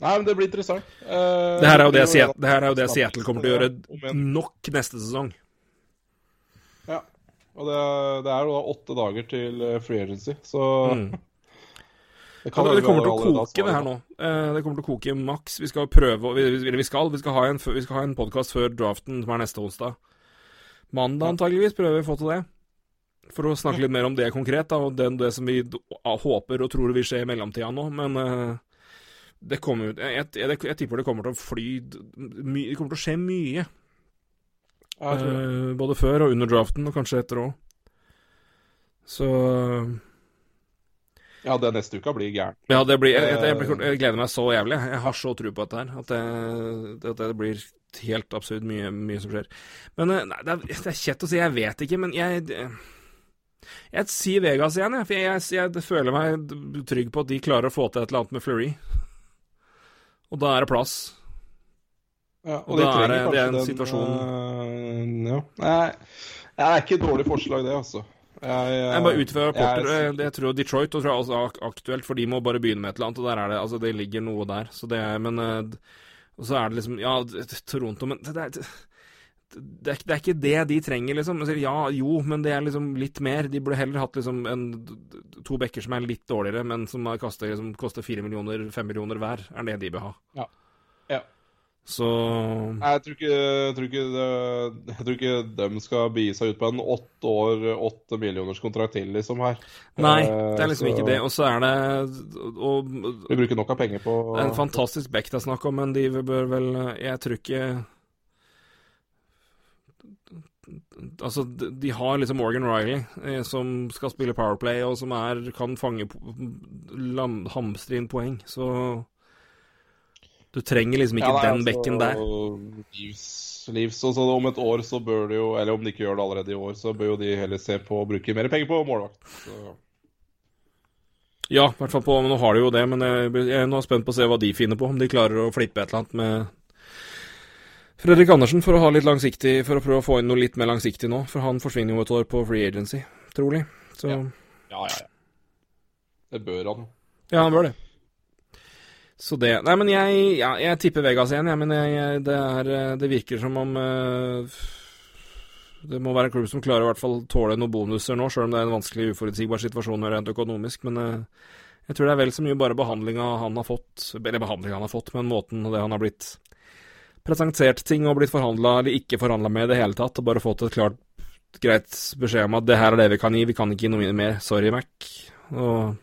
Nei, men det blir interessant. Uh, det her er jo det, det, her er jo det Seattle kommer til å gjøre nok neste sesong. Ja. Og det, det er jo da åtte dager til eh, free agency, så mm. [laughs] Det, Ja, det kommer til å koke, det her nå. Eh, Det kommer til å koke maks. Vi skal prøve vi- vi skal. Vi skal ha en, vi skal ha en podkast før draften, som er neste onsdag. Mandag antageligvis prøver vi å få til det. For å snakke [laughs] litt mer om det konkret, da, og det, det som vi håper og tror vil skje i mellomtida nå. Men eh, det kommer jeg, jeg, jeg, tipper det kommer til å fly my, Det kommer til å skje mye. Ja, eh, både før og under draften, og kanskje etter òg. Så ja, det neste uka blir gæren. Ja, det blir, jeg, jeg, jeg gleder meg så jævlig. Jeg har så tro på dette her. At det, at det blir helt absurd mye, mye som skjer. Men eh, nei, det er, det er kjett å si. Jeg vet ikke, men jeg Jeg sier Vegas igjen, jeg. For jeg, jeg, jeg føler meg trygg på at de klarer å få til et eller annet med Fleury. Og da er det plass. Ja, Og da er det- det er en situasjon- uh, ja. Nei, det er ikke et dårlig forslag, det, altså. Jeg, Jeg bare ut fra rapporter jeg- eh, det Jeg tror Detroit og tror jeg også er aktuelt, for de må bare begynne med et eller annet. Og der er det Altså, det ligger noe der. Så det er Men eh, Og så er det liksom Ja, Toronto, men det, er- det, er, ikke- det er ikke det de trenger, liksom. Sier, Ja, jo, men det er liksom litt mer. De burde heller hatt liksom en, to bekker som er litt dårligere, men som liksom, koster fire millioner, fem millioner hver, er det de bør ha. Ja. Ja. Så Jeg tror ikke, jeg tror ikke, det, jeg tror ikke de skal begi seg ut på en åtte år, åtte millioners kontrakt til, liksom, her. Nei, Eh, det er liksom så- ikke det. Og så er det og, Vi bruker nok av penger på Det er en fantastisk back det er snakk om, men de bør vel Jeg tror ikke Altså, de de har liksom Morgan Riley, eh, som skal spille Powerplay, og som er, kan fange lam, hamstre inn poeng, så Du trenger liksom ikke Ja, nei, den altså, bekken der. Livs, livs, og så om et år så bør det jo Eller om de ikke gjør det allerede i år, så bør jo de heller se på å bruke mer penger på målvakt. Så. Ja, i hvert fall på Nå har de jo det, men jeg, jeg er nå spent på å se hva de finner på. Om de klarer å flippe et eller annet med Fredrik Andersen for å ha litt langsiktig For å prøve å få inn noe litt mer langsiktig nå. For han forsvinner jo et år på free agency, trolig. Så Ja. Ja, ja, ja. Det bør han. Ja, han bør det. Så det Nei, men jeg, ja, jeg tipper Vegas igjen, jeg. Men jeg, det, er, det virker som om uh, Det må være en klubb som klarer i hvert fall tåle noen bonuser nå, sjøl om det er en vanskelig, uforutsigbar situasjon rent økonomisk. Men eh, jeg tror det er vel så mye bare behandlinga han har fått Eller behandlinga han har fått, men måten det han har blitt presentert ting og blitt forhandla eller ikke forhandla med i det hele tatt, og bare fått et klart, greit beskjed om at det her er det vi kan gi, vi kan ikke gi noe mer. Sorry, Mac. Og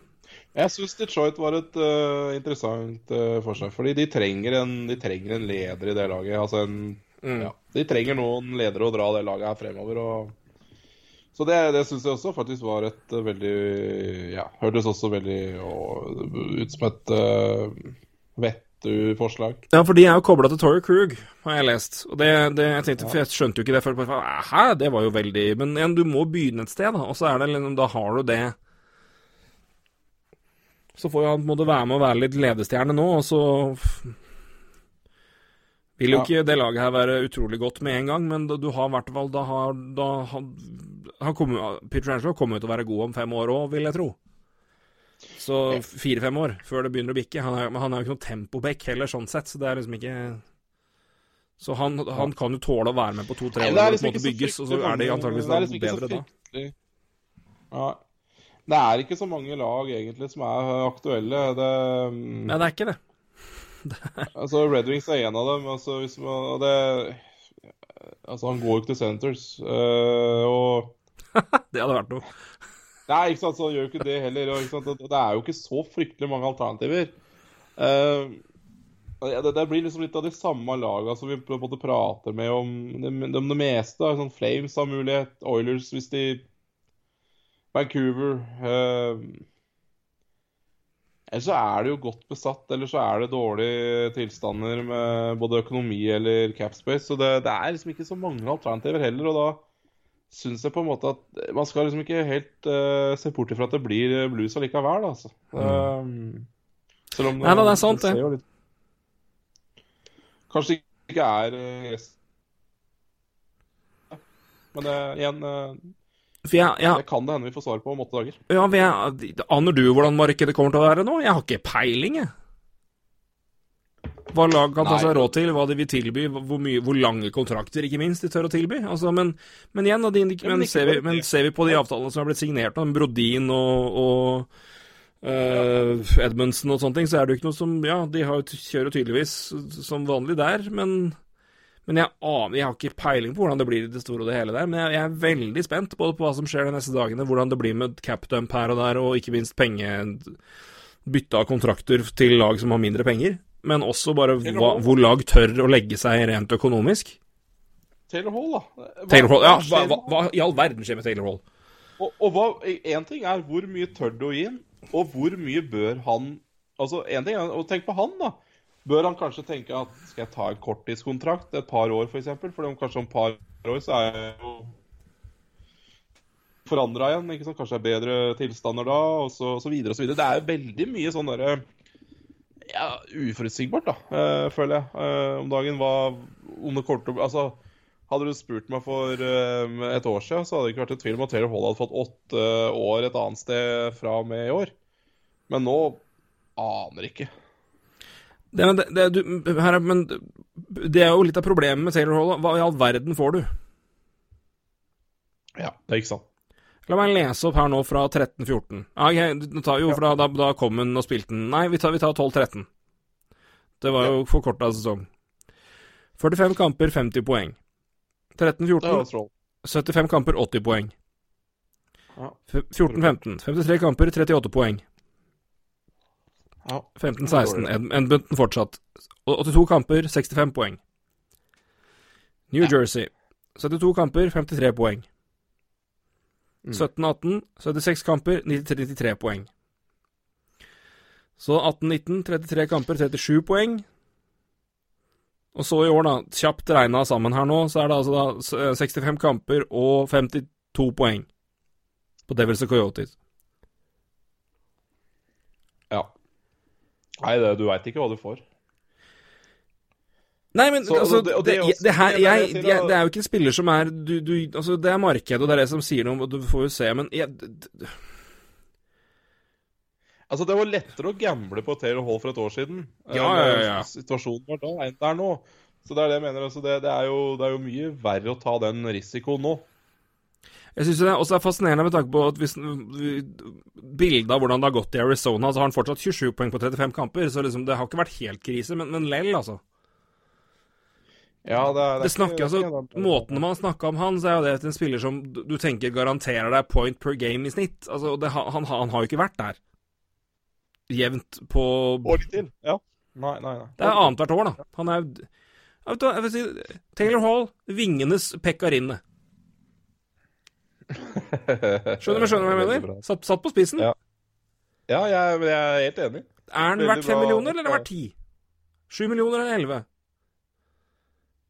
Jeg syns Detroit var et uh, interessant uh, forsøk, fordi de trenger, en, de trenger en leder i det laget. Altså en mm. Ja, de trenger noen ledere å dra det laget her fremover. Og... Så det, det syns jeg også faktisk var et uh, veldig Ja, hørtes også veldig uh, ut som et uh, vettu-forslag. Ja, for de er jo kobla til Tory Krug, har jeg lest. Og det, det jeg tenkte, for jeg skjønte jo ikke det før. Hæ, det var jo veldig Men igjen, du må begynne et sted, da. Og så er det liksom Da har du det. Så får jo han på en måte være med å være litt ledestjerne nå, og så vil jo ikke det laget her være utrolig godt med en gang, men du har i hvert fall Da har, da, har han kommer, Peter Angelo kommer jo til å være god om fem år òg, vil jeg tro. Så fire-fem år før det begynner å bikke. Han er, men han er jo ikke noe tempoback heller, sånn sett, så det er liksom ikke Så han, han kan jo tåle å være med på to-tre år og på liksom en måte ikke så bygges, og så er det antakeligvis det er liksom bedre da. Ja. Det er ikke så mange lag egentlig som er aktuelle. Det, mm, Nei, det er ikke det. [laughs] altså Red Wings er en av dem. Altså, hvis man, det, altså Han går jo ikke til Centres. øh, og [laughs] Det hadde vært noe. Nei, ikke sant, så han gjør jo ikke det heller. Og, sant? og Det er jo ikke så fryktelig mange alternativer. Uh, det, det blir liksom litt av de samme laga som vi på en måte prater med om det, om det meste. Sånn Flames har mulighet, Oilers hvis de Vancouver uh, Eller så er det jo godt besatt, eller så er det dårlige tilstander med både økonomi eller capspace. Så det, det er liksom ikke så mange alternativer heller. og da syns jeg på en måte at man skal liksom ikke helt uh, se bort ifra at det blir blues allikevel, altså. altså. Um, selv om Nei da, det er sant, det. ser jo litt- Kanskje det ikke er uh. Men det, igjen, eh, For jeg, jeg, det kan det hende vi får svar på om åtte dager. ja, jeg, aner du hvordan markedet kommer til å være nå? Jeg har ikke peiling, jeg. Hva lag kan ta seg råd til, hva de vil tilby, hvor, mye, hvor lange kontrakter, ikke minst, de tør å tilby. Altså, men, men igjen, de, men men ser, vi, men ser vi på de avtalene som har blitt signert, av Brodin og, og, uh, Edmundsen og sånne ting, så er det jo ikke noe som Ja, de har, kjører tydeligvis som vanlig der, men, men jeg, aner, jeg har ikke peiling på hvordan det blir i det store og det hele der. Men jeg, jeg, er veldig spent både på hva som skjer de neste dagene, hvordan det blir med capdump her og der, og ikke minst penge bytte av kontrakter til lag som har mindre penger. Men også bare hva, hvor lag tør å legge seg rent økonomisk. Taylor Hall, da. Hva, Taylor Hall, ja, hva, hva, hva, i all verden skjer med Taylor Hall? Og, og en ting er hvor mye tør du å gi ham, og hvor mye bør han Altså, en ting er å tenke på han, da. Bør han kanskje tenke at skal jeg ta en korttidskontrakt et par år, f.eks.? For, eksempel? for om kanskje om et par år så er jeg jo forandra igjen. ikke sant? Kanskje det er bedre tilstander da, og så, og så videre og så videre. Det er jo veldig mye sånn derre ja, uforutsigbart, da, øh, føler jeg, øh, om dagen. Hva om det kommer til å Altså hadde du spurt meg for um, et år siden, så hadde det ikke vært i tvil om at Taylor Hall hadde fått åtte år et annet sted fra og med i år. Men nå aner ikke. Det, det, det, du, her, men det er jo litt av problemet med Taylor Hall. Hva i all verden får du? Ja, det er ikke sant. La meg lese opp her nå fra 13-14. Ah, okay, jo, for da, da, da, kom hun og spilte den. Nei, vi tar, tar 12-13. Det var jo forkorta sesong. 45 kamper, 50 poeng. 13-14 75 kamper, 80 poeng. 14-15 53 kamper, 38 poeng. 15-16 Edmonton fortsatt. 82 kamper, 65 poeng. New Jersey 72 kamper, 53 poeng. 17-18 76 kamper, 93 poeng. Så 18-19 33 kamper, 37 poeng. Og så i år, da, kjapt regna sammen her nå, så er det altså da 65 kamper og 52 poeng på Devils og Coyotes. Ja. Nei, det, du veit ikke hva du får. Nei, men så, altså, det, det, det, her, jeg, jeg, det er jo ikke en spiller som er du, du, Altså, det er markedet, og det er det som sier noe, og du får jo se, men Altså, det var lettere å gamble på Taylor Hall for et år siden. Ja, ja, ja. Situasjonen var da enn det er nå. Så det er det jeg mener. Altså, det, det, er jo, det, er jo, mye verre å ta den risikoen nå. Jeg syns det også er fascinerende med tanke på at hvis bildet av hvordan det har gått i Arizona, så har han fortsatt 27 poeng på 35 kamper, så liksom, det har ikke vært helt krise, men, men lell, altså. Ja, det, det, det snakker, altså, Måten man snakker om han, så er jo det en spiller som du tenker garanterer deg point per game i snitt. Altså, det, han, han, han, har jo ikke vært der jevnt på År til, ja. Nei, nei, nei. Det er annethvert år, da. Han er jeg vil si, Taylor Hall, vingenes pekkarinne. Skjønner du skjønner hva jeg mener? Satt, satt på spissen. Ja, ja jeg, jeg, er helt enig. Er den verdt fem millioner, eller er den verdt ti? Sju millioner eller elleve?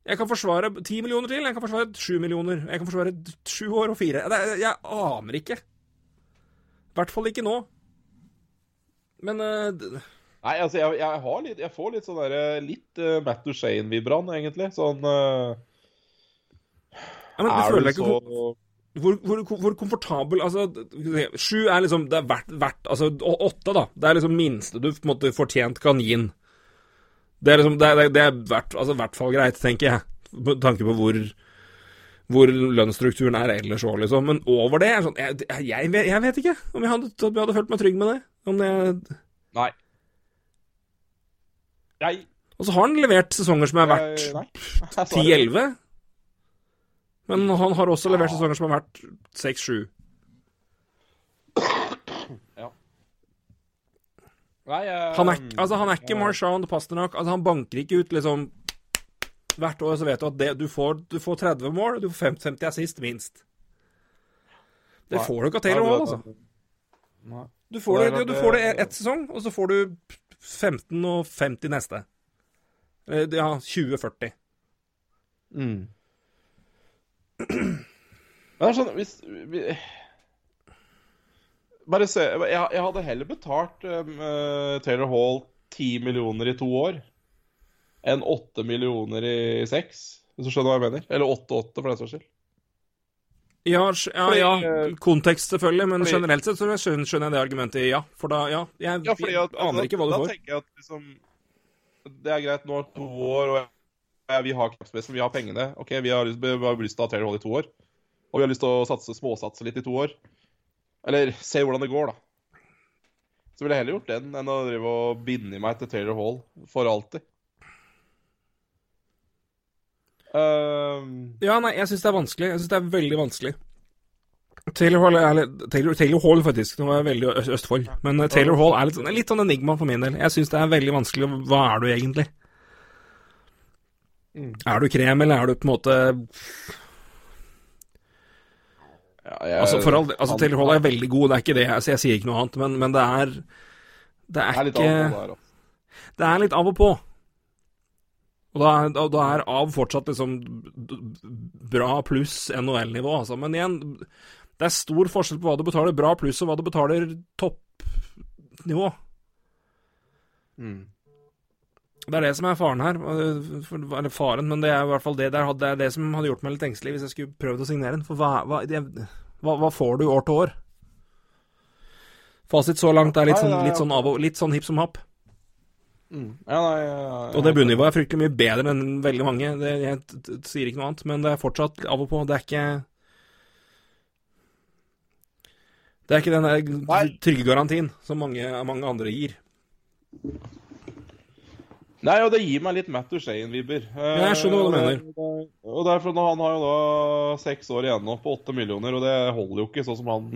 Jeg kan forsvare ti millioner til, jeg kan forsvare sju millioner. Jeg kan forsvare sju år og fire. Jeg, jeg aner ikke. I hvert fall ikke nå. Men uh, Nei, altså, jeg, jeg, litt, jeg får litt sånn derre Litt uh, Matt Duchene-vibran, egentlig. Sånn uh, ja, men Er du så hvor, hvor, hvor, komfortabel Altså, sju er liksom Det er verdt, verdt Altså, åtte, da. Det er liksom minste du på en måte fortjent kan gi den. Det er liksom Det er, det er hvert, altså, hvert fall greit, tenker jeg. Med tanke på hvor hvor lønnsstrukturen er ellers òg, liksom. Men over det sånn jeg, jeg, jeg, vet ikke om jeg hadde, om jeg hadde følt meg trygg med det. Om det Nei. Nei. Og så har han levert sesonger som er verdt 10-11. Men han har også levert sesonger som er verdt 6-7. Ja. Nei, jeg, han, er, altså, han er ikke Marchand Pasternak. Altså, han banker ikke ut liksom Hvert år så vet du at det, du, får, du, får, 30 mål, du får 50 assist minst. Det får du ikke av Taylor Hall, altså. Du får det, du får det ett sesong, og så får du 15 og 50 neste. Eh, ja, 2040. Mm. [clears throat] Det er sånn Hvis vi, Bare se jeg, jeg, hadde heller betalt um, Taylor Hall 10 millioner i to år enn 8 millioner i seks, hvis du skjønner hva jeg mener. Eller 8-8, for den saks skyld. Ja, ja, ja, eh, kontekst selvfølgelig, men fordi, generelt sett så skjønner, skjønner jeg det argumentet, ja. For da, ja, jeg, ja, fordi at, aner ikke hva du da får. Da tenker jeg at liksom Det er greit, nå er to år, og jeg, vi har knappspesen, vi har pengene. OK, vi har vi har lyst til å ha Taylor Hall i to år. Og vi har lyst til å satse, småsatse litt i to år. Eller se hvordan det går, da. Så ville jeg heller gjort den enn å drive og binde meg til Taylor Hall for alltid. Uh... Ja, nei, jeg syns det er vanskelig. Jeg syns det er veldig vanskelig. Taylor Hall, er, litt- Taylor, Taylor Hall faktisk, nå var jeg veldig Østfold, men eh, Taylor Hall er litt, sånn- litt sånn enigma for min del. Jeg syns det er veldig vanskelig. Hva er du egentlig? Mm. Er du krem, eller er du på en måte ja, jeg, Altså, for all, altså Taylor Hall er veldig god, det er ikke det, altså, jeg sier ikke noe annet, men, men det er Det Det er er litt ikke der. Det er litt av og på. Og da, er- da, da er av fortsatt liksom bra pluss NHL-nivå, altså. Men igjen, det er stor forskjell på hva du betaler bra pluss, og hva du betaler toppnivå. Mm. Det er det som er faren her. Eller faren, men det er i hvert fall det, det, er, det det som hadde gjort meg litt engstelig hvis jeg skulle prøvd å signere den. For hva, hva, hva, hva får du år til år? Fasit så langt er litt sånn, litt sånn, av, litt sånn hipp som happ. Mm. Ja, nei, jeg- Og det bunnivået er fryktelig mye bedre enn veldig mange. Det, jeg sier ikke noe annet, men det er fortsatt av og på. Det er ikke Det er ikke den der trygge garantien som mange, mange andre gir. Nei, og det gir meg litt Matt Duchene-vibber. Ja, jeg skjønner hva du mener. Og det er Han har jo da seks år igjen nå, på åtte millioner, og det holder jo ikke sånn som han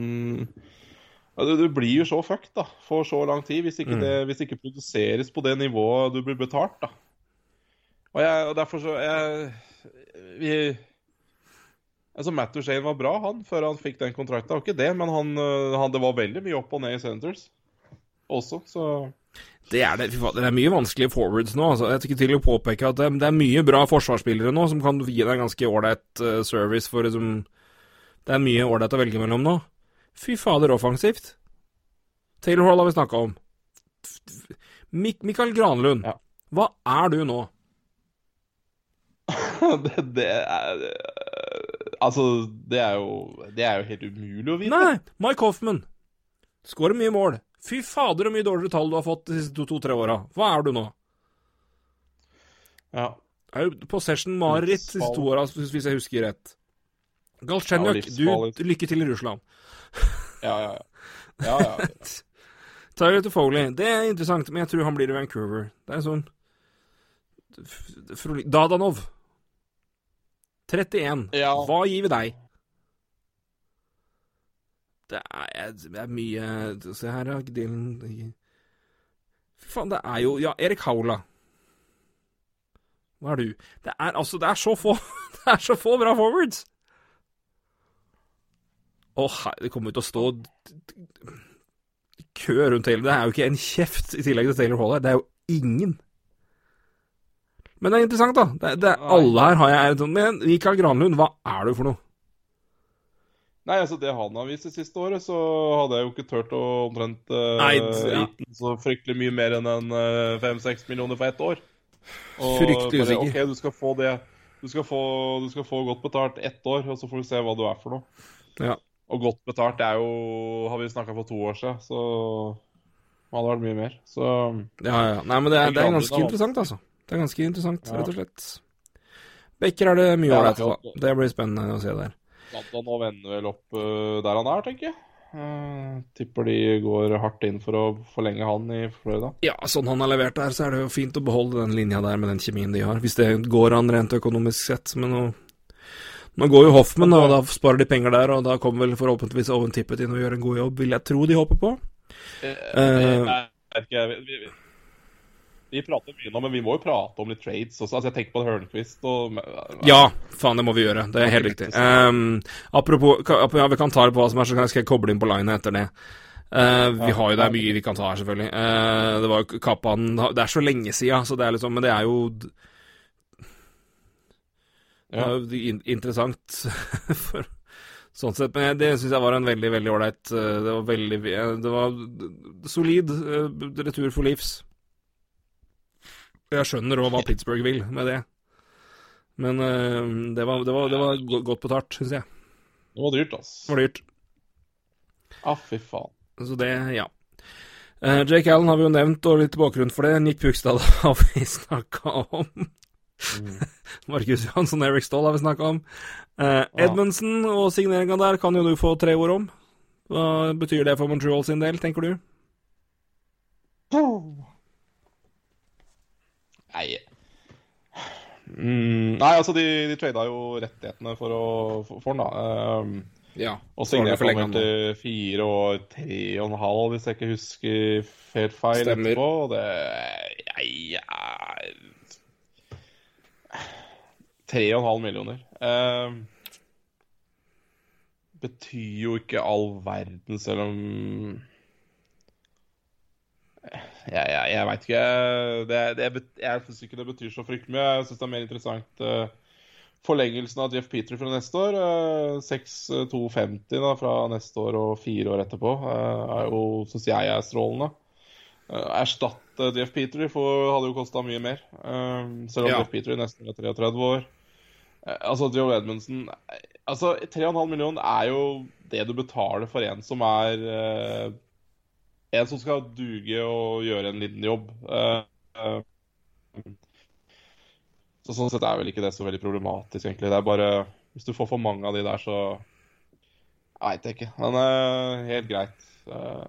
du, du blir jo så fucked da, for så lang tid hvis ikke Mm. det hvis ikke produseres på det nivået du blir betalt. da. Og, jeg, og derfor så jeg, vi, altså Matt Duchene var bra, han, før han fikk den kontrakten. Det var ikke det, men han, øh, han, det var veldig mye opp og ned i Centres også, så Det er det. Det er mye vanskelige forwards nå. Altså, jeg tykker til å påpeke at det, det er mye bra forsvarsspillere nå som kan gi deg ganske ålreit eh, service for liksom Det er mye ålreit å velge mellom nå. Fy fader, offensivt. Taylor Hall har vi snakka om. Mik Mikael Granlund, Ja. hva er du nå? [laughs] det, det er Altså, det er jo Det er jo helt umulig å vite. Nei, Mike Hoffman. Skårer mye mål. Fy fader, så mye dårligere tall du har fått de siste to-tre åra. Hva er du nå? Ja. Er jo possession mareritt de siste to åra, hvis jeg husker rett. Galchenyuk, Ja, du, lykke til i Russland. [laughs] Ja, ja, ja. ja, ja. [laughs] Tyler Foley, det er interessant, men jeg tror han blir i Vancouver. Det er sånn Dadanov. 31. Ja. Hva gir vi deg? Det er, det er mye Se her, da. Dylan Fy faen, det er jo Ja, Erik Haula. Hva er du? Det er altså Det er så få [laughs] Det er så få bra forwards! Å, hei, det kommer jo til å stå kø rundt hele Det er jo ikke en kjeft i tillegg til Taylor Hall her. Det er jo ingen. Men det er interessant, da. Det, det, alle her har jeg Men Mikael Granlund, hva er du for noe? Nei, altså det han har vist det siste året, så hadde jeg jo ikke turt å omtrent uh, Nei, ja. så fryktelig mye mer enn en fem-seks millioner for ett år. Og Fryktelig usikker. OK, du skal få det du skal få, du skal få godt betalt ett år, og så får du se hva du er for noe. Ja. Og godt betalt, det er jo Har vi snakka for to år siden, så hadde det vært mye mer. Så Ja, ja. Nei, men det er, det er ganske er interessant, altså. Det er ganske interessant, Ja. rett og slett. Bekker er det mye ålreit det på. Det blir spennende å se der. London nå vender vel opp eh, der han er, tenker jeg. Uh, tipper de går hardt inn for å forlenge han i Florida. Ja, sånn han har levert der, så er det jo fint å beholde den linja der med den kjemien de har. Hvis det går an rent økonomisk sett. Men nå, nå går jo Hoffman, og da sparer de penger der, og da kommer vel forhåpentligvis Owen Tippet inn og gjør en god jobb, vil jeg tro de håper på. Uh, uh, jeg vet ikke, vi, vi, prater mye nå, men vi må jo prate om litt trades også. Altså, jeg tenker på Hørnquist og Ja, faen, det må vi gjøre. Det er helt riktig. Um, apropos, ja, vi kan ta det på hva som er, så skal jeg koble inn på linet etter det. Uh, vi har jo, Det er mye vi kan ta her, selvfølgelig. Uh, det var jo Kappan Det er så lenge sia, så det er liksom Men det er jo det Ja. er jo in interessant [laughs] for sånn sett. Men det syns jeg var en veldig, veldig ålreit eh, Det var veldig eh, Det var solid eh, retur for livs. Jeg skjønner òg hva Pittsburgh vil med det. Men uh, det, var, det, var, det var godt betalt, syns jeg. Det var dyrt, altså. Det var dyrt. Ah, fy faen. Så det, ja. Uh, Jake Allen har vi jo nevnt, og litt bakgrunn for det. Nick Pugstad [laughs] har vi snakka om. [laughs] Markus Johansson Eric Stoll har vi snakka om. Uh, Edmundsen og signeringa der kan jo du få tre ord om. Hva betyr det for Montreal sin del, tenker du? Nei mm, Nei, altså, de, de trada jo rettighetene for, å, for, for den, da. Um, Ja. og signerte forlenget han til fire år, tre og en halv, hvis jeg ikke husker helt feil Stemmer. etterpå. og Det jeg, er Tre og en halv millioner. Um, betyr jo ikke all verden, selv om Jeg, jeg, jeg veit ikke. Det, det, jeg syns ikke det betyr så fryktelig mye. Jeg syns det er mer interessant uh, forlengelsen av Jeff Petrie fra neste år. Uh, 6-250 da, fra neste år og fire år etterpå uh, er jo, syns jeg er strålende. Uh, Erstatte Jeff Petrie for, hadde jo kosta mye mer. eh, selv om Ja. Jeff Petrie nesten er 33 år. Eh, altså, Joe Edmundsen eh, Altså, 3,5 millioner er jo det du betaler for en som er eh, En som skal duge og gjøre en liten jobb. Eh, eh, så Sånn sett er vel ikke det så veldig problematisk, egentlig. Det er bare Hvis du får for mange av de der, så Jeg veit ikke. Men uh, helt greit. Uh,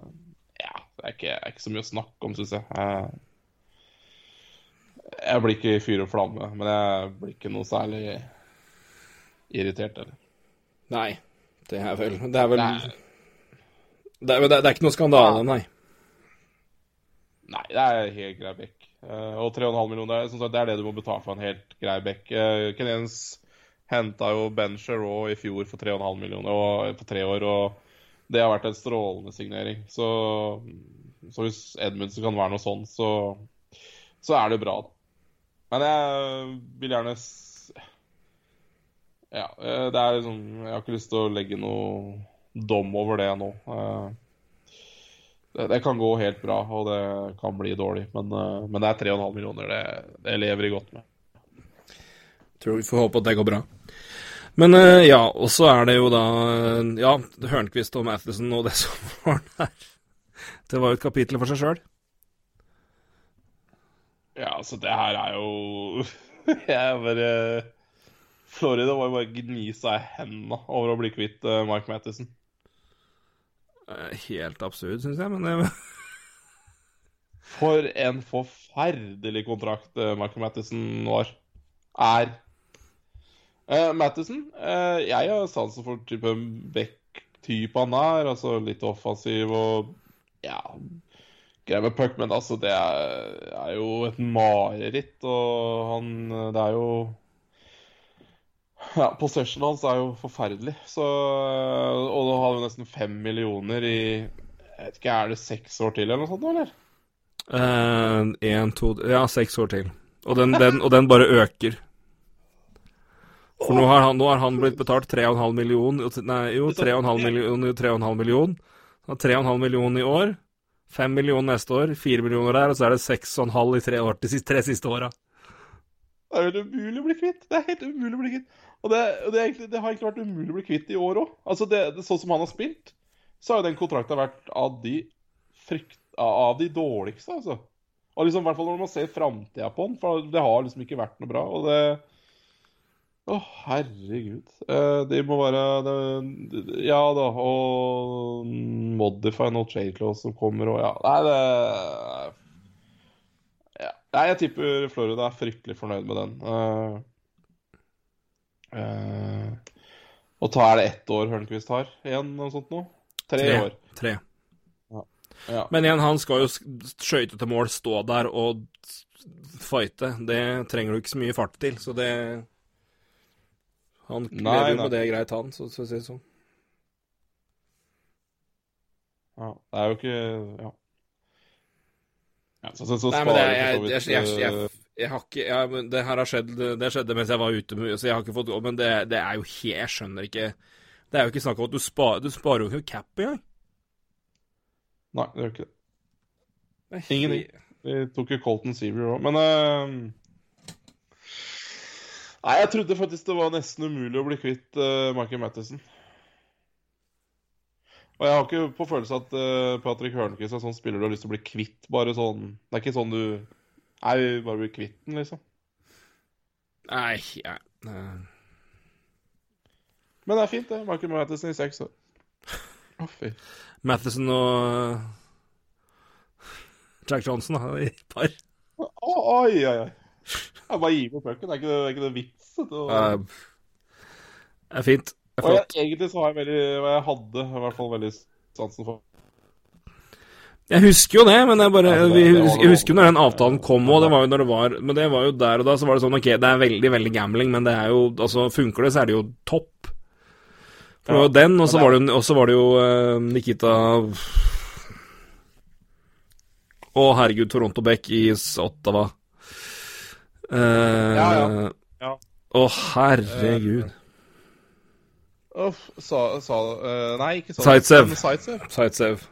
ja, det er ikke, er ikke så mye å snakke om, syns jeg. Uh, jeg blir ikke i fyr og flamme, men jeg blir ikke noe særlig irritert heller. Nei, det er vel Det er vel Nei. det er, det er ikke noe skandale, nei. Nei, det er helt grei bekk. Eh, og 3,5 millioner, det er- det er det du må betale for en helt grei. Uh, Canadiens henta jo Ben Sherraw i fjor for 3,5 millioner og, på tre år, og det har vært en strålende signering. Så, så hvis Edmundsen kan være noe sånn, så, så er det bra, da. Men jeg vil gjerne Ja, eh, det er liksom Jeg har ikke lyst til å legge noe dom over det nå. Det, det kan gå helt bra, og det kan bli dårlig. Men, eh, men det er 3,5 millioner. Det, det lever jeg godt med. Tror vi får håpe at det går bra. Men eh, ja, og så er det jo da eh, Ja, Hørnquist og Matheson og det [laughs] som var der. Det var jo et kapittel for seg sjøl. Ja, altså, det her er jo [laughs] Jeg bare Florida var jo bare gni seg i hendene over å bli kvitt Mark Mike Matheson. Helt absurd, syns jeg, men det [laughs] For en forferdelig kontrakt eh, Michael Matheson var. Er. Uh, Matheson uh, Jeg har sansen for type Beck-type han er. Altså litt offensiv og ja Grei med puck, men altså, det er, er jo et mareritt. Og han Det er jo ja, possessionen hans er jo forferdelig. Så, og nå har vi nesten fem millioner i jeg vet ikke, Er det seks år til, eller noe sånt? eller? Én, to Ja, seks år til. Og den, den, og den bare øker. For nå har han, nå har han blitt betalt 3,5 million Nei, jo, 3,5 million, jo, 3,5 million. 3,5 million i år. 5 millioner neste år, 4 millioner der, og så er det 6,5 i tre, år, de tre siste åra. Det er helt umulig å bli kvitt. Det er helt umulig å bli kvitt. Og det, det, det har egentlig vært umulig å bli kvitt i år òg. Altså det, det, sånn som han har spilt, så har jo den kontrakten vært av de frykt, av de dårligste, altså. Og liksom, i hvert fall når man ser framtida på den, for det har liksom ikke vært noe bra. Og det Å, herregud. Eh, de må være det, det- Ja da, og Modify no trade clause som kommer og ja. Nei, det ja. Nei, jeg tipper Florida er fryktelig fornøyd med den. Uh, uh, og ta er det ett år Hørnquist har igjen, noe sånt noe? Tre, Tre. år. Tre. Ja. Men igjen, han skal jo sk- skøyte til mål, stå der og fighte. Det trenger du ikke så mye fart til, så det Han Nei, lever jo med det greit, han, så, så å si det sånn. ja. Det er jo ikke Ja. ja så, så, så Nei, men det, jeg, jeg, jeg, jeg, eh, jeg, har ikke ja, men Det her har skjedd Det skjedde mens jeg var ute, så jeg har ikke fått gå. Men det, det er jo helt Jeg skjønner ikke Det er jo ikke snakk om at du sparer Du sparer jo ikke cap engang. Nei, det gjør ikke det. Det Ingenting. Vi tok jo Colton Seaver òg, men uh... Nei, jeg trodde faktisk det var nesten umulig å bli kvitt uh, Michael Matheson. Og jeg har ikke på følelse at uh, Patrick Hørnquist er sånn spiller du har lyst til å bli kvitt, bare sånn Det er ikke sånn du Nei, vi bare blir kvitt den, liksom. Nei, ja. eh, Men det er fint, det. Michael Matheson i seks år. Å, fy. Matheson og Jack Johnson da, i par. Å, Oi, oi, oi. Jeg bare gir bort pucken. Det er ikke det, ikke det vits. Det, Eh, er fint. Det er og jeg, egentlig så har jeg veldig jeg hadde i hvert fall veldig sansen for Jeg husker jo det, men jeg bare Ja, det- det husker, Jeg husker jo når den avtalen kom, og det var jo når det var Men det var jo der og da, så var det sånn OK, det er veldig, veldig gambling, men det er jo Altså, funker det, så er det jo topp. For Ja, den, og så var var det jo eh, Nikita Å, herregud, Toronto Beck i Ottawa. Uh, Ja, ja. Ja. Å, herregud. Uff, sa, sa Nei, ikke sa. Sightsev. Zaitsev.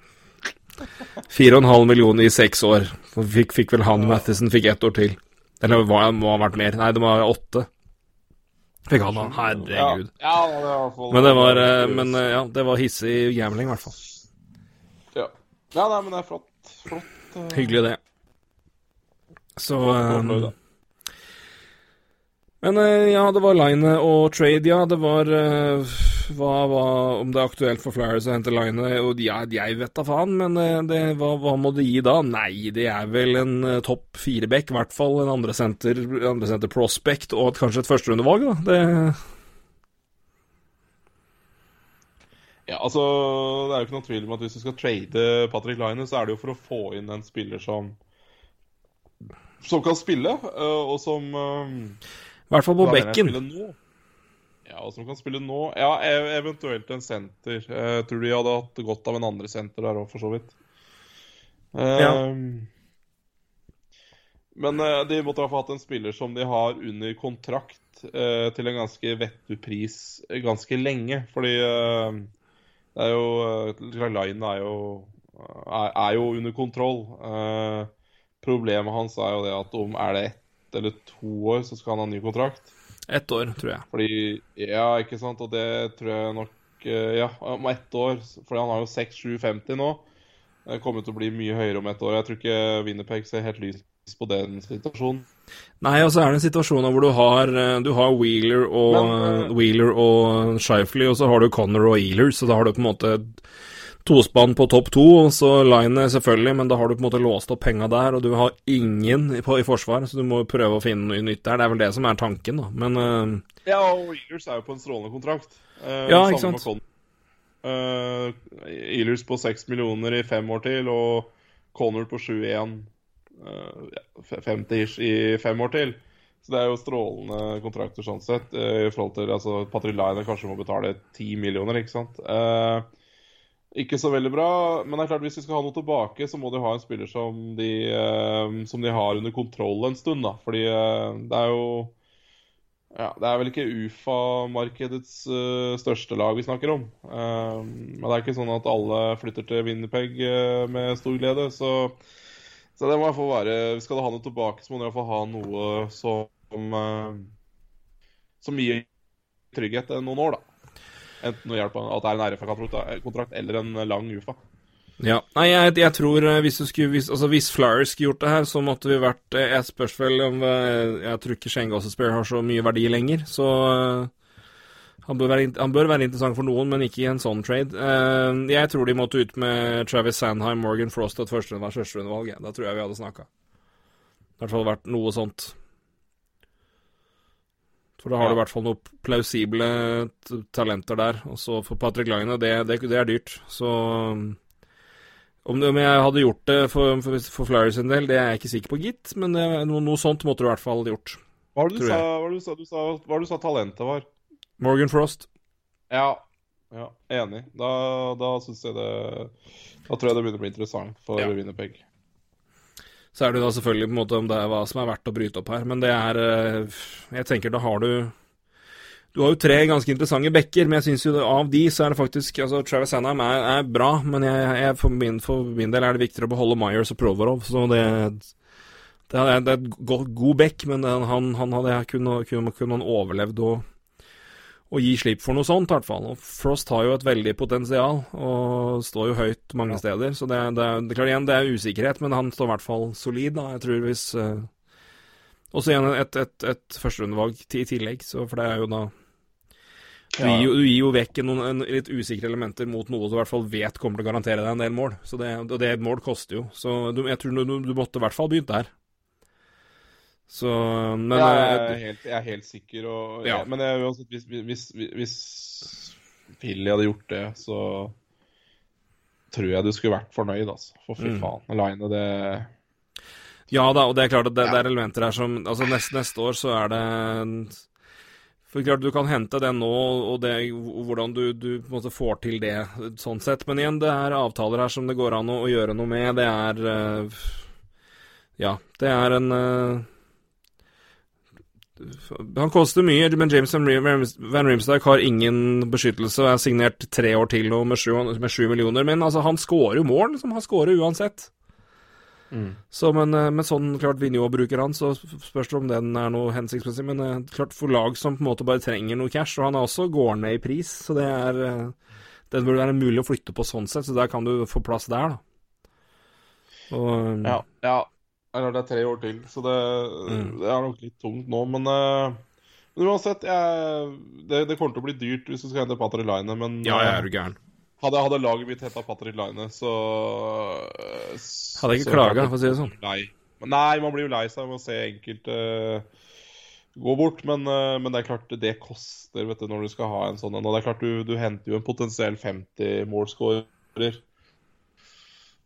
4,5 millioner i seks år. Fikk, fikk vel han Mathisen fikk ett år til. Eller hva, må ha vært mer. Nei, det må ha åtte. Fikk han da. Herregud. Ja, ja, det var Men det var, eh, men eh, ja, det var hissig gambling, i hvert fall. ja. ja, nei, men det er flott. Flott. uh... Hyggelig, det. Så eh, Men ja, det var line og trade, ja. Det var eh, hva, hva, Om det er aktuelt for Flyers å hente line og ja, Jeg vet da faen, men eh, det, hva, hva må det gi da? Nei, det er vel en eh, topp fire-back, i hvert fall en andre senter, andre senter prospect, og et, kanskje et førsterundevalg, da. Det Ja, altså, Det er jo ikke noen tvil om at hvis du skal trade Patrick Line, så er det jo for å få inn en spiller som som kan spille, øh, og som I hvert fall på bekken. Ja, og som kan spille nå. Ja, e- eventuelt en senter. Jeg tror de hadde hatt godt av en andre senter der òg, for så vidt. Ja. Ehm, Men eh, de måtte i hvert fall hatt en spiller som de har under kontrakt eh, til en ganske vettug pris eh, ganske lenge. Fordi eh, det er jo Line er jo, er, jo under kontroll. Eh, problemet hans er jo det at om er det ett eller to år, så skal han ha ny kontrakt. Ett år, tror jeg. Fordi Ja, ikke sant, og det tror jeg nok eh, Ja, om ett år. Fordi han har jo 6-7-50 nå. Det kommer til å bli mye høyere om ett år. Jeg tror ikke Winnerpeg ser helt lys på den situasjonen. Nei, og så er det en situasjon hvor du har, eh, du har Wheeler og, Men, eh, Wheeler og Shifley, og så har du Connor og Ealer, så da har du på en måte tospann på topp to, og så Line selvfølgelig, men da har du på en måte låst opp penga der, og du har ingen i, på, i forsvar, så du må prøve å finne noe nytt der. Det er vel det som er tanken, da. Men uh, Ja, og Ealers er jo på en strålende kontrakt. Uh, Ja, ikke sant? Eh, på 6 millioner i fem år til, og Connor på 7-1 uh, 50 ish i fem år til. Så det er jo strålende kontrakter sånn sett. Uh, I forhold til altså, Patrick Line kanskje må betale 10 millioner, ikke sant. Eh, ikke så veldig bra, men det er klart hvis de skal ha noe tilbake, så må de ha en spiller som de, eh, som de har under kontroll en stund, da. Fordi eh, det er jo ja, Det er vel ikke UFA-markedets eh, største lag vi snakker om. Eh, men det er ikke sånn at alle flytter til Winnerpeg eh, med stor glede. Så, så det må i hvert fall være Skal du ha noe tilbake, så må du i hvert fall ha noe som eh, Som gir trygghet enn noen år, da. Enten å hjelpe at det er en RFA-kontrakt eller en lang UFA. ja. Nei, jeg, jeg tror eh, hvis, skulle, hvis, altså, hvis Flyers skulle gjort det her, så måtte vi vært eh, Jeg spørs vel om eh, Jeg tror ikke Shane Gossespierre har så mye verdi lenger, så han bør, være, han bør være interessant for noen, men ikke i en sånn trade. Jeg tror de måtte ut med Travis Sandheim, Morgan Frost og et førsterundevalg. Da tror jeg vi hadde snakka. I hvert fall vært noe sånt. For da har du i hvert fall noen plausible talenter der. Og så for Patrick Line, det, det, det er dyrt. Så om, det, om jeg hadde gjort det for, for, for Flyers en del, det er jeg ikke sikker på, gitt. Men det, noe, noe sånt måtte du i hvert fall gjort. Hva var det du sa, hva du sa, du sa, hva du sa talentet var? Morgan Frost. Ja, ja enig. Da, da syns jeg det Da tror jeg det begynner å bli interessant for Ja. Winnerpeg. Så er det da selvfølgelig på en måte om det er hva som er verdt å bryte opp her, men det er eh, Jeg tenker da har du Du har jo tre ganske interessante bekker, men jeg syns jo av de så er det faktisk altså Travis Sandheim er, er bra, men jeg, jeg, for, min, for min del er det viktigere å beholde Myers og Provorov, så det det er, det er et go- god bekk, men han, han hadde kunne, kunne, kunne han overlevd og, og gi slipp for noe sånt, i hvert fall. Og Frost har jo et veldig potensial, og står jo høyt mange Ja. steder. Så det, det, det klart igjen, det er usikkerhet, men han står i hvert fall solid, da. Jeg tror hvis uh, Og så igjen et, et, et førsterundevalg i tillegg, så for det er jo da du Ja. gir, jo, du gir jo vekk noen en, litt usikre elementer mot noe du i hvert fall vet kommer til å garantere deg en del mål. Så det, og det mål koster jo. Så du, jeg tror du, du måtte i hvert fall begynt der. Så Men jeg, er eh, helt, jeg er helt sikker, og, Ja. men jeg, uansett, hvis, hvis, hvis, hvis Philly hadde gjort det, så tror jeg du skulle vært fornøyd, altså. For fy Mm. faen. Line, det Ja da, og det er klart at det, Ja. det er elementer her som Altså neste, neste år så er det For klart du kan hente det nå, og det, hvordan du, du på en måte får til det sånn sett. Men igjen, det er avtaler her som det går an å, å gjøre noe med. Det er eh, Ja, det er en eh, Han koster mye, men James Van Rim- Rimsdijk har ingen beskyttelse og er signert tre år til nå med sju, millioner. Men altså, han scorer jo mål, liksom. Han scorer uansett. Så, men, eh, men sånn klart Vinjo bruker han, så spørs det om den er noe hensiktsmessig. Men eh, klart for lag som på en måte bare trenger noe cash, og han er også går ned i pris, så det er eh, Den burde være mulig å flytte på sånn sett, så der kan du få plass der, da. Og, Ja. ja. Eller det er tre år til, så det, Mm. det er nok litt tungt nå. Men, uh, men uansett, jeg, det, det kommer til å bli dyrt hvis du skal hente Patrick Line. Men ja, jeg eh, er du gæren. hadde, hadde laget mitt henta Patrick Line, så eh, Hadde jeg ikke så klaga, for å si det sånn. Nei. Men Nei, man blir jo lei seg av å se enkelte gå bort, men, eh, men det er klart det koster vet du, når du skal ha en sånn en. Og det er klart du, du henter jo en potensiell 50 målscorer.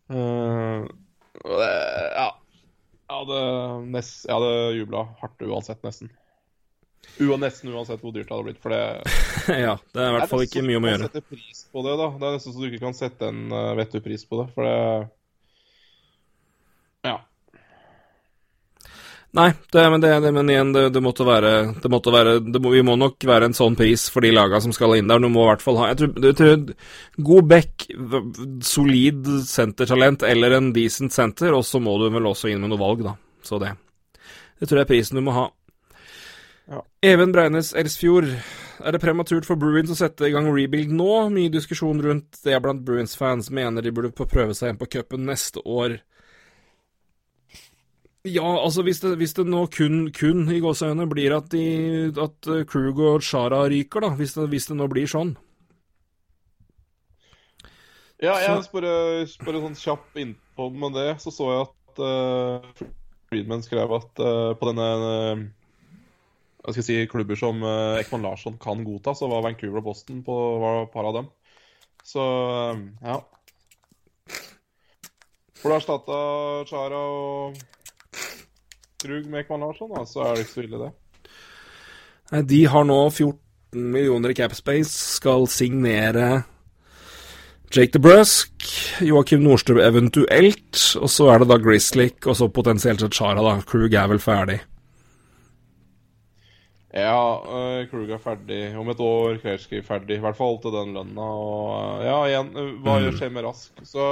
Uh, ja. Jeg hadde, nest, jeg hadde jubla hardt uansett, nesten. U nesten uansett hvor dyrt det hadde blitt. For det [laughs] ja, det er i hvert fall ikke mye om å gjøre. Det er nesten så du kan sette pris på det, da. Det er nesten så du ikke kan sette en uh, vettupris på det, for det Ja. Nei, det, men, det, det, men igjen, det, det måtte være, det måtte være det må, Vi må nok være en sånn pris for de laga som skal inn der. Du må i hvert fall ha jeg tror, jeg tror God back, solid sentertalent eller en decent senter, og så må du vel også inn med noe valg, da. Så det. Det tror jeg er prisen du må ha. Ja. Even Breines Elsfjord. Er det prematurt for Bruins å sette i gang rebuild nå? Mye diskusjon rundt det blant Bruins-fans mener de burde få prøve seg igjen på cupen neste år. Ja, altså hvis det, hvis det nå kun, kun i gåseøynene blir at, de, at eh, Krug og Chara ryker, da, hvis det, hvis det nå blir sånn. Ja, jeg spør en sånn kjapp innpå med det, så så jeg at uh, Friedman skrev at uh, på denne uh, hva skal jeg si, klubber som uh, Ekman Larsson kan godta, så var Vancouver og Boston på var par av dem. Så eh, ja. For du erstatta Chara og Krug Mekman Ekman Larsson, da, så er det ikke så ille, det. Nei, De har nå 14 millioner i capspace, skal signere Jake DeBrusk, Joakim Nordstrøm eventuelt, og så er det da Grizzlick, og så potensielt sett Chara, da. Krug er vel ferdig. Ja, uh, Krug er ferdig. Om et år Krejci ferdig. I hvert fall til den lønna. Og eh, ja, igjen, eh, hva gjør skjer med Rask? Så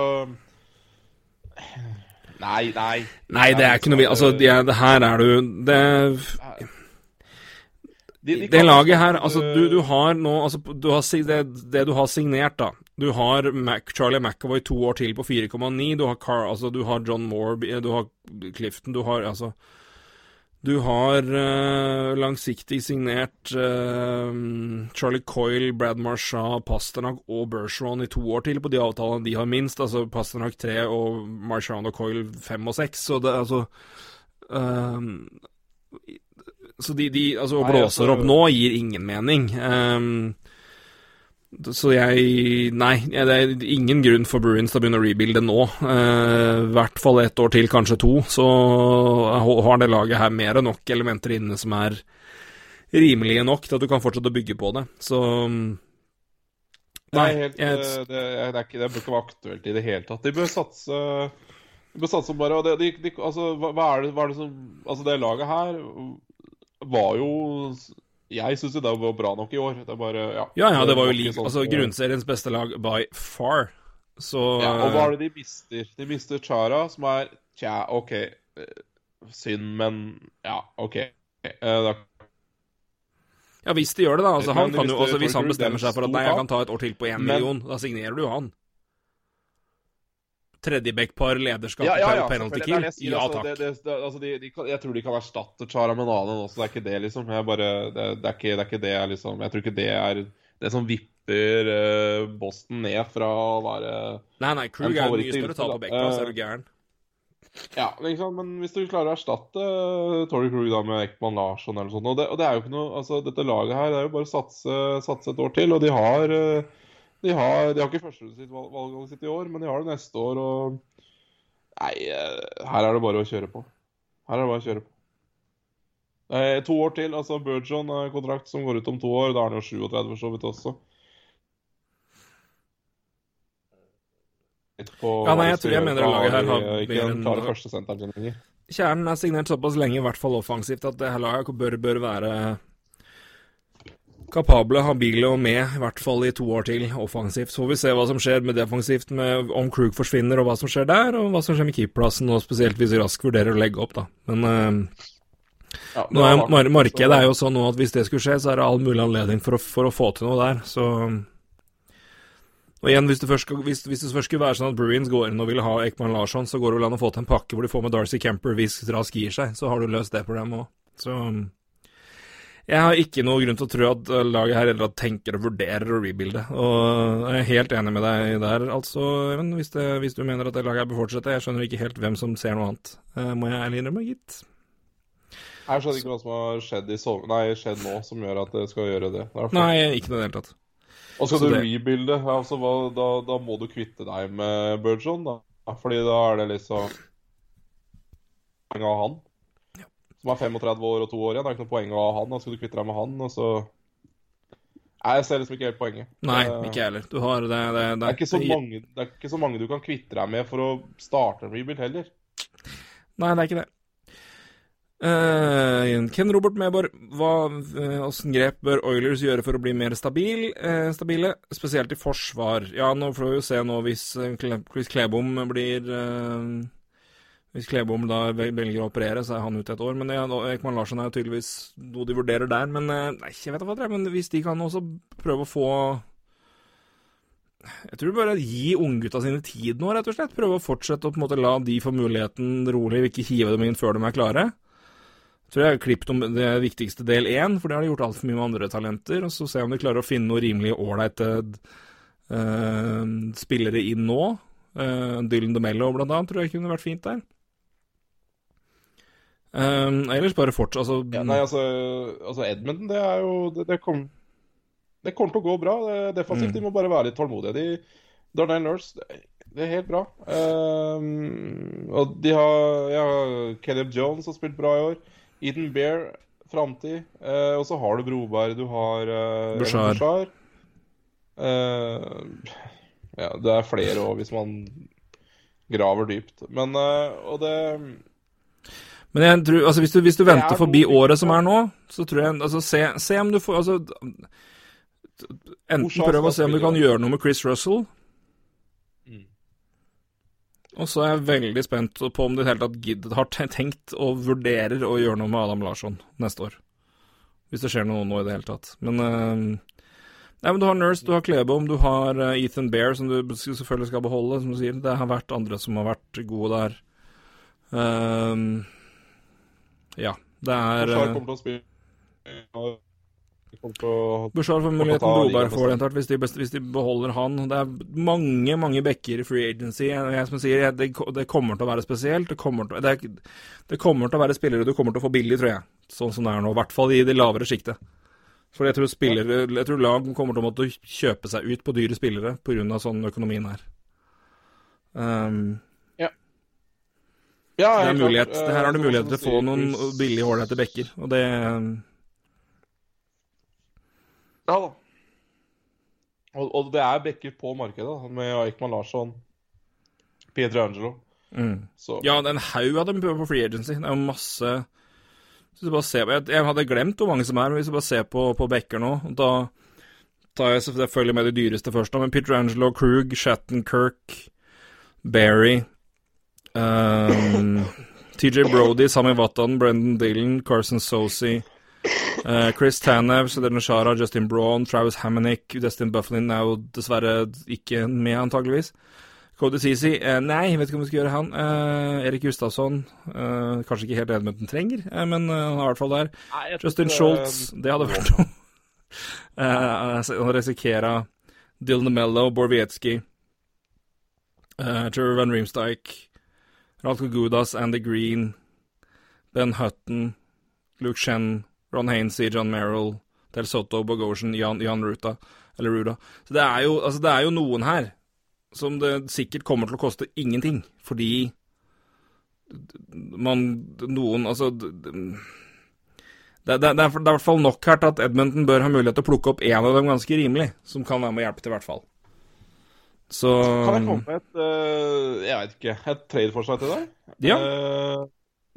Nei, nei. Nei, det er ikke noe Altså, det, det her er du Det De- de Det laget her, altså du, du har nå altså, du har, det, det du har signert, da Du har Mac, Charlie McAvoy to år til på 4,9. Du har Car, altså du har John Moore, du har Clifton, du har altså Du har eh, langsiktig signert eh, Charlie Coyle, Brad Marchand, Pasternak og Bergeron i to år til på de avtalene de har minst. Altså Pasternak tre og Marchand og Coyle fem og seks. Så det altså um, så de, de altså, Nei, blåser altså- opp nå gir ingen mening. Ehm, så jeg Nei, det er ingen grunn for Bruins til å begynne å rebuilde nå. Eh, I hvert fall ett år til, kanskje to. Så har det laget her mer enn nok elementer inne som er rimelige nok til at du kan fortsette å bygge på det. Så Nei, Nei, helt, eh, det, det, er ikke, det bør ikke være aktuelt i det hele tatt. De bør satse De bør satse bare og det, de, de, altså, hva, er det, hva er det som Altså, det laget her var jo Jeg syns det var bra nok i år. Det bare Ja, Ja, ja, det var jo lik, sånn altså grunnseriens beste lag by far. Så Ja, og hva er det de mister? De mister Chara, som er Tja, OK. eh, Synd, men Ja, OK. Eh, Da Ja, hvis de gjør det, da. Altså, han jo, altså, hvis han bestemmer er seg for at nei, jeg kan ta et år til på én million, da signerer du jo han. Tredjebackpar, lederskap, Ja, ja, ja, penalty kill. jeg Ja altså, takk. Det, det, altså, de, de jeg tror de kan erstatte Chara med en annen også, det er ikke det, liksom. Jeg bare, det, det, er ikke, det er ikke det liksom Jeg tror ikke det er det som vipper uh, Boston ned fra å være Nei, nei, Krug er mye større tall på backplass, er Eh, du gæren. Ja, liksom, men hvis du klarer å erstatte uh, Tory Krug da med Ekman Larsson eller sånt og det, og det er jo ikke noe, altså Dette laget her det er jo bare å satse, satse et år til. Og de har uh, de har, de har ikke førsterundevalget sitt i år, men de har det neste år. og Nei, uh, her er det bare å kjøre på. Her er det bare å kjøre på. Eh, to år til. altså Burgeon har kontrakt som går ut om to år. Da er han jo 37 for så vidt også. Ja, nei, jeg tror jeg mener det laget her har ikke den klare førstesenteren lenger. Kjernen er signert såpass lenge, i hvert fall offensivt, at det her laget bør, bør være kapable, habile og med, i hvert fall i to år til offensivt. Så får vi se hva som skjer med defensivt, med om Krug forsvinner og hva som skjer der, og hva som skjer med keeperplassen, og spesielt hvis vi raskt vurderer å legge opp, da. Men uh, ja, nå er, mar markedet er jo sånn nå at hvis det skulle skje, så er det all mulig anledning for å, for å få til noe der, så Og igjen, hvis det, først, hvis, hvis det først skulle være sånn at Bruins går inn og vil ha Ekman Larsson, så går det vel an å få til en pakke hvor de får med Darcy Kemper hvis Rask gir seg, så har du løst det problemet òg. Så jeg har ikke noe grunn til å tro at laget her heller tenker og vurderer å rebuilde. Og jeg er helt enig med deg der, altså, Even, hvis, det, hvis du mener at det laget her bør fortsette. Jeg skjønner ikke helt hvem som ser noe annet, uh, må jeg ærlig innrømme, gitt. Jeg skjønner ikke hva som har skjedd, i so Nei, skjedd nå som gjør at det skal gjøre det. Derfor. Nei, ikke i det hele tatt. Og skal så du det... rebuilde, altså, hva, da, da, må du kvitte deg med Burgeon, da. Fordi da er det liksom av han. Som er 35 år og to år igjen. Det er ikke noe poeng å ha han. Da skal du kvitte deg med han, og så Nei, jeg ser liksom ikke helt poenget. Nei, ikke jeg heller. Du har det, det, det, det, er ikke så mange, det er ikke så mange du kan kvitte deg med for å starte en rebuild heller. Nei, det er ikke det. Uh, Ken Robert Meborg, hva uh, grep bør Oilers gjøre for å bli mer stabil, uh, stabile, spesielt i forsvar? Ja, nå får vi jo se nå hvis Chris Klebom blir Hvis Klebom da velger å operere, så er han ute et år. Men Ekman Larsen er tydeligvis noe de vurderer der. Men nei, jeg vet hva det er, men hvis de kan også prøve å få jeg tror bare gi unggutta sine tid nå, rett og slett. Prøve å fortsette å på en måte la de få muligheten rolig, ikke hive dem inn før de er klare tror jeg har klippet det viktigste del én, for det har de gjort altfor mye med andre talenter. Og så se om de klarer å finne noe rimelig ålreite uh, spillere inn nå. Uh, Dylan DeMello blant annet tror jeg kunne vært fint der. Um, ellers bare fortsatt altså, ja, Nei, altså, altså, Edmundton, det er jo Det, det kommer kom til å gå bra. Det, defensivt, mm. de må bare være litt tålmodige. De, Darnell Nurse, det, det er helt bra. Um, og de har ja, Caleb Jones har spilt bra i år. Eden Bear, framtid. Uh, og så har du Broberg, du har uh, Bushar. Uh, ja, det er flere òg, hvis man graver dypt. Men uh, Og det men jeg tror, altså hvis du, hvis du venter forbi året som er nå, så tror jeg altså Se, se om du får altså, Enten prøv å se om du kan gjøre noe med Chris Russell, og så er jeg veldig spent på om du i hele tatt gidder, har tenkt og vurderer å gjøre noe med Adam Larsson neste år. Hvis det skjer noe nå i det hele tatt. Men uh, Nei, men Du har Nurse, du har Klebom, du har uh, Ethan Bear, som du selvfølgelig skal beholde. som du sier. Det har vært andre som har vært gode der. Uh, ja, det er Bushar kommer til å spille Bushard får muligheten, Broberg får det etter hvert, hvis, de beholder han. Det er mange mange bekker i free agency. Jeg som sier, det, det, kommer til å være spesielt. Det kommer, til, det, det kommer, til, å være spillere du kommer til å få billig, tror jeg. Sånn som det er nå. I hvert fall i det lavere sjiktet. For jeg tror, spillere, jeg tror lag kommer til å måtte kjøpe seg ut på dyre spillere pga. sånn økonomien er. Um, ja. det er mulighet. Det her har du eh, mulighet til å få noen billige, ålreite bekker. Og det ja da. Og, og, det er bekker på markedet, da, med Eichmann Larsson, Pietro Angelo. Mm. Ja, det er en haug av dem på free agency. Det er jo masse ser, jeg, jeg, hadde glemt hvor mange som er, men hvis du bare ser på, på bekker nå Da tar jeg selvfølgelig med de dyreste først, men Peter Angelo, Krug, Shattenkirk, Berry um, TJ Brody, Sami Watan, Brendan Dillon, Carson Sosi, Uh, Chris Tanev, Sedeno Shara, Justin Braun, Travis Hammonick, Destin Bufflin er jo dessverre ikke med, antageligvis. Cody Ceesay, uh, nei, jeg vet ikke om vi skal gjøre han. Uh, Erik Gustavsson, kanskje ikke helt Edmundton trenger, men han er i hvert fall der. Nei, Justin Schultz, det hadde vært noe. uh, risikerer Dylan Mello, Borvietski, uh, Trevor Van Riemsdyke Radko Gudas, Andy Green, Ben Hutton, Luke Shen, Ron Hainsey, John Merrill, Del Soto, Bogosian, Jan, Jan Ruta, eller Ruda. Så det er, jo, altså det er jo noen her som det sikkert kommer til å koste ingenting, fordi man Noen Altså det, det, det, er, i hvert fall nok her til at Edmonton bør ha mulighet til å plukke opp én av dem ganske rimelig, som kan være med å hjelpe til, i hvert fall. Så Kan jeg komme med et uh, jeg vet ikke, et trade-forslag til deg? Ja. Uh,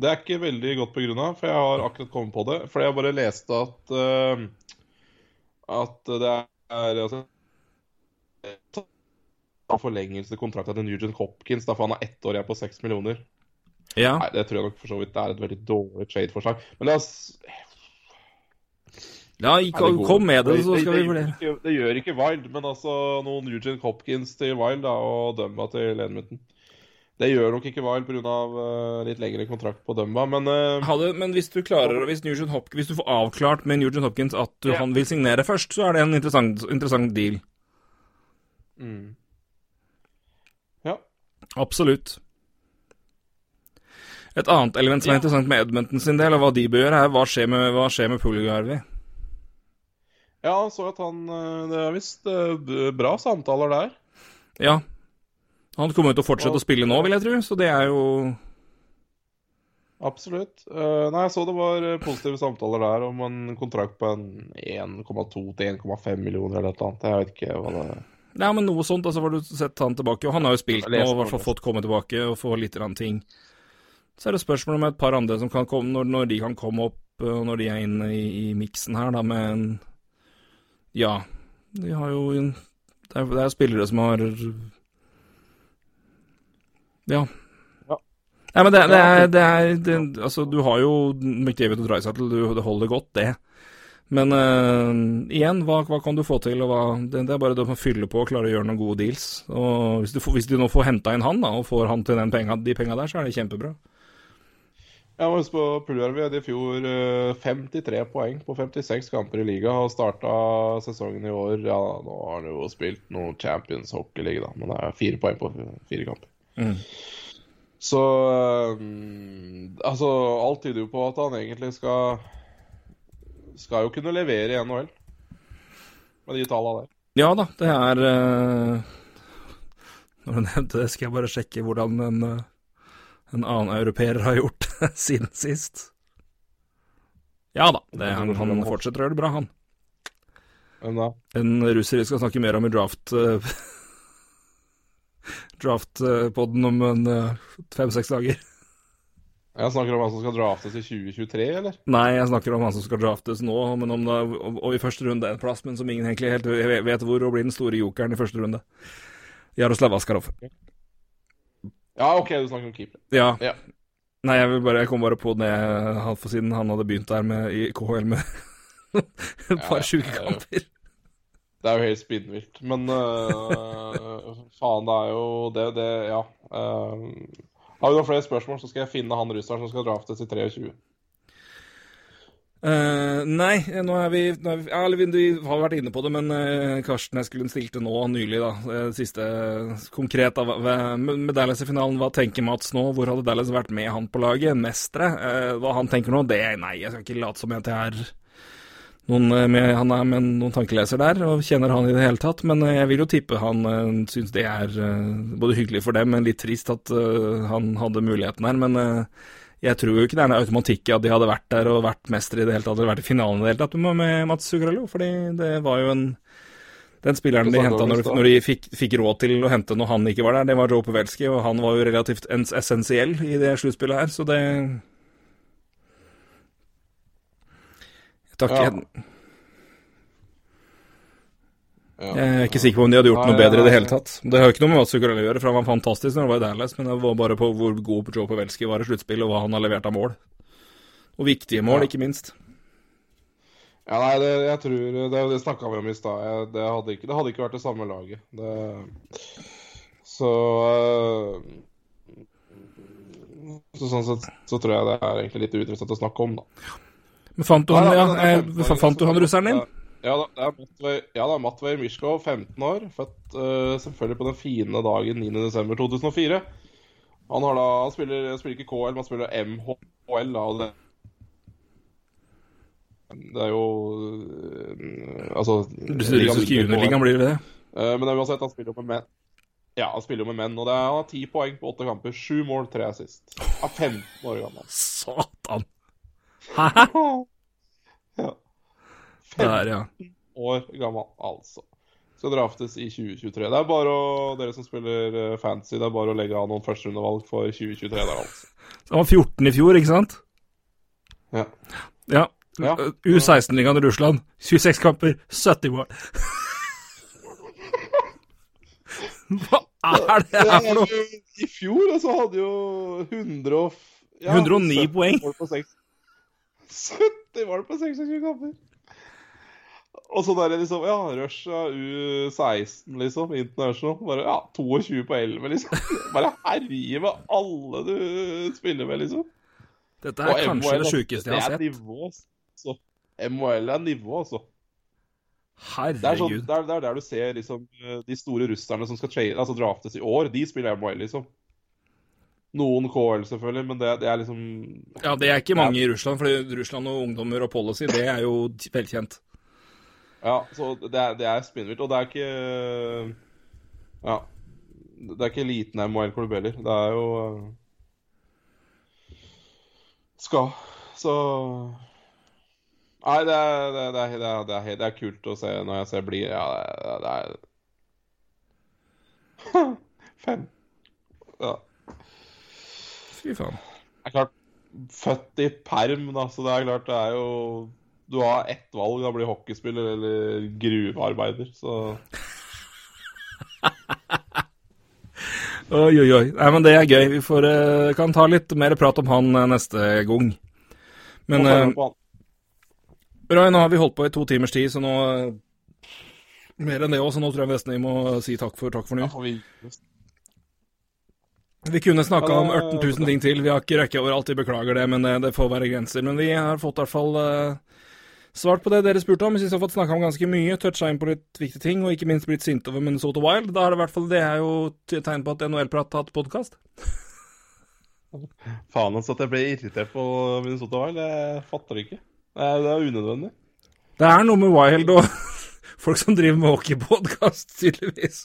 det er ikke veldig godt begrunna, for jeg har akkurat kommet på det. For jeg bare leste at uh, at det er altså, forlengelse kontrakten til Nugent Hopkins, Derfor for han har ett år igjen på seks millioner. Ja. Nei, Det tror jeg nok for så vidt er et veldig dårlig trade-forslag. Men la oss Ja, kom, kom med det, så skal vi vurdere. Det, det, gjør ikke Wild, men altså noen Eugene Hopkins til Wild da, og Dumba til Edmonton. Det gjør nok ikke Wild pga. Uh, litt lengre kontrakt på Dumba, men uh, Hadde, Men hvis du klarer hvis, Hopkins, hvis du får avklart med Nugent Hopkins at du, Ja. han vil signere først, så er det en interessant, interessant deal. mm. Ja. Absolutt. Et annet element som er Ja. interessant med Edmonton sin del, og hva de bør gjøre, er hva skjer med, hva skjer med Puligarvi? Ja, så at han uh, Det er visst uh, bra samtaler der. Ja. Han kommer jo til å fortsette å spille nå, vil jeg tro, så det er jo Absolutt. Uh, nei, jeg så det var positive samtaler der om en kontrakt på 1,2 til 1,5 millioner eller eller annet. Jeg vet ikke hva det Nei, men noe sånt, altså har du sett han tilbake. Og han har jo spilt nå, og i hvert fall fått komme tilbake og få litt eller annet ting. Så er det spørsmål om et par andre som kan komme, når, når de kan komme opp, og når de er inne i, i miksen her, da, med en Ja, de har jo Det er, det er spillere som har Ja. Ja. Nei, men det, det er, det er det, Altså, du har jo McDavid og Drysettle, du- det holder godt, det. Men uh, igjen, hva, hva kan du få til? Hva, det, det er bare det å fylle på og klare å gjøre noen gode deals. Og hvis du, hvis du nå får henta inn han, da, og får han til den penga, de penga der, så er det kjempebra. Jeg må huske på Pulverby, hadde i fjor eh, 53 poeng på 56 kamper i liga og starta sesongen i år Ja, nå har han jo spilt noe Champions Hockey-liga, da, men det er fire poeng på fire kamper. Mm. Så eh, Altså, alt tyder jo på at han egentlig skal Skal jo kunne levere i NHL med de tallene der. Ja da, det er eh, [laughs] Når du nevnte det, skal jeg bare sjekke hvordan en, eh, en annen europeer har gjort [laughs] siden sist. Ja da, det, han, han fortsetter å gjøre det bra, han. Hvem da En russer vi skal snakke mer om i draft uh, [laughs] Draft-podden om en eh, fem-seks dager. Jeg snakker om han som skal draftes i 2023, eller? Nei, jeg snakker om han som skal draftes nå, men om det, og, og i første runde en plass, men som ingen egentlig helt vet hvor, og blir den store jokeren i første runde. Jaroslav Askarov. Ja, OK, du snakker om keeper. Ja. Ja. Nei, jeg, vil bare, jeg kom bare på det halvt for siden han hadde begynt der med, i KHL med [laughs] et par Ja, sjuke ja, ja. kamper. Det er jo helt spinnvilt. Men uh, faen, det er jo det, det Ja. Uh, har vi noen flere spørsmål, så skal jeg finne han russeren som skal draftes i 23. Eh, nei, nå er vi, nå er vi Ja, eller vi, har vært inne på det, men uh, Karsten Eskelund stilte nå nylig, da, eh, siste konkret da, ved- med, Dallas i finalen. Hva tenker Mats nå? Hvor hadde Dallas vært med han på laget? Mestere? Hva han tenker nå, det Nei, jeg skal ikke late som jeg er noen, med, han er med noen tankeleser der, og kjenner han i det hele tatt. Men jeg vil jo tippe han uh, syns det er både hyggelig for dem, men litt trist at han hadde muligheten her. Men jeg tror jo ikke det er en automatikk i at de hadde vært der og vært mestere i det hele tatt, eller vært i finalen i det hele tatt med Mats Zuccarello, fordi det var jo en den spilleren de henta når, når de fikk, fikk råd til å hente når han ikke var der, det var Joe Pavelski, og han var jo relativt essensiell i det sluttspillet her, så det takker Ja. Jeg, er ikke sikker på om de hadde gjort noe bedre i det hele tatt. Det har jo ikke noe med Zuccarello å gjøre, for han var fantastisk når han var i Dallas, men det var bare på hvor god Joe Pavelski var i sluttspill, og hva han har levert av mål. Og viktige mål, ikke minst. Ja, nei, det, jeg tror Det, det snakka vi om i stad. Det, hadde ikke- det hadde ikke vært det samme laget. Det, så øh, Så sånn sett så tror jeg det er egentlig litt uinteressant å snakke om, da. Men fant du han, ja, eh, 15 år, fant du han russeren din? Ja, da, det er Matvei, ja, Matvei Mishkov, 15 år. Født uh, selvfølgelig på den fine dagen 9.12.2004. Han, har da, han spiller, spiller ikke KL, men han spiller MHL. Da, og det, det er jo uh, Altså russiske juniorligaen, blir det det? Uh, men uansett, han spiller jo med menn. Ja, han spiller jo med menn, og det er, han har ti poeng på åtte kamper. Sju mål, tre assist. Han er 15 år gammel. Satan! Hæ? [laughs] Ja. Der, ja. år gammel, altså. Skal draftes i 2023. Det er bare å, dere som spiller uh, fancy, det er bare å legge av noen førsterundevalg for 2023 der, altså. Han var 14 i fjor, ikke sant? Ja. Ja. Ja. U16-ligaen i Russland. 26 kamper, 70 mål. [laughs] Hva er det her for noe? I fjor så hadde jo 100 og, ja, 109 poeng. mål på seks- 70 mål på 26 kamper! Og så der liksom Ja, Russia U16, liksom. International. Bare ja, 22 på 11, liksom. [laughs] Bare herje med alle du spiller med, liksom. Dette er Og kanskje MHL, det sjukeste jeg har Det er sett. nivå, altså. MHL er nivå, altså. Det er, sånn, Herregud. det, er, det er der du ser liksom de store russerne som skal trade, altså draftes i år. De spiller MHL, liksom. Noen KL, selvfølgelig, men det, det er liksom Ja, det er ikke mange i Russland, for Russland og ungdommer og policy, det er jo velkjent. Ja, så det er, det er spinnvilt. Og det er ikke Ja. Det er ikke liten MHL-klubb heller. Det er jo eh, Skal Så Nei, det er, det, er, det, er, det, er, er, er kult å se når jeg ser blir Ja, det, er- det er Fem. Ja. Fy faen. Det er klart Født i perm, da, så det er klart det er jo Du har ett valg, da blir hockeyspiller eller gruvearbeider, så [laughs] Oi, oi, oi. Nei, men det er gøy. Vi får, eh, kan ta litt mer prat om han eh, neste gang. Men uh, eh. Roy, nå har vi holdt på i to timers tid, så nå Mer enn det òg, så nå tror jeg nesten vi må si takk for, takk for nå. Ja, vi kunne snakka om det- 18 000 ting til. Vi har ikke røkket overalt, vi beklager det, men det, det får være grenser. Men vi har fått i hvert fall eh, svart på det dere spurte om. Jeg syns jeg har fått snakka om ganske mye, toucha inn på litt viktige ting, og ikke minst blitt sint over Minnesota Wild. Da er det i hvert fall det er jo tegn på at NHL-prat har hatt podkast. [laughs] Faen altså at jeg ble irritert på Minnesota Wild. Jeg fatter det ikke. Det er, det er unødvendig. Det er noe med Wild og [laughs] folk som driver med hockeypodkast, tydeligvis.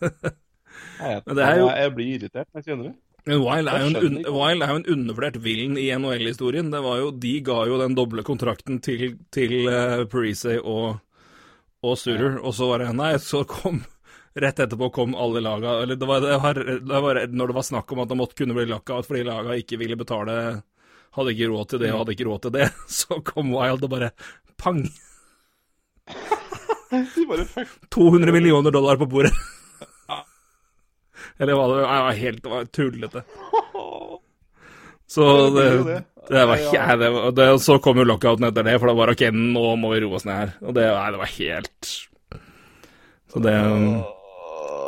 [laughs] Men det er jo- jeg blir irritert jeg kjenner det. Men Wild er, jo en. Wild er jo en undervurdert villen i NHL-historien. Det var jo, De ga jo den doble kontrakten til, til uh, Parise og, og Suter, og så var det Nei, så kom Rett etterpå kom alle laga Eller det var, det var, det var når det var snakk om at det måtte kunne bli lockout fordi laga ikke ville betale Hadde ikke råd til det og hadde ikke råd til det, [laughs] så kom Wild og bare pang! [laughs] De bare fuck. 200 millioner dollar på bordet. Eller hva det var? Det var helt det var tullete. [laughs] Så det det, var Ja, ikke det, Så kom jo lockouten etter det, for det var ok, nå må vi roe oss ned her. Og det, nei, det var helt Så det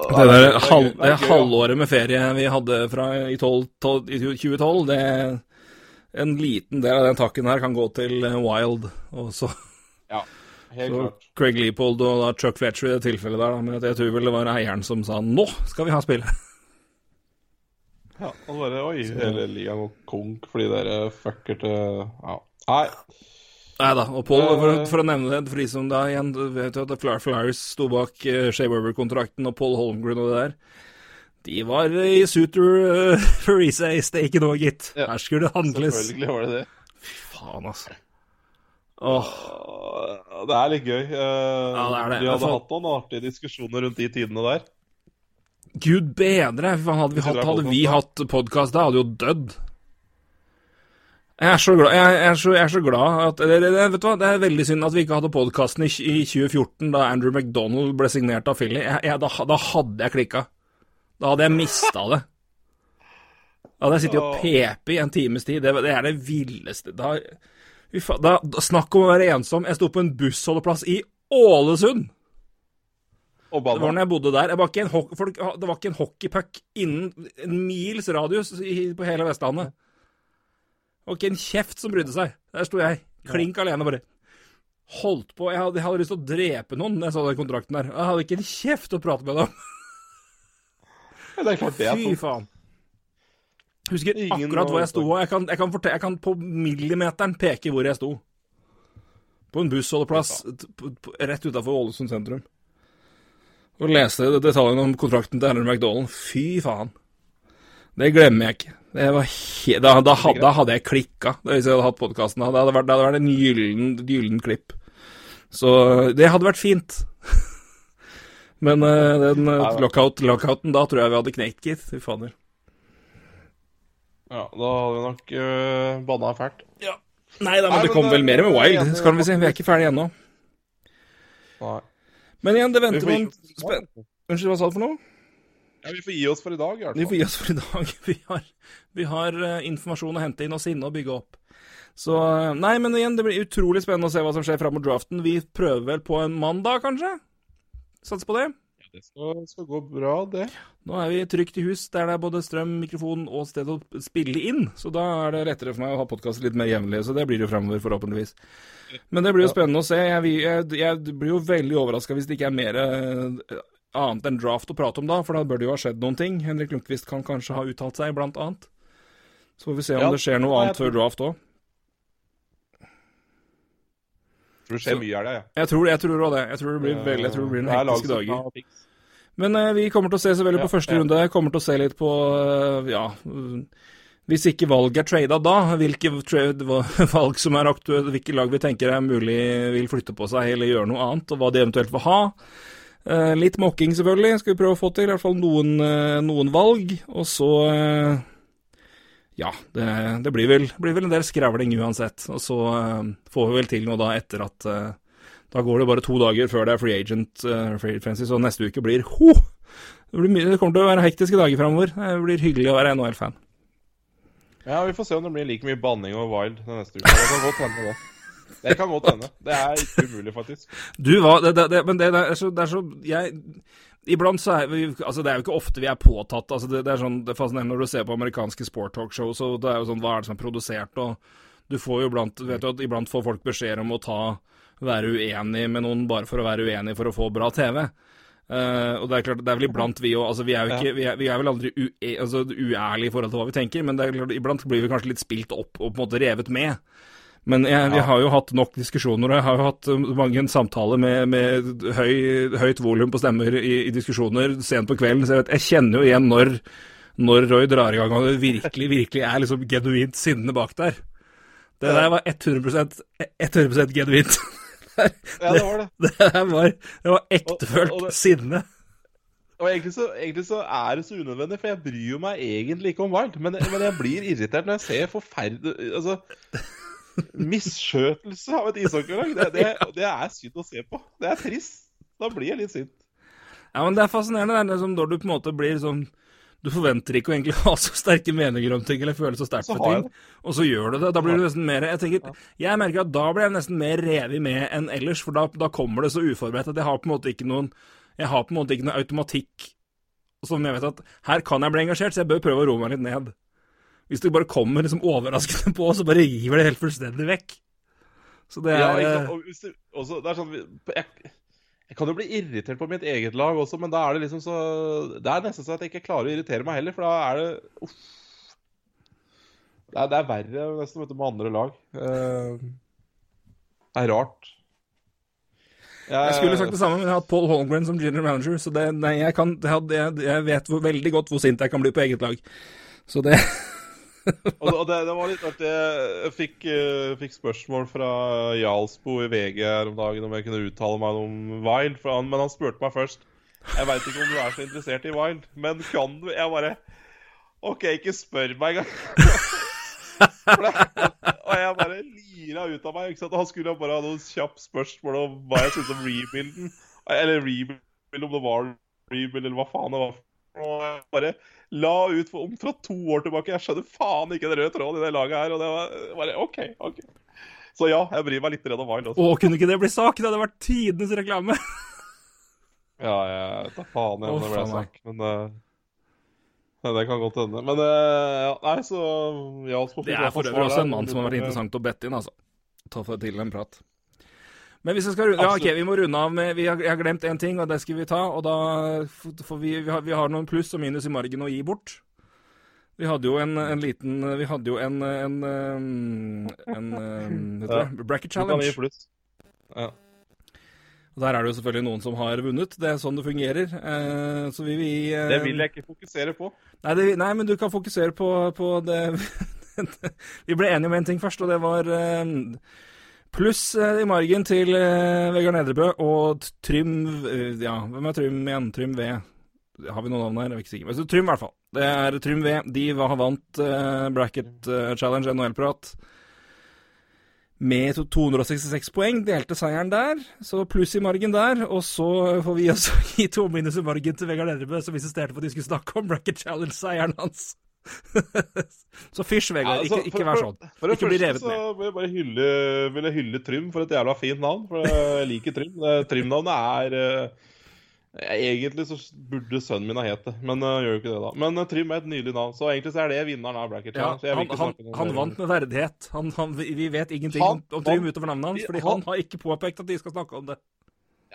Det der halv, det halvåret med ferie vi hadde fra i, 12, 12, i 2012, det En liten del av den takken her kan gå til Wild. Og så Ja, helt så klart. Craig Leopold og da Chuck Fletcher i det tilfellet der, da. Men jeg tror vel det var eieren som sa 'nå skal vi ha spill'. [laughs] Ja, og bare Oi, hele ligaen går konk fordi dere fucker til Ja. Nei. Nei da. Og Paul, for, å- for å nevne det, for de som da igjen vet jo at Flyer Flyers sto bak uh, Shea Weber-kontrakten og Paul Holmgren og det der. De var i Suter uh, Parise det er ikke gitt. Ja, Her skulle det handles. Selvfølgelig var det det. Faen, altså. Åh. Det er litt gøy. Eh, Ja, det er det. Vi hadde altså... hatt noen artige diskusjoner rundt de tidene der. Gud bedre! Hadde vi hatt, hadde vi hatt podkast da, hadde jo dødd. Jeg er så glad, jeg er så, jeg er så glad at eller, Vet du hva, det er veldig synd at vi ikke hadde podkasten i, i 2014, da Andrew McDonald ble signert av Philly. Jeg, da, da hadde jeg klikka. Da hadde jeg mista det. Da hadde jeg sittet og pepet i en times tid. Det, det er det villeste da, faen, da, Snakk om å være ensom. Jeg sto på en bussholdeplass i Ålesund! Det var når jeg bodde der. Det var ikke en, folk, det var ikke en hockeypuck innen en mils radius i, på hele Vestlandet. Det var ikke en kjeft som brydde seg. Der sto jeg, klink alene, bare. Holdt på. Jeg hadde, jeg hadde lyst til å drepe noen da jeg så den kontrakten der. Jeg hadde ikke en kjeft å prate med dem. Ja, det er klart det er Fy faen. Husker Ingen akkurat hvor jeg sto. Jeg kan, jeg, kan fortelle, jeg kan på millimeteren peke hvor jeg sto. På en bussholdeplass rett utafor Ålesund sentrum. Og leste detaljene om kontrakten til Henry McDonald. Fy faen. Det glemmer jeg ikke. Det var he da, da, had- da hadde jeg klikka, hvis jeg hadde hatt podkasten. Det hadde vært, det hadde vært en gyllen, gyllen klipp. Så det hadde vært fint. [laughs] Men eh, den eh, lockout, lockouten da tror jeg vi hadde knekt, gitt. Fy fader. Ja, da hadde vi nok uh, banna fælt. Nei da, men Nei, det kom kommer det- vel mer med Wild, skal vi si. Vi er ikke ferdige ennå. Nei. Men igjen, det venter man spen... Unnskyld, hva sa du for noe? ja, vi får gi oss for i dag, i hvert Vi får gi oss for i dag. [laughs] Vi har, vi har uh, informasjon å hente inn og sinne å bygge opp. Så uh, Nei, men igjen, det blir utrolig spennende å se hva som skjer fram mot draften. Vi prøver vel på en mandag, kanskje? Satser på det. Det skal, skal gå bra, det. Nå er vi trygt i hus der det er både strøm, mikrofon og sted å spille inn. Så da er det lettere for meg å ha podkast litt mer jevnlig. Så det blir det jo fremover, forhåpentligvis. Men det blir jo spennende å se. Jeg, jeg, jeg blir jo veldig overraska hvis det ikke er mer eh, annet enn draft å prate om da, for da bør det jo ha skjedd noen ting. Henrik Lundqvist kan kanskje ha uttalt seg, blant annet. Så får vi se om Ja, det skjer noe annet før draft òg. Tror det skjer Så- mye av det, jeg. Jeg tror jeg tror det. Jeg tror det blir, veldig, jeg tror det blir noen hektiske dager. Men eh, vi kommer til å se selvfølgelig på første ja. runde. Kommer til å se litt på eh, ja Hvis ikke valg er trada da, hvilke trade, [laughs] valg som er aktuelle, hvilke lag vi tenker er mulig vil flytte på seg eller gjøre noe annet, og hva de eventuelt vil ha. Eh, litt mokking, selvfølgelig, skal vi prøve å få til. I hvert fall noen, eh, noen valg. Og så eh, Ja, det, det blir, vel, blir vel en del skravling uansett. Og så eh, får vi vel til noe da etter at eh, da går det bare to dager før det er free agent uh, free agency, så neste uke blir ho! Det, blir mye, det kommer til å være hektiske dager framover. Det blir hyggelig å være NHL-fan. Ja, vi får se om det blir like mye banning og wild den neste uka. Det kan godt hende, det. Det kan godt hende. Det er ikke umulig, faktisk. Du, hva det, det, Men det, det, er så, det er så Jeg Iblant så er vi Altså, det er jo ikke ofte vi er påtatt. Altså, det, det er sånn Det er fascinerende når du ser på amerikanske sporttalkshow, så det er jo sånn Hva er det som er produsert, og du får jo iblant Vet du at iblant får folk beskjeder om å ta Være uenig med noen bare for å være uenig for å få bra TV. Uh, og det er klart, det er vel iblant vi òg altså, vi, er jo ikke, vi, er, vi er vel aldri ue, altså, uærlige i forhold til hva vi tenker, men det er klart, iblant blir vi kanskje litt spilt opp og på en måte revet med. Men jeg, vi har jo hatt nok diskusjoner, og jeg har jo hatt um, mange samtaler med, med høy, høyt volum på stemmer i, i diskusjoner sent på kvelden, så jeg, vet, jeg kjenner jo igjen når, når Roy drar i gang og det virkelig, virkelig er liksom genuint sinne bak der. Det der var 100% 100% genuint. [laughs] Ja, det var det. [laughs] Det der var, det var Og- og ektefølt det- sinne. Og egentlig så, egentlig så er det så unødvendig, for jeg bryr meg egentlig ikke om Wild. Men, men jeg blir irritert når jeg ser forferdelig Altså Misskjøtelse av et ishockeylag. Det, det, [laughs] det er synd å se på. Det er trist. Da blir jeg litt sint. Ja, men det er fascinerende. Det er liksom når du på en måte blir sånn Du forventer ikke å egentlig ha så sterke meninger om ting, eller føle så sterkt for ting, og så gjør du det. Da blir du nesten mer Jeg tenker, jeg merker at da blir jeg nesten mer revet med enn ellers, for da, da kommer det så uforberedt at jeg har på en måte ikke noen Jeg har på en måte ikke noen automatikk som jeg vet at her kan jeg bli engasjert, så jeg bør prøve å roe meg litt ned. Hvis det bare kommer liksom overraskende på, så bare river det helt fullstendig vekk. Så det er Ja, ikke eh, Og hvis du, også, det er sånn jeg, jeg kan jo bli irritert på mitt eget lag også, men da er det liksom så Det er nesten så at jeg ikke klarer å irritere meg heller, for da er det uff. Det er, det er verre nesten vet du, med andre lag. Uh, det er rart. Jeg skulle sagt det samme, men jeg har hatt Paul Holmgren som general manager, så det, nei, jeg, kan, jeg, jeg vet hvor, veldig godt hvor sint jeg kan bli på eget lag. Så det [laughs] [laughs] Og, og det, det var litt artig. Jeg fikk, uh, fikk spørsmål fra Jarlsbo i VG her om dagen om jeg kunne uttale meg om Wild, han, men han spurte meg først. Jeg veit ikke om du er så interessert i Wild, men kan du? Jeg bare OK, ikke spør meg engang. [laughs] Og jeg bare lira ut av meg. ikke sant? Han skulle bare ha noen kjappe spørsmål om hva jeg syntes om rebuilden. Eller rebuild, om det var rebuild, eller hva faen det var. Og bare la ut for fra to år tilbake. Jeg skjønner faen ikke den røde tråden i det laget her. Og det var bare OK, OK. Så ja, jeg bryr meg litt redd om Wild også. Å, kunne ikke det bli sak? Det hadde vært tidenes reklame. [laughs] Ja, jeg vet da faen jeg om det ble sak, men uh... ja, Det kan godt hende. Men uh, ja, nei, så Jarlsbo Det er for øvrig også en mann som har vært interessant å bette inn, altså. Ta for til en prat. Men hvis vi skal runde Ja, OK, vi må runde av med Vi har, jeg har glemt én ting, og det skal vi ta. Og da får vi Vi har, vi har noen pluss og minus i margen å gi bort. Vi hadde jo en, en liten Vi hadde jo en En, en, en, [laughs] Ja. bracket challenge. Ja. Og Der er det jo selvfølgelig noen som har vunnet. Det er sånn det fungerer. Eh, så vi, vi eh, Det vil jeg ikke fokusere på. Nei, det, nei, men du kan fokusere på, på det [laughs] Vi ble enige om en ting først, og det var eh, pluss eh, i margen til eh, Vegard Nedrebø og Trym eh, Ja, hvem er Trym igjen? Trym V. Har vi noen navn her? Jeg er ikke sikker. Men Trym, i hvert fall. Det er Trym V. De har vant Bracket Challenge NHL-prat med 266 poeng. Delte seieren der, så pluss i margen der. Og så får vi også [laughs] gi to minus i margen til Vegard Nedrebø, som insisterte på at de skulle snakke om Bracket Challenge-seieren hans. [laughs] så fysj, Vegard. Ja, altså, ikke, ikke for- vær sånn. For det Ikke bli revet så vil jeg bare hylle, vil jeg hylle Trym for et jævla fint navn. For jeg liker Trym. Trym-navnet er eh, Egentlig så burde sønnen min ha het det, men uh, gjør jo ikke det, da. Men uh, Trym er et nydelig navn, så egentlig så er det vinneren av Bracket Ja, Challenge. Vil han, han, han vant med verdighet. Han, vi vet ingenting om, om Trym utover navnet hans, fordi han- har ikke påpekt at de skal snakke om det.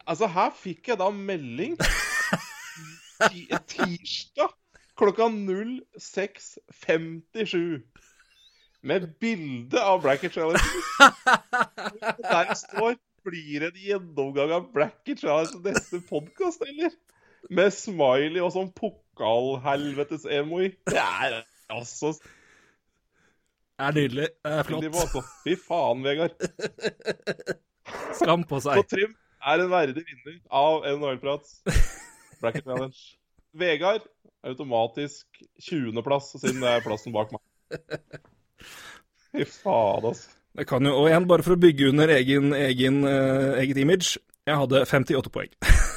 Altså, her fikk jeg da melding [laughs] ti- tirsdag klokka 06.57 med bilde av Bracket Challenge. Der det står blir det en gjennomgang av Bracket Challenge neste podkast, eller? Med smiley og sånn pokalhelvetes-emoji. Det er altså Det er nydelig. Det er flott. Fy faen, Vegard. Skam på Så På Trym er en verdig vinner av NHL-prats. Bracket Challenge. Vegard automatisk 20.-plass, siden det er plassen bak meg. [laughs] Fy faen, altså. Det kan jo, og igjen, bare for å bygge under egen, egen, uh, eget image, jeg hadde 58 poeng. [laughs]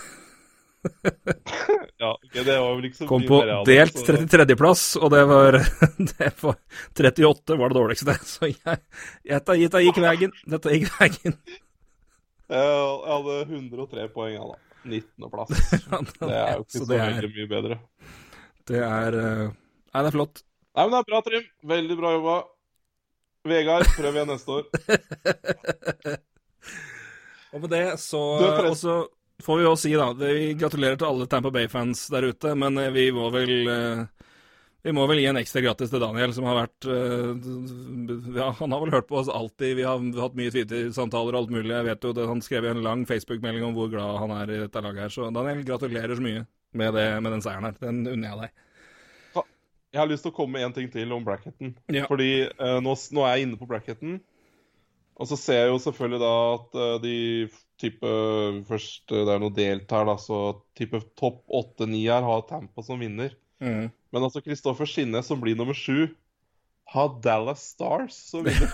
Ja, okay, det var vel ikke så Kom mye på mer jeg delt så- 33.-plass, og det var, [laughs] det var 38 var det dårligste. Så jeg, jeg, dette gikk veien. Dette gikk veien. Jeg hadde 103 poeng, ja da. 19.-plass. [laughs] Det er jo ikke Så så, er- veldig mye bedre. Det er eh, Nei, det er flott. Nei, men det er bra, Trym. Veldig bra jobba. Vegard, prøv igjen neste år. [laughs] Og med det så Du er forresten- Og så får vi jo si, da Vi gratulerer til alle Tampa Bay-fans der ute, men eh, vi må vel eh, Vi må vel gi en ekstra gratis til Daniel, som har vært eh, Ja, han har vel hørt på oss alltid. Vi har hatt mye Twitter-samtaler og alt mulig. Jeg vet jo det, Han skrev en lang Facebook-melding om hvor glad han er i dette laget her. Så Daniel, gratulerer så mye med, det, med den seieren her. Den unner jeg deg. Jeg har lyst til å komme med en ting til om bracketen. Ja. Fordi eh, nå, nå er jeg inne på bracketen. Og så ser jeg jo selvfølgelig da at uh, de type Først eh, det er noe delt her, da, så type topp 8-9 her har Tampa som vinner. Mm. Men altså Kristoffer Skinnes, som blir nummer sju, har Dallas Stars som vinner.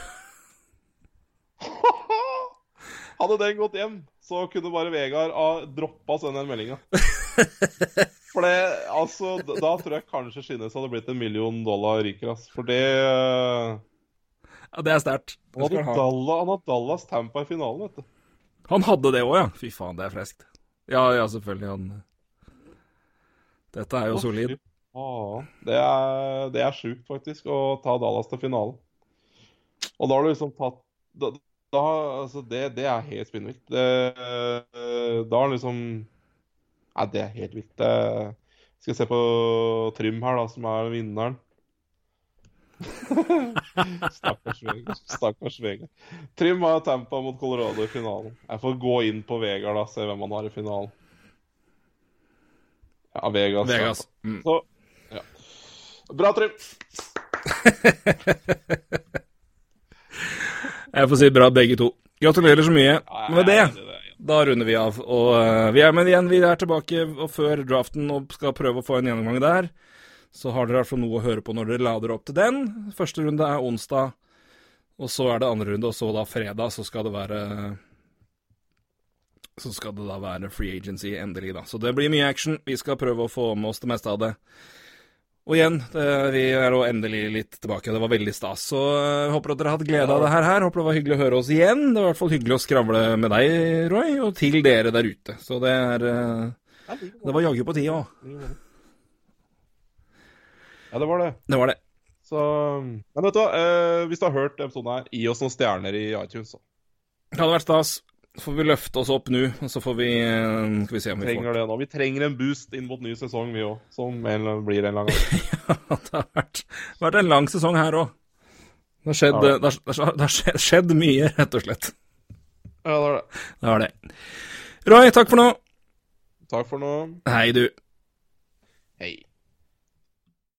[laughs] Hadde den gått hjem, så kunne bare Vegard ha droppa å sende den meldinga. [laughs] For det, altså, da tror jeg kanskje Skinnes hadde blitt en million dollar rikere, ass. For det Ja, det er sterkt. Han hadde ha. Dallas, Dallas Tampa i finalen, vet du. Han hadde det òg, ja. Fy faen, det er freskt. Ja, ja, selvfølgelig. Han Dette er jo solid. Fy. Det er, det er sjukt, faktisk, å ta Dallas til finalen. Og da har du liksom tatt Da, da altså det, det er helt spinnvilt. Det, da har han liksom Nei, det er helt vilt. Jeg skal se på Trym her, da, som er vinneren. [laughs] Stakkars Vegard. Trym har Tampa mot Colorado i finalen. Jeg får gå inn på Vegard da, se hvem han har i finalen. Ja, Vegas. Vegas. Mm. Så. Bra, Trym. [laughs] Jeg får si bra begge to. Gratulerer så mye. Med det, da runder vi av. Og eh, vi er, med igjen, vi er tilbake og før draften og skal prøve å få en gjennomgang der. Så har dere fall noe å høre på når dere lader opp til den. Første runde er onsdag, og så er det andre runde, og så da fredag så skal det være Så skal det da være free agency endelig, da. Så det blir mye action. Vi skal prøve å få med oss det meste av det. Og igjen, det, vi er jo endelig litt tilbake. Det var veldig stas. Så jeg håper at dere har hatt glede av det her. her. Håper det var hyggelig å høre oss igjen. Det var i hvert fall hyggelig å skravle med deg, Roy, og til dere der ute. Så det er eh, Det var jaggu på tide òg. Ja, det var det. Det var det. Så Men vet du hva, eh, hvis du har hørt episoden her, gi oss noen stjerner i iTunes. Så. Det hadde vært stas. Så får vi løfte oss opp nå, og så får vi eh, Skal vi se om vi får det nå. Vi trenger en boost inn mot ny sesong, vi òg. Som en, blir en lang gang. [laughs] Ja, det har vært, vært en lang sesong her òg. Det har skjedd, Ja. det har, det har, det har skjedd, skjedd mye, rett og slett. Ja, det har det. Det har det. Roy, takk for nå. Takk for nå. Hei, du. Hei.